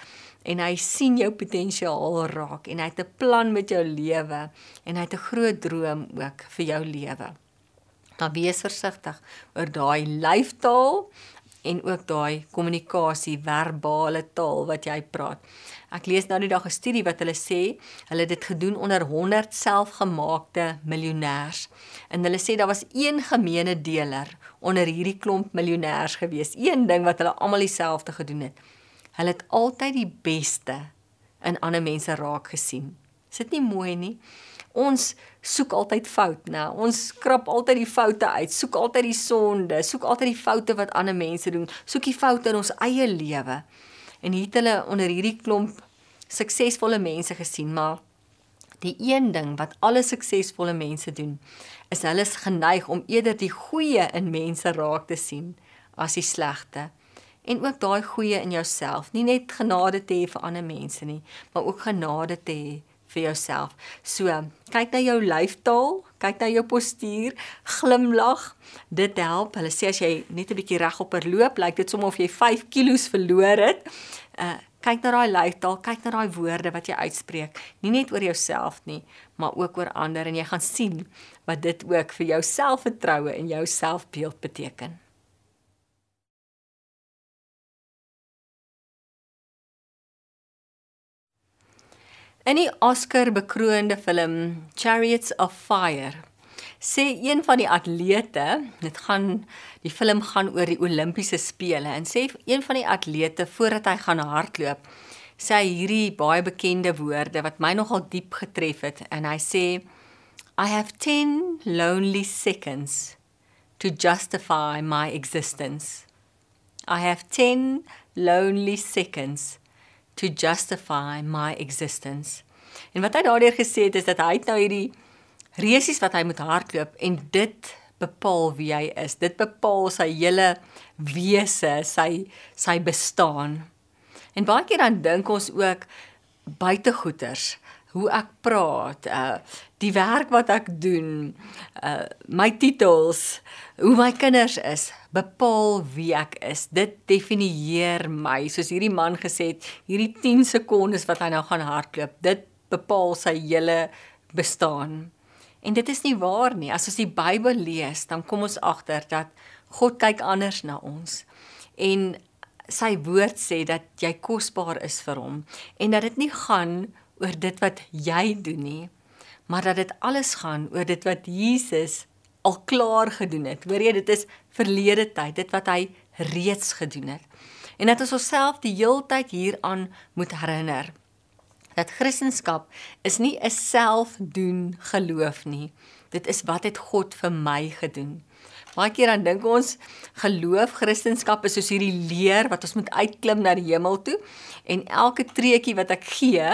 S1: en hy sien jou potensiaal raak en hy het 'n plan met jou lewe en hy het 'n groot droom ook vir jou lewe. Maar wees versigtig oor daai lyftaal en ook daai kommunikasie verbale taal wat jy praat. Ek lees nou die dag 'n studie wat hulle sê, hulle het dit gedoen onder 100 selfgemaakte miljonêers. En hulle sê daar was een gemeene deler onder hierdie klomp miljonêers gewees. Een ding wat hulle almal dieselfde gedoen het. Hulle het altyd die beste in ander mense raak gesien. Is dit nie mooi nie? Ons soek altyd fout, né? Ons krap altyd die foute uit, soek altyd die sonde, soek altyd die foute wat ander mense doen, soek die foute in ons eie lewe. En hier het hulle onder hierdie klomp suksesvolle mense gesien, maar die een ding wat alle suksesvolle mense doen, is hulle is geneig om eerder die goeie in mense raak te sien as die slegte. En ook daai goeie in jouself, nie net genade te hê vir ander mense nie, maar ook genade te hê vir jouself. So, kyk na jou lyfstaal, kyk na jou postuur, glimlag. Dit help. Hulle sê as jy net 'n bietjie regop loop, lyk dit soms of jy 5 kg verloor het. Uh kyk na daai lyfstaal, kyk na daai woorde wat jy uitspreek, nie net oor jouself nie, maar ook oor ander en jy gaan sien wat dit ook vir jou selfvertroue en jou selfbeeld beteken. In die Oscar-bekroonde film Chariots of Fire sê een van die atlete, dit gaan die film gaan oor die Olimpiese spele en sê een van die atlete voordat hy gaan hardloop, sê hy hierdie baie bekende woorde wat my nogal diep getref het en hy sê I have 10 lonely seconds to justify my existence. I have 10 lonely seconds to justify my existence. En wat hy daardeur gesê het is dat hy nou hierdie resies wat hy moet hardloop en dit bepaal wie hy is. Dit bepaal sy hele wese, sy sy bestaan. En baie keer dan dink ons ook buitegoeters, hoe ek praat, uh die werk wat ek doen, uh my titels, hoe my kinders is, bepaal wie ek is. Dit definieer my. Soos hierdie man gesê het, hierdie 10 sekondes wat hy nou gaan hardloop, dit bepaal sy hele bestaan. En dit is nie waar nie. As ons die Bybel lees, dan kom ons agter dat God kyk anders na ons. En sy woord sê dat jy kosbaar is vir hom en dat dit nie gaan oor dit wat jy doen nie, maar dat dit alles gaan oor dit wat Jesus al klaar gedoen het. Hoor jy, dit is verlede tyd, dit wat hy reeds gedoen het. En dat ons onsself die heeltyd hieraan moet herinner dat Christendom is nie 'n selfdoen geloof nie. Dit is wat het God vir my gedoen. Baie keer dan dink ons geloof Christendom is soos hierdie leer wat ons moet uitklim na die hemel toe en elke treetjie wat ek gee,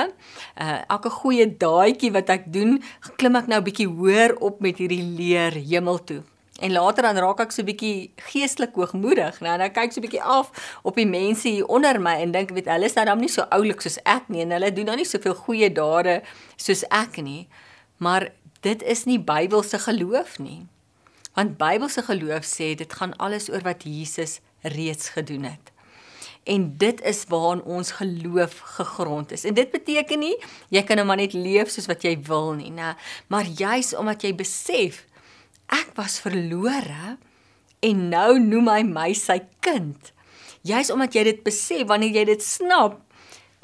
S1: uh, elke goeie daadjie wat ek doen, klim ek nou bietjie hoër op met hierdie leer hemel toe. En later dan raak ek so bietjie geestelik hoogmoedig, nou dan kyk so bietjie af op die mense hier onder my en dink weet hulle is nou dan nie so oulik soos ek nie en hulle doen nou nie soveel goeie dade soos ek nie. Maar dit is nie Bybelse geloof nie. Want Bybelse geloof sê dit gaan alles oor wat Jesus reeds gedoen het. En dit is waaraan ons geloof gegrond is. En dit beteken nie jy kan nou maar net leef soos wat jy wil nie, nê, maar juis omdat jy besef ek was verlore en nou noem hy my sy kind. Juis omdat jy dit besef, wanneer jy dit snap,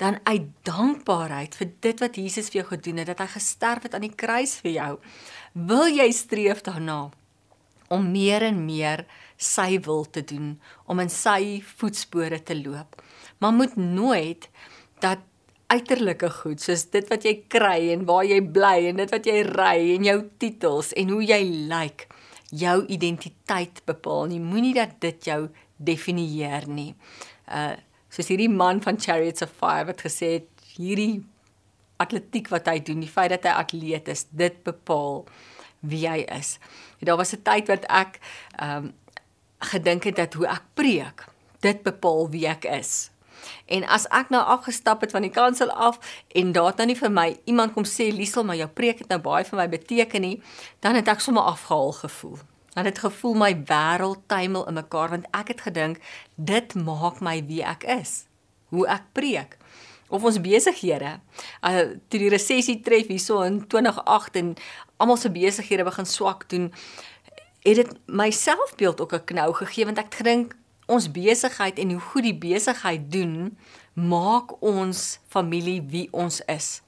S1: dan uit dankbaarheid vir dit wat Jesus vir jou gedoen het, dat hy gesterf het aan die kruis vir jou, wil jy streef daarna om meer en meer sy wil te doen, om in sy voetspore te loop. Maar moet nooit dat uiterlike goed soos dit wat jy kry en waar jy bly en dit wat jy ry en jou titels en hoe jy lyk jou identiteit bepaal nie moenie dat dit jou definieer nie uh soos hierdie man van Chariots of Fire wat gesê het hierdie atletiek wat hy doen die feit dat hy atleet is dit bepaal wie hy is daar was 'n tyd wat ek um gedink het dat hoe ek preek dit bepaal wie ek is En as ek nou afgestap het van die kansel af en daar het nou nie vir my iemand kom sê Liesel maar jou preek het nou baie vir my beteken nie, dan het ek sommer afgehaal gevoel. Dan het gevoel my wêreld tuimel in mekaar want ek het gedink dit maak my wie ek is. Hoe ek preek of ons besighede. Uh toe die resessie tref hierso in 2008 en almal se besighede begin swak doen, het dit my selfbeeld ook 'n knou gegee want ek gedink ons besigheid en hoe goed die besigheid doen, maak ons familie wie ons is.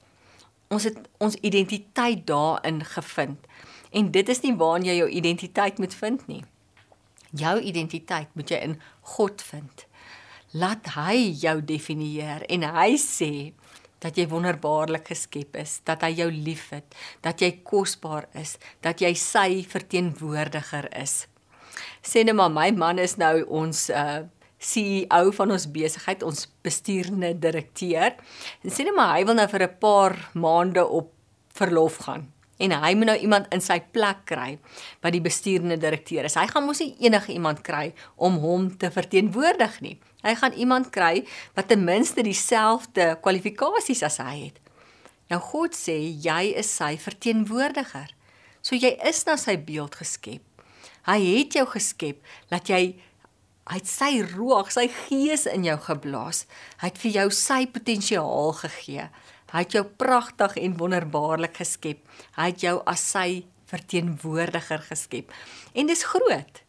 S1: Ons het ons identiteit daarin gevind. En dit is nie waar jy jou identiteit moet vind nie. Jou identiteit moet jy in God vind. Laat hy jou definieer en hy sê dat jy wonderbaarlik geskep is, dat hy jou liefhet, dat jy kosbaar is, dat jy sy verteenwoordiger is sê net maar my man is nou ons uh CEO van ons besigheid, ons bestuurende direkteur. En sê net maar hy wil nou vir 'n paar maande op verlof gaan. En hy moet nou iemand in sy plek kry wat die bestuurende direkteur is. Hy gaan mos nie enige iemand kry om hom te verteenwoordig nie. Hy gaan iemand kry wat ten minste dieselfde kwalifikasies as hy het. Nou God sê jy is sy verteenwoordiger. So jy is na sy beeld geskep. Hy het jou geskep dat jy hy het sy roeg, sy gees in jou geblaas. Hy het vir jou sy potensiaal gegee. Hy het jou pragtig en wonderbaarlik geskep. Hy het jou as sy verteenwoordiger geskep. En dis groot.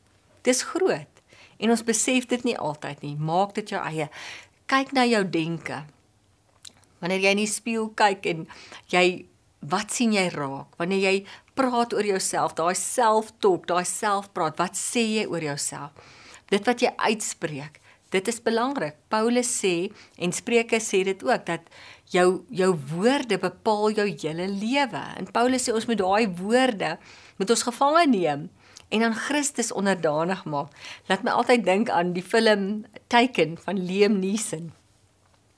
S1: Dis groot. En ons besef dit nie altyd nie. Maak dit jou eie. Kyk na jou denke. Wanneer jy in die spieël kyk en jy wat sien jy raak? Wanneer jy praat oor jouself, daai self-talk, daai selfpraat, wat sê jy oor jouself? Dit wat jy uitspreek, dit is belangrik. Paulus sê en Spreuke sê dit ook dat jou jou woorde bepaal jou hele lewe. En Paulus sê ons moet daai woorde moet ons gevange neem en aan Christus onderdanig maak. Laat my altyd dink aan die film Taken van Liam Neeson.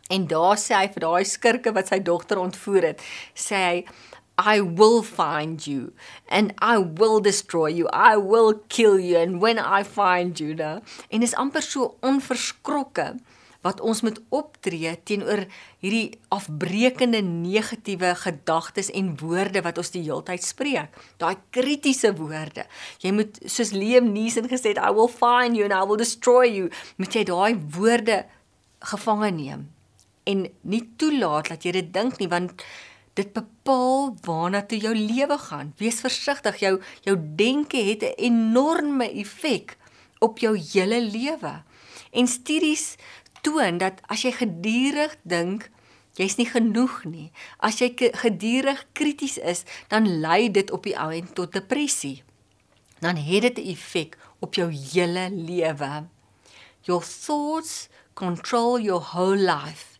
S1: En daar sê hy vir daai skurke wat sy dogter ontvoer het, sê hy I will find you and I will destroy you. I will kill you and when I find you, da. En is amper so onverskrokke wat ons moet optree teenoor hierdie afbreekende negatiewe gedagtes en woorde wat ons die heeltyd spreek. Daai kritiese woorde. Jy moet soos Liam Neeson gesê het, I will find you and I will destroy you. Moet jy daai woorde gevange neem en nie toelaat dat jy dit dink nie want dit bepaal waarna toe jou lewe gaan. Wees versigtig, jou jou denke het 'n enorme effek op jou hele lewe. En studies toon dat as jy gedurig dink jy's nie genoeg nie, as jy gedurig krities is, dan lei dit op die ou end tot depressie. Dan het dit 'n effek op jou hele lewe. Your thoughts control your whole life.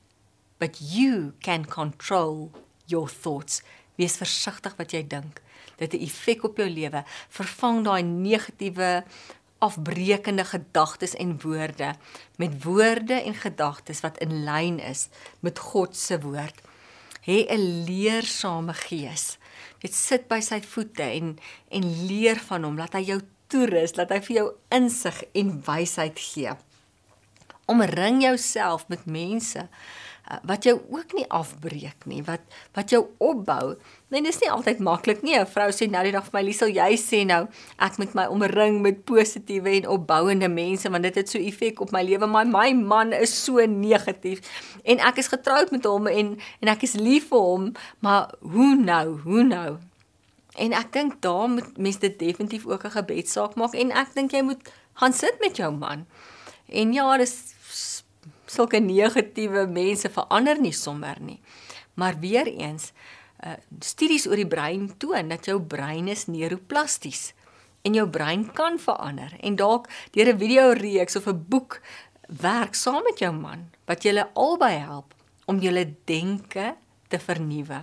S1: but you can control your thoughts. Wees versigtig wat jy dink. Dit het 'n effek op jou lewe. Vervang daai negatiewe afbreekende gedagtes en woorde met woorde en gedagtes wat in lyn is met God se woord. Hê 'n leersame gees. Net sit by sy voete en en leer van hom, laat hy jou toerus, laat hy vir jou insig en wysheid gee. Omring jouself met mense wat jou ook nie afbreek nie, wat wat jou opbou. Nee, dis nie altyd maklik nie. 'n Vrou sê nou die dag vir my, "Liesel, jy sê nou ek moet my omring met positiewe en opbouende mense want dit het so effek op my lewe, maar my man is so negatief en ek is getroud met hom en en ek is lief vir hom, maar hoe nou? Hoe nou?" En ek dink daar moet mense dit definitief ook 'n gebedsaak maak en ek dink jy moet gaan sit met jou man. En ja, dis sulke negatiewe mense verander nie sommer nie. Maar weer eens, uh, studies oor die brein toon dat jou brein is neuroplasties en jou brein kan verander en dalk deur 'n video reeks of 'n boek werk saam met jou man wat julle albei help om julle denke te vernuwe.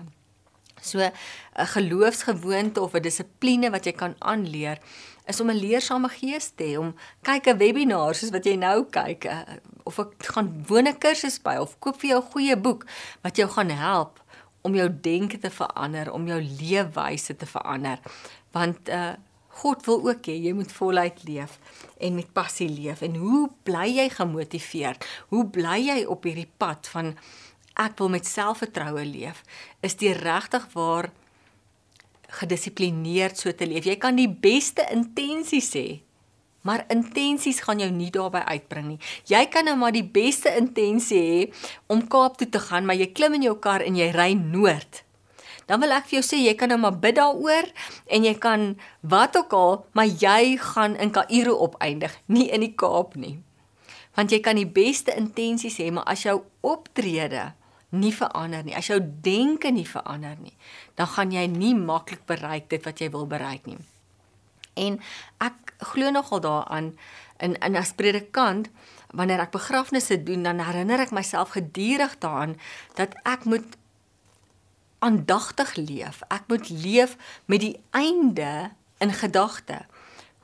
S1: So 'n geloofsgewoonte of 'n dissipline wat jy kan aanleer is om 'n leersame gees te hê, om kyk 'n webinar soos wat jy nou kyk, uh, of ek gaan woon 'n kursus by of koop vir jou 'n goeie boek wat jou gaan help om jou denke te verander, om jou leefwyse te verander. Want uh God wil ook hê jy moet voluit leef en met passie leef. En hoe bly jy gemotiveerd? Hoe bly jy op hierdie pad van ek wil met selfvertroue leef? Is dit regtig waar gedissiplineerd so te leef? Jy kan die beste intensies hê, maar intensies gaan jou nie daarby uitbring nie. Jy kan nou maar die beste intensie hê om Kaap toe te gaan, maar jy klim in jou kar en jy ry noord. Dan wil ek vir jou sê jy kan nou maar bid daaroor en jy kan wat ook al, maar jy gaan in Kaïro opeindig, nie in die Kaap nie. Want jy kan die beste intensies hê, maar as jou optrede nie verander nie, as jou denke nie verander nie, dan gaan jy nie maklik bereik dit wat jy wil bereik nie. En ek glo nogal daaraan in in as predikant wanneer ek begrafnisse doen dan herinner ek myself gedurig daaraan dat ek moet aandagtig leef. Ek moet leef met die einde in gedagte.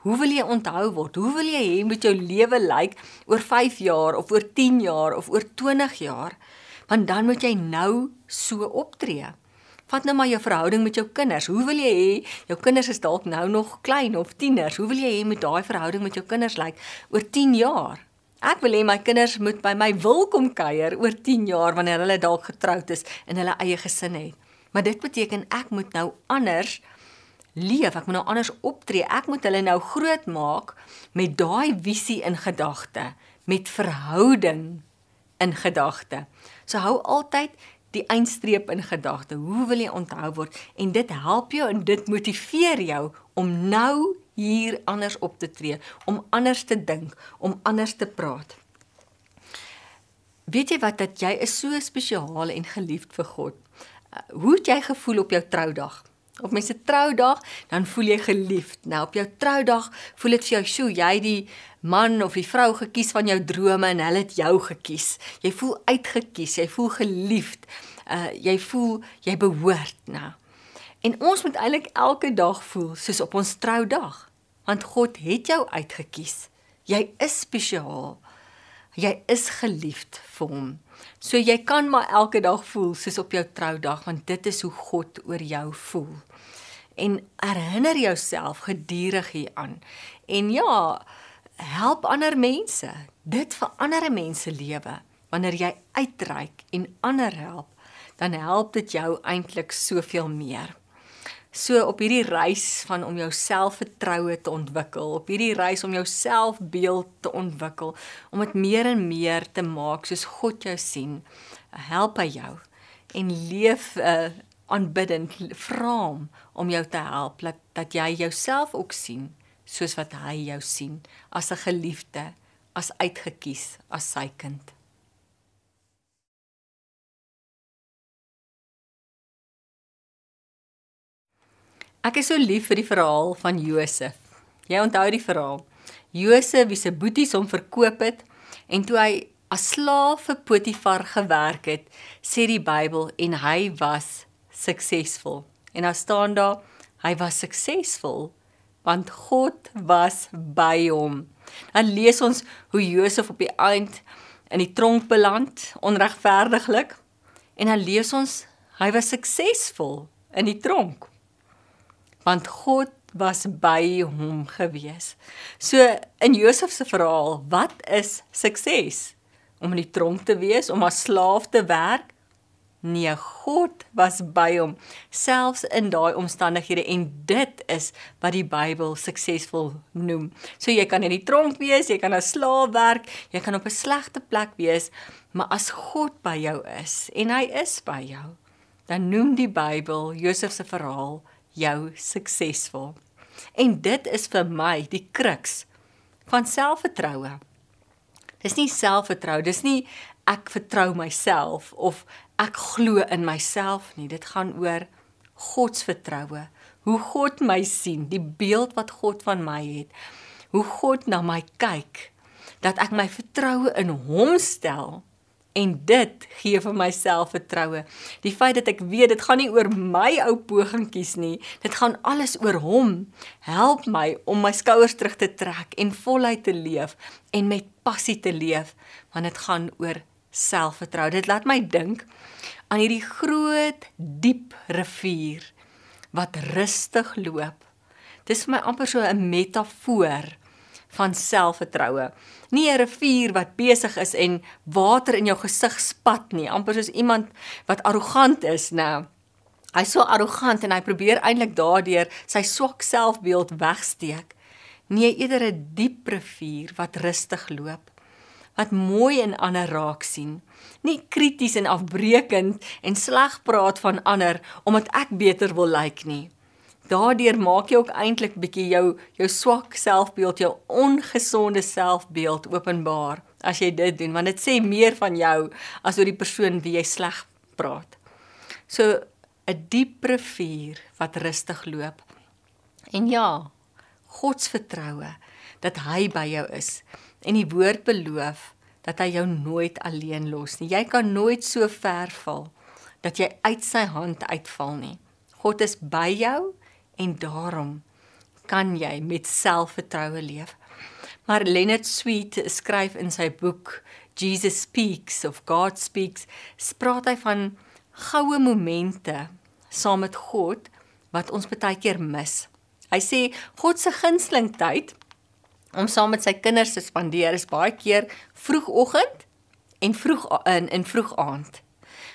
S1: Hoe wil jy onthou word? Hoe wil jy hê moet jou lewe lyk oor 5 jaar of oor 10 jaar of oor 20 jaar? Want dan moet jy nou so optree. Vat nou maar jou verhouding met jou kinders. Hoe wil jy hê jou kinders is dalk nou nog klein of tieners? Hoe wil jy hê moet daai verhouding met jou kinders lyk oor 10 jaar? Ek wil hê my kinders moet by my wil kom kuier oor 10 jaar wanneer hulle dalk getroud is en hulle eie gesin het. Maar dit beteken ek moet nou anders leef. Ek moet nou anders optree. Ek moet hulle nou groot maak met daai visie in gedagte, met verhouding in gedagte. So hou altyd die eindstreep in gedagte. Hoe wil jy onthou word? En dit help jou en dit motiveer jou om nou hier anders op te tree, om anders te dink, om anders te praat. Weet jy wat dat jy is so spesiaal en geliefd vir God. Hoe het jy gevoel op jou troudag? Op mense troudag, dan voel jy geliefd. Nou op jou troudag voel dit vir jou, "Sjoe, jy die man of die vrou gekies van jou drome en hulle het jou gekies. Jy voel uitgekies, jy voel geliefd. Uh jy voel jy behoort, nou. En ons moet eintlik elke dag voel soos op ons troudag, want God het jou uitgekies. Jy is spesiaal. Jy is geliefd vir hom. So jy kan maar elke dag voel soos op jou troudag want dit is hoe God oor jou voel. En herinner jouself gedurig hieraan. En ja, help ander mense. Dit verander 'n mens se lewe. Wanneer jy uitreik en ander help, dan help dit jou eintlik soveel meer. So op hierdie reis van om jou selfvertroue te ontwikkel, op hierdie reis om jou selfbeeld te ontwikkel, om dit meer en meer te maak soos God jou sien, help hy jou en leef 'n uh, eh, aanbiddend vra hom om jou te help dat dat jy jouself ook sien soos wat hy jou sien as 'n geliefde, as uitgekies, as sy kind. Ek is so lief vir die verhaal van Josef. Jy onthou die verhaal. Josef wie se boeties hom verkoop het en toe hy as slaaf vir Potifar gewerk het, sê die Bybel en hy was suksesvol. En daar staan daar hy was suksesvol want God was by hom. Dan lees ons hoe Josef op die eind in die tronk beland onregverdiglik en dan lees ons hy was suksesvol in die tronk. Want God was by hom gewees. So in Josef se verhaal, wat is sukses? om in die tronk te wees, om as slaaf te werk? Nee, God was by hom selfs in daai omstandighede en dit is wat die Bybel suksesvol noem. So jy kan in die tronk wees, jy kan as slaaf werk, jy kan op 'n slegte plek wees, maar as God by jou is en hy is by jou, dan noem die Bybel Josef se verhaal jou suksesvol. En dit is vir my die kruks van selfvertroue. Dis nie selfvertroue, dis nie ek vertrou myself of ek glo in myself nie. Dit gaan oor God se vertroue. Hoe God my sien, die beeld wat God van my het. Hoe God na my kyk. Dat ek my vertroue in hom stel En dit gee vir my selfvertroue. Die feit dat ek weet dit gaan nie oor my ou pogingkies nie, dit gaan alles oor hom. Help my om my skouers terug te trek en voluit te leef en met passie te leef, want dit gaan oor selfvertroue. Dit laat my dink aan hierdie groot, diep rivier wat rustig loop. Dis vir my amper so 'n metafoor van selfvertroue. Nie 'n rivier wat besig is en water in jou gesig spat nie, amper soos iemand wat arrogant is, nê. Hy's so arrogant en hy probeer eintlik daardeur sy swak selfbeeld wegsteek. Nee, eerder 'n diep rivier wat rustig loop, wat mooi in ander raak sien. Nie krities en afbreekend en sleg praat van ander omdat ek beter wil lyk nie daardeur maak jy ook eintlik bietjie jou jou swak selfbeeld, jou ongesonde selfbeeld openbaar as jy dit doen, want dit sê meer van jou as oor die persoon wie jy sleg praat. So 'n diep rivier wat rustig loop. En ja, God se vertroue dat hy by jou is en die woord beloof dat hy jou nooit alleen los nie. Jy kan nooit so ver val dat jy uit sy hand uitval nie. God is by jou en daarom kan jy met selfvertroue leef. Maar Leonard Sweet skryf in sy boek Jesus Speaks of God Speaks, spraak hy van goue momente saam met God wat ons baie keer mis. Hy sê God se gunsteling tyd om saam met sy kinders te spandeer is baie keer vroegoggend en vroeg in in vroeg aand.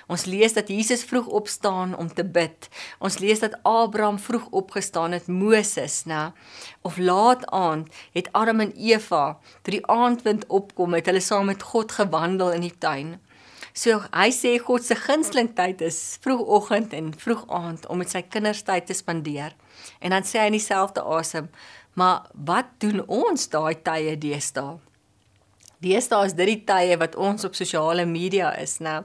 S1: Ons lees dat Jesus vroeg opstaan om te bid. Ons lees dat Abraham vroeg opgestaan het, Moses, né? Of laat aand het Adam en Eva, toe die aandwind opkom, het hulle saam met God gewandel in die tuin. So hy sê God se gunsteling tyd is vroegoggend en vroeg aand om met sy kinders tyd te spandeer. En dan sê hy in dieselfde asem, maar wat doen ons daai tye deesdae? Deesdae is dit die tye wat ons op sosiale media is, né?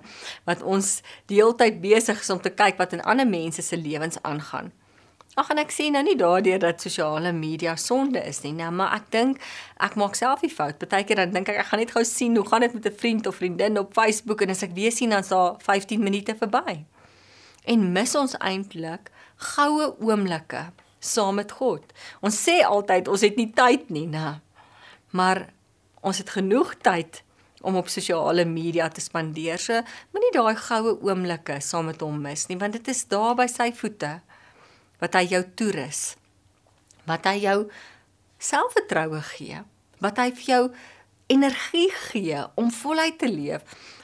S1: Wat ons die hele tyd besig is om te kyk wat in ander mense se lewens aangaan. Ag en ek sien nou nie daardeur dat sosiale media sonde is nie, nou, maar ek dink ek maak self die fout. Partykeer dan dink ek ek gaan net gou sien hoe gaan dit met 'n vriend of vriendin op Facebook en as ek weer sien dan's daar 15 minute verby. En mis ons eintlik goue oomblikke saam met God. Ons sê altyd ons het nie tyd nie, né? Maar ons het genoeg tyd om op sosiale media te spandeer. So moenie daai goue oomblikke saam met hom mis nie, want dit is daar by sy voete wat hy jou toerus. Wat hy jou selfvertroue gee, wat hy vir jou energie gee om voluit te leef,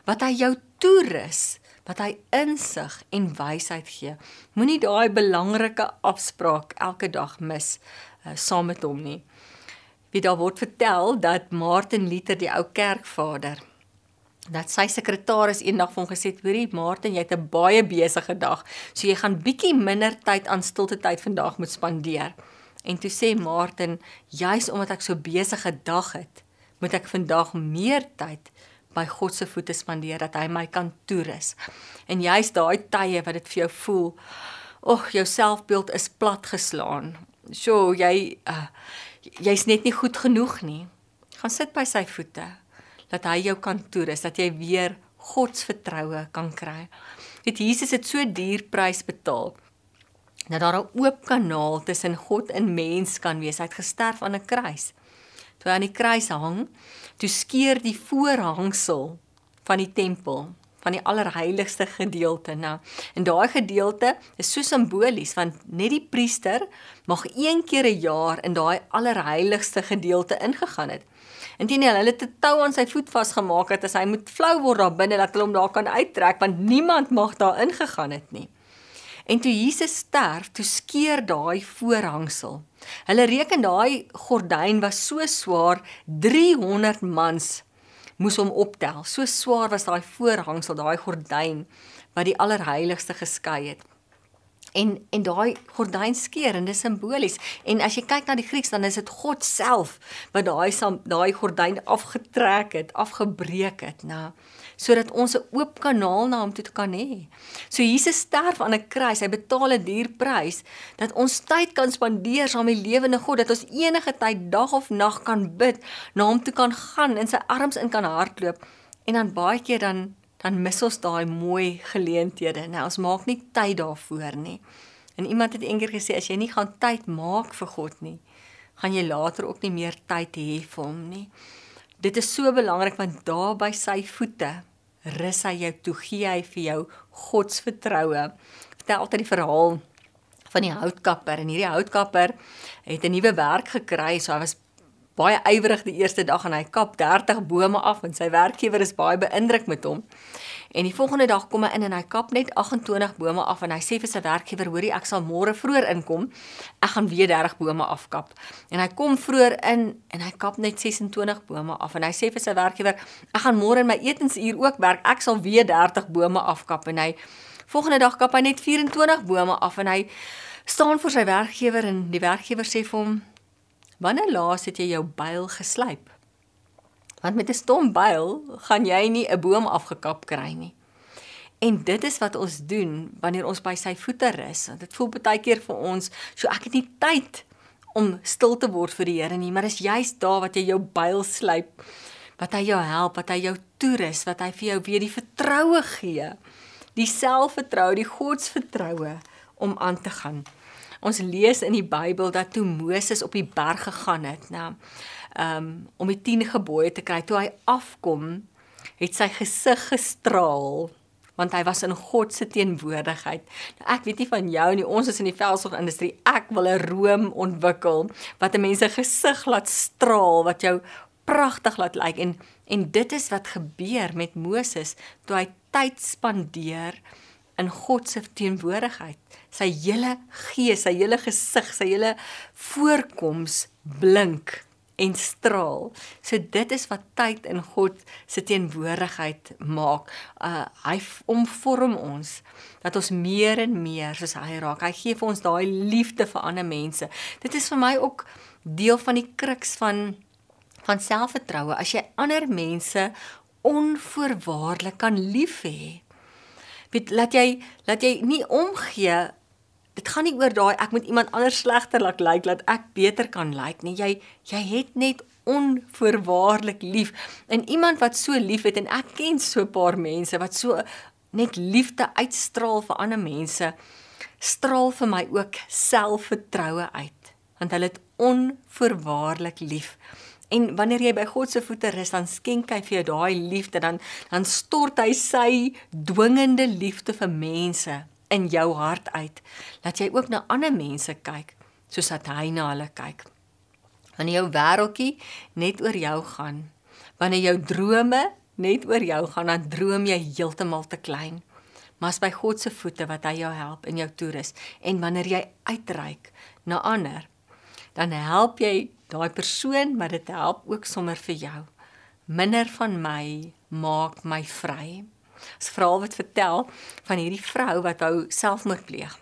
S1: wat hy jou toerus, wat hy insig en wysheid gee. Moenie daai belangrike afspraak elke dag mis uh, saam met hom nie wie daar word vertel dat Martin Luther die ou kerkvader dat sy sekretaris eendag vir hom gesê het: "Hoorie Martin, jy het 'n baie besige dag, so jy gaan bietjie minder tyd aan stilte tyd vandag moet spandeer." En toe sê Martin: "Juis omdat ek so besige dag het, moet ek vandag meer tyd by God se voete spandeer dat hy my kan toerus." En juis daai tye wat dit vir jou voel, "Ag, jou selfbeeld is platgeslaan." So jy uh, jy's net nie goed genoeg nie. Gaan sit by sy voete. dat hy jou kan toerus, dat jy weer God se vertroue kan kry. Dit Jesus het so duur prys betaal dat daar 'n oop kanaal tussen God en mens kan wees. Hy het gesterf aan 'n kruis. Toe hy aan die kruis hang, toe skeur die voorhangsel van die tempel van die allerheiligste gedeelte nou. En daai gedeelte is so simbolies want net die priester mag een keer 'n jaar in daai allerheiligste gedeelte ingegaan het. Indien hulle het 'n tou aan sy voet vasgemaak het, as hy moet flou word daar binne dat hulle hom daar kan uittrek want niemand mag daar ingegaan het nie. En toe Jesus sterf, toe skeur daai voorhangsel. Hulle reken daai gordyn was so swaar 300 mans moes hom optel. So swaar was daai voorhangsel, daai gordyn wat die allerheiligste geskei het en en daai gordyn skeur en dis simbolies en as jy kyk na die Grieks dan is dit God self wat daai daai gordyn afgetrek het afgebreek het nou sodat ons 'n oop kanaal na hom toe kan hê. So Jesus sterf aan 'n kruis, hy betaal 'n duur prys dat ons tyd kan spandeer saam met die lewende God, dat ons enige tyd dag of nag kan bid, na hom toe kan gaan, in sy arms in kan hardloop en dan baie keer dan dan mis ons daai mooi geleenthede. Nou ons maak nie tyd daarvoor nie. En iemand het eendag gesê as jy nie gaan tyd maak vir God nie, gaan jy later ook nie meer tyd hê vir hom nie. Dit is so belangrik want daar by sy voete rus hy jou toe gee hy vir jou godsvertroue. Vertel altyd die verhaal van die houtkapper en hierdie houtkapper het 'n nuwe werk gekry, so hy was baie ywerig die eerste dag en hy kap 30 bome af en sy werkgewer is baie beïndruk met hom. En die volgende dag kom hy in en hy kap net 28 bome af en hy sê vir sy werkgewer: "Hoorie, ek sal môre vroeër inkom. Ek gaan weer 30 bome afkap." En hy kom vroeër in en hy kap net 26 bome af en hy sê vir sy werkgewer: "Ek gaan môre in my etensuur ook werk. Ek sal weer 30 bome afkap." En hy volgende dag kap hy net 24 bome af en hy staan voor sy werkgewer en die werkgewer sê vir hom: Wanneer laas het jy jou byl geslyp? Want met 'n stom byl gaan jy nie 'n boom afgekap kry nie. En dit is wat ons doen wanneer ons by sy voete rus. Want dit voel baie keer vir ons, so ek het nie tyd om stil te word vir die Here nie, maar dis juist daar wat jy jou byl slyp, wat hy jou help, wat hy jou toerus, wat hy vir jou weer die vertroue gee. Die selfvertroue, die godsvertroue om aan te gaan. Ons lees in die Bybel dat toe Moses op die berg gegaan het, nou, um om die 10 gebooie te kry, toe hy afkom, het sy gesig gestraal want hy was in God se teenwoordigheid. Nou ek weet nie van jou nie, ons is in die velsorgindustrie. Ek wil 'n room ontwikkel wat 'n mens se gesig laat straal, wat jou pragtig laat lyk en en dit is wat gebeur met Moses toe hy tyd spandeer in God se teenwoordigheid. Sy hele gees, sy hele gesig, sy hele voorkoms blink en straal. So dit is wat tyd in God se teenwoordigheid maak. Uh hy omvorm ons dat ons meer en meer soos hy raak. Hy gee vir ons daai liefde vir ander mense. Dit is vir my ook deel van die kruks van van selfvertroue. As jy ander mense onvoorwaardelik kan lief hê, weet laat jy laat jy nie omgee dit gaan nie oor daai ek moet iemand anders slegter laat lyk like, laat ek beter kan lyk like, nie. Jy jy het net onvoorwaardelik lief. En iemand wat so lief het en ek ken so 'n paar mense wat so net liefde uitstraal vir ander mense straal vir my ook selfvertroue uit. Want hulle het onvoorwaardelik lief En wanneer jy by God se voete rus, dan skenk hy vir jou daai liefde, dan dan stort hy sy dwingende liefde vir mense in jou hart uit. Laat jy ook na ander mense kyk soos wat hy na hulle kyk. Wanneer jou wêreldjie net oor jou gaan, wanneer jou drome net oor jou gaan, dan droom jy heeltemal te klein. Maar as by God se voete wat hy jou help en jou toerus en wanneer jy uitreik na ander, dan help jy daai persoon, maar dit help ook sommer vir jou. Minder van my maak my vry. 'n Verhaal wat vertel van hierdie vrou wat wou selfmoord pleeg.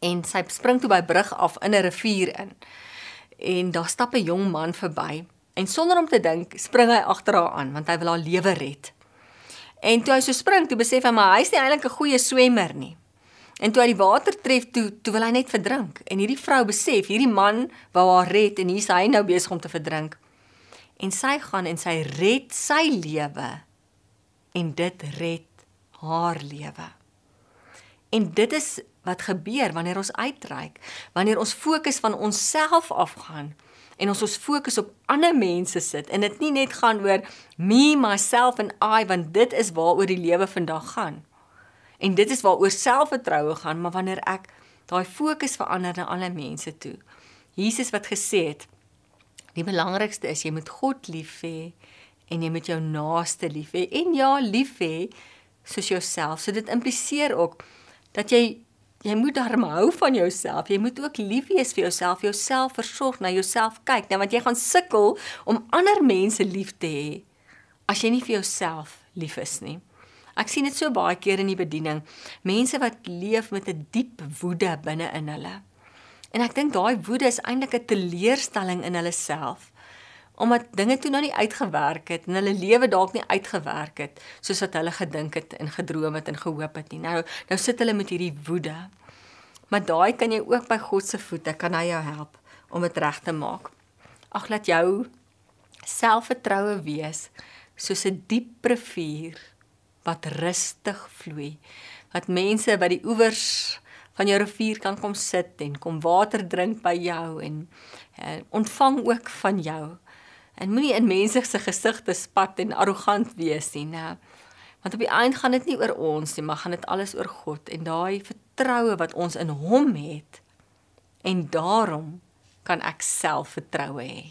S1: En sy spring toe by brug af in 'n rivier in. En daar stap 'n jong man verby en sonder om te dink, spring hy agter haar aan want hy wil haar lewe red. En toe hy so spring, toe besef hy maar hy's nie eintlik 'n goeie swemmer nie. En toe hy die water tref, toe toe wil hy net verdrink. En hierdie vrou besef, hierdie man wou haar red en hier's hy nou besig om te verdrink. en sy gaan en sy red sy lewe en dit red haar lewe. En dit is wat gebeur wanneer ons uitreik, wanneer ons fokus van onsself afgaan en ons ons fokus op ander mense sit en dit nie net gaan oor me myself and I want dit is waaroor die lewe vandag gaan. En dit is waaroor selfvertroue gaan, maar wanneer ek daai fokus verander na ander mense toe. Jesus wat gesê het die belangrikste is jy moet God lief hê en jy moet jou naaste lief hê en ja lief hê soos jouself. So dit impliseer ook dat jy jy moet darm hou van jouself. Jy moet ook lief wees vir jouself, jouself versorg, na jouself kyk, nou want jy gaan sukkel om ander mense lief te hê as jy nie vir jouself lief is nie. Ek sien dit so baie keer in die bediening, mense wat leef met 'n diep woede binne in hulle. En ek dink daai woede is eintlik 'n teleurstelling in hulle self omdat dinge toe nou nie uitgewerk het en hulle lewe dalk nie uitgewerk het soos wat hulle gedink het en gedroom het en gehoop het nie. Nou nou sit hulle met hierdie woede. Maar daai kan jy ook by God se voete kan hy jou help om dit reg te maak. Ag laat jou selfvertroue wees soos 'n diep rivier wat rustig vloei. Wat mense by die oewers van jou rivier kan kom sit en kom water drink by jou en uh, ontvang ook van jou en moenie in mense se gesigte spat en arrogant wees nie, né? Want op die eind gaan dit nie oor ons nie, maar gaan dit alles oor God en daai vertroue wat ons in Hom het. En daarom kan ek self vertroue hê.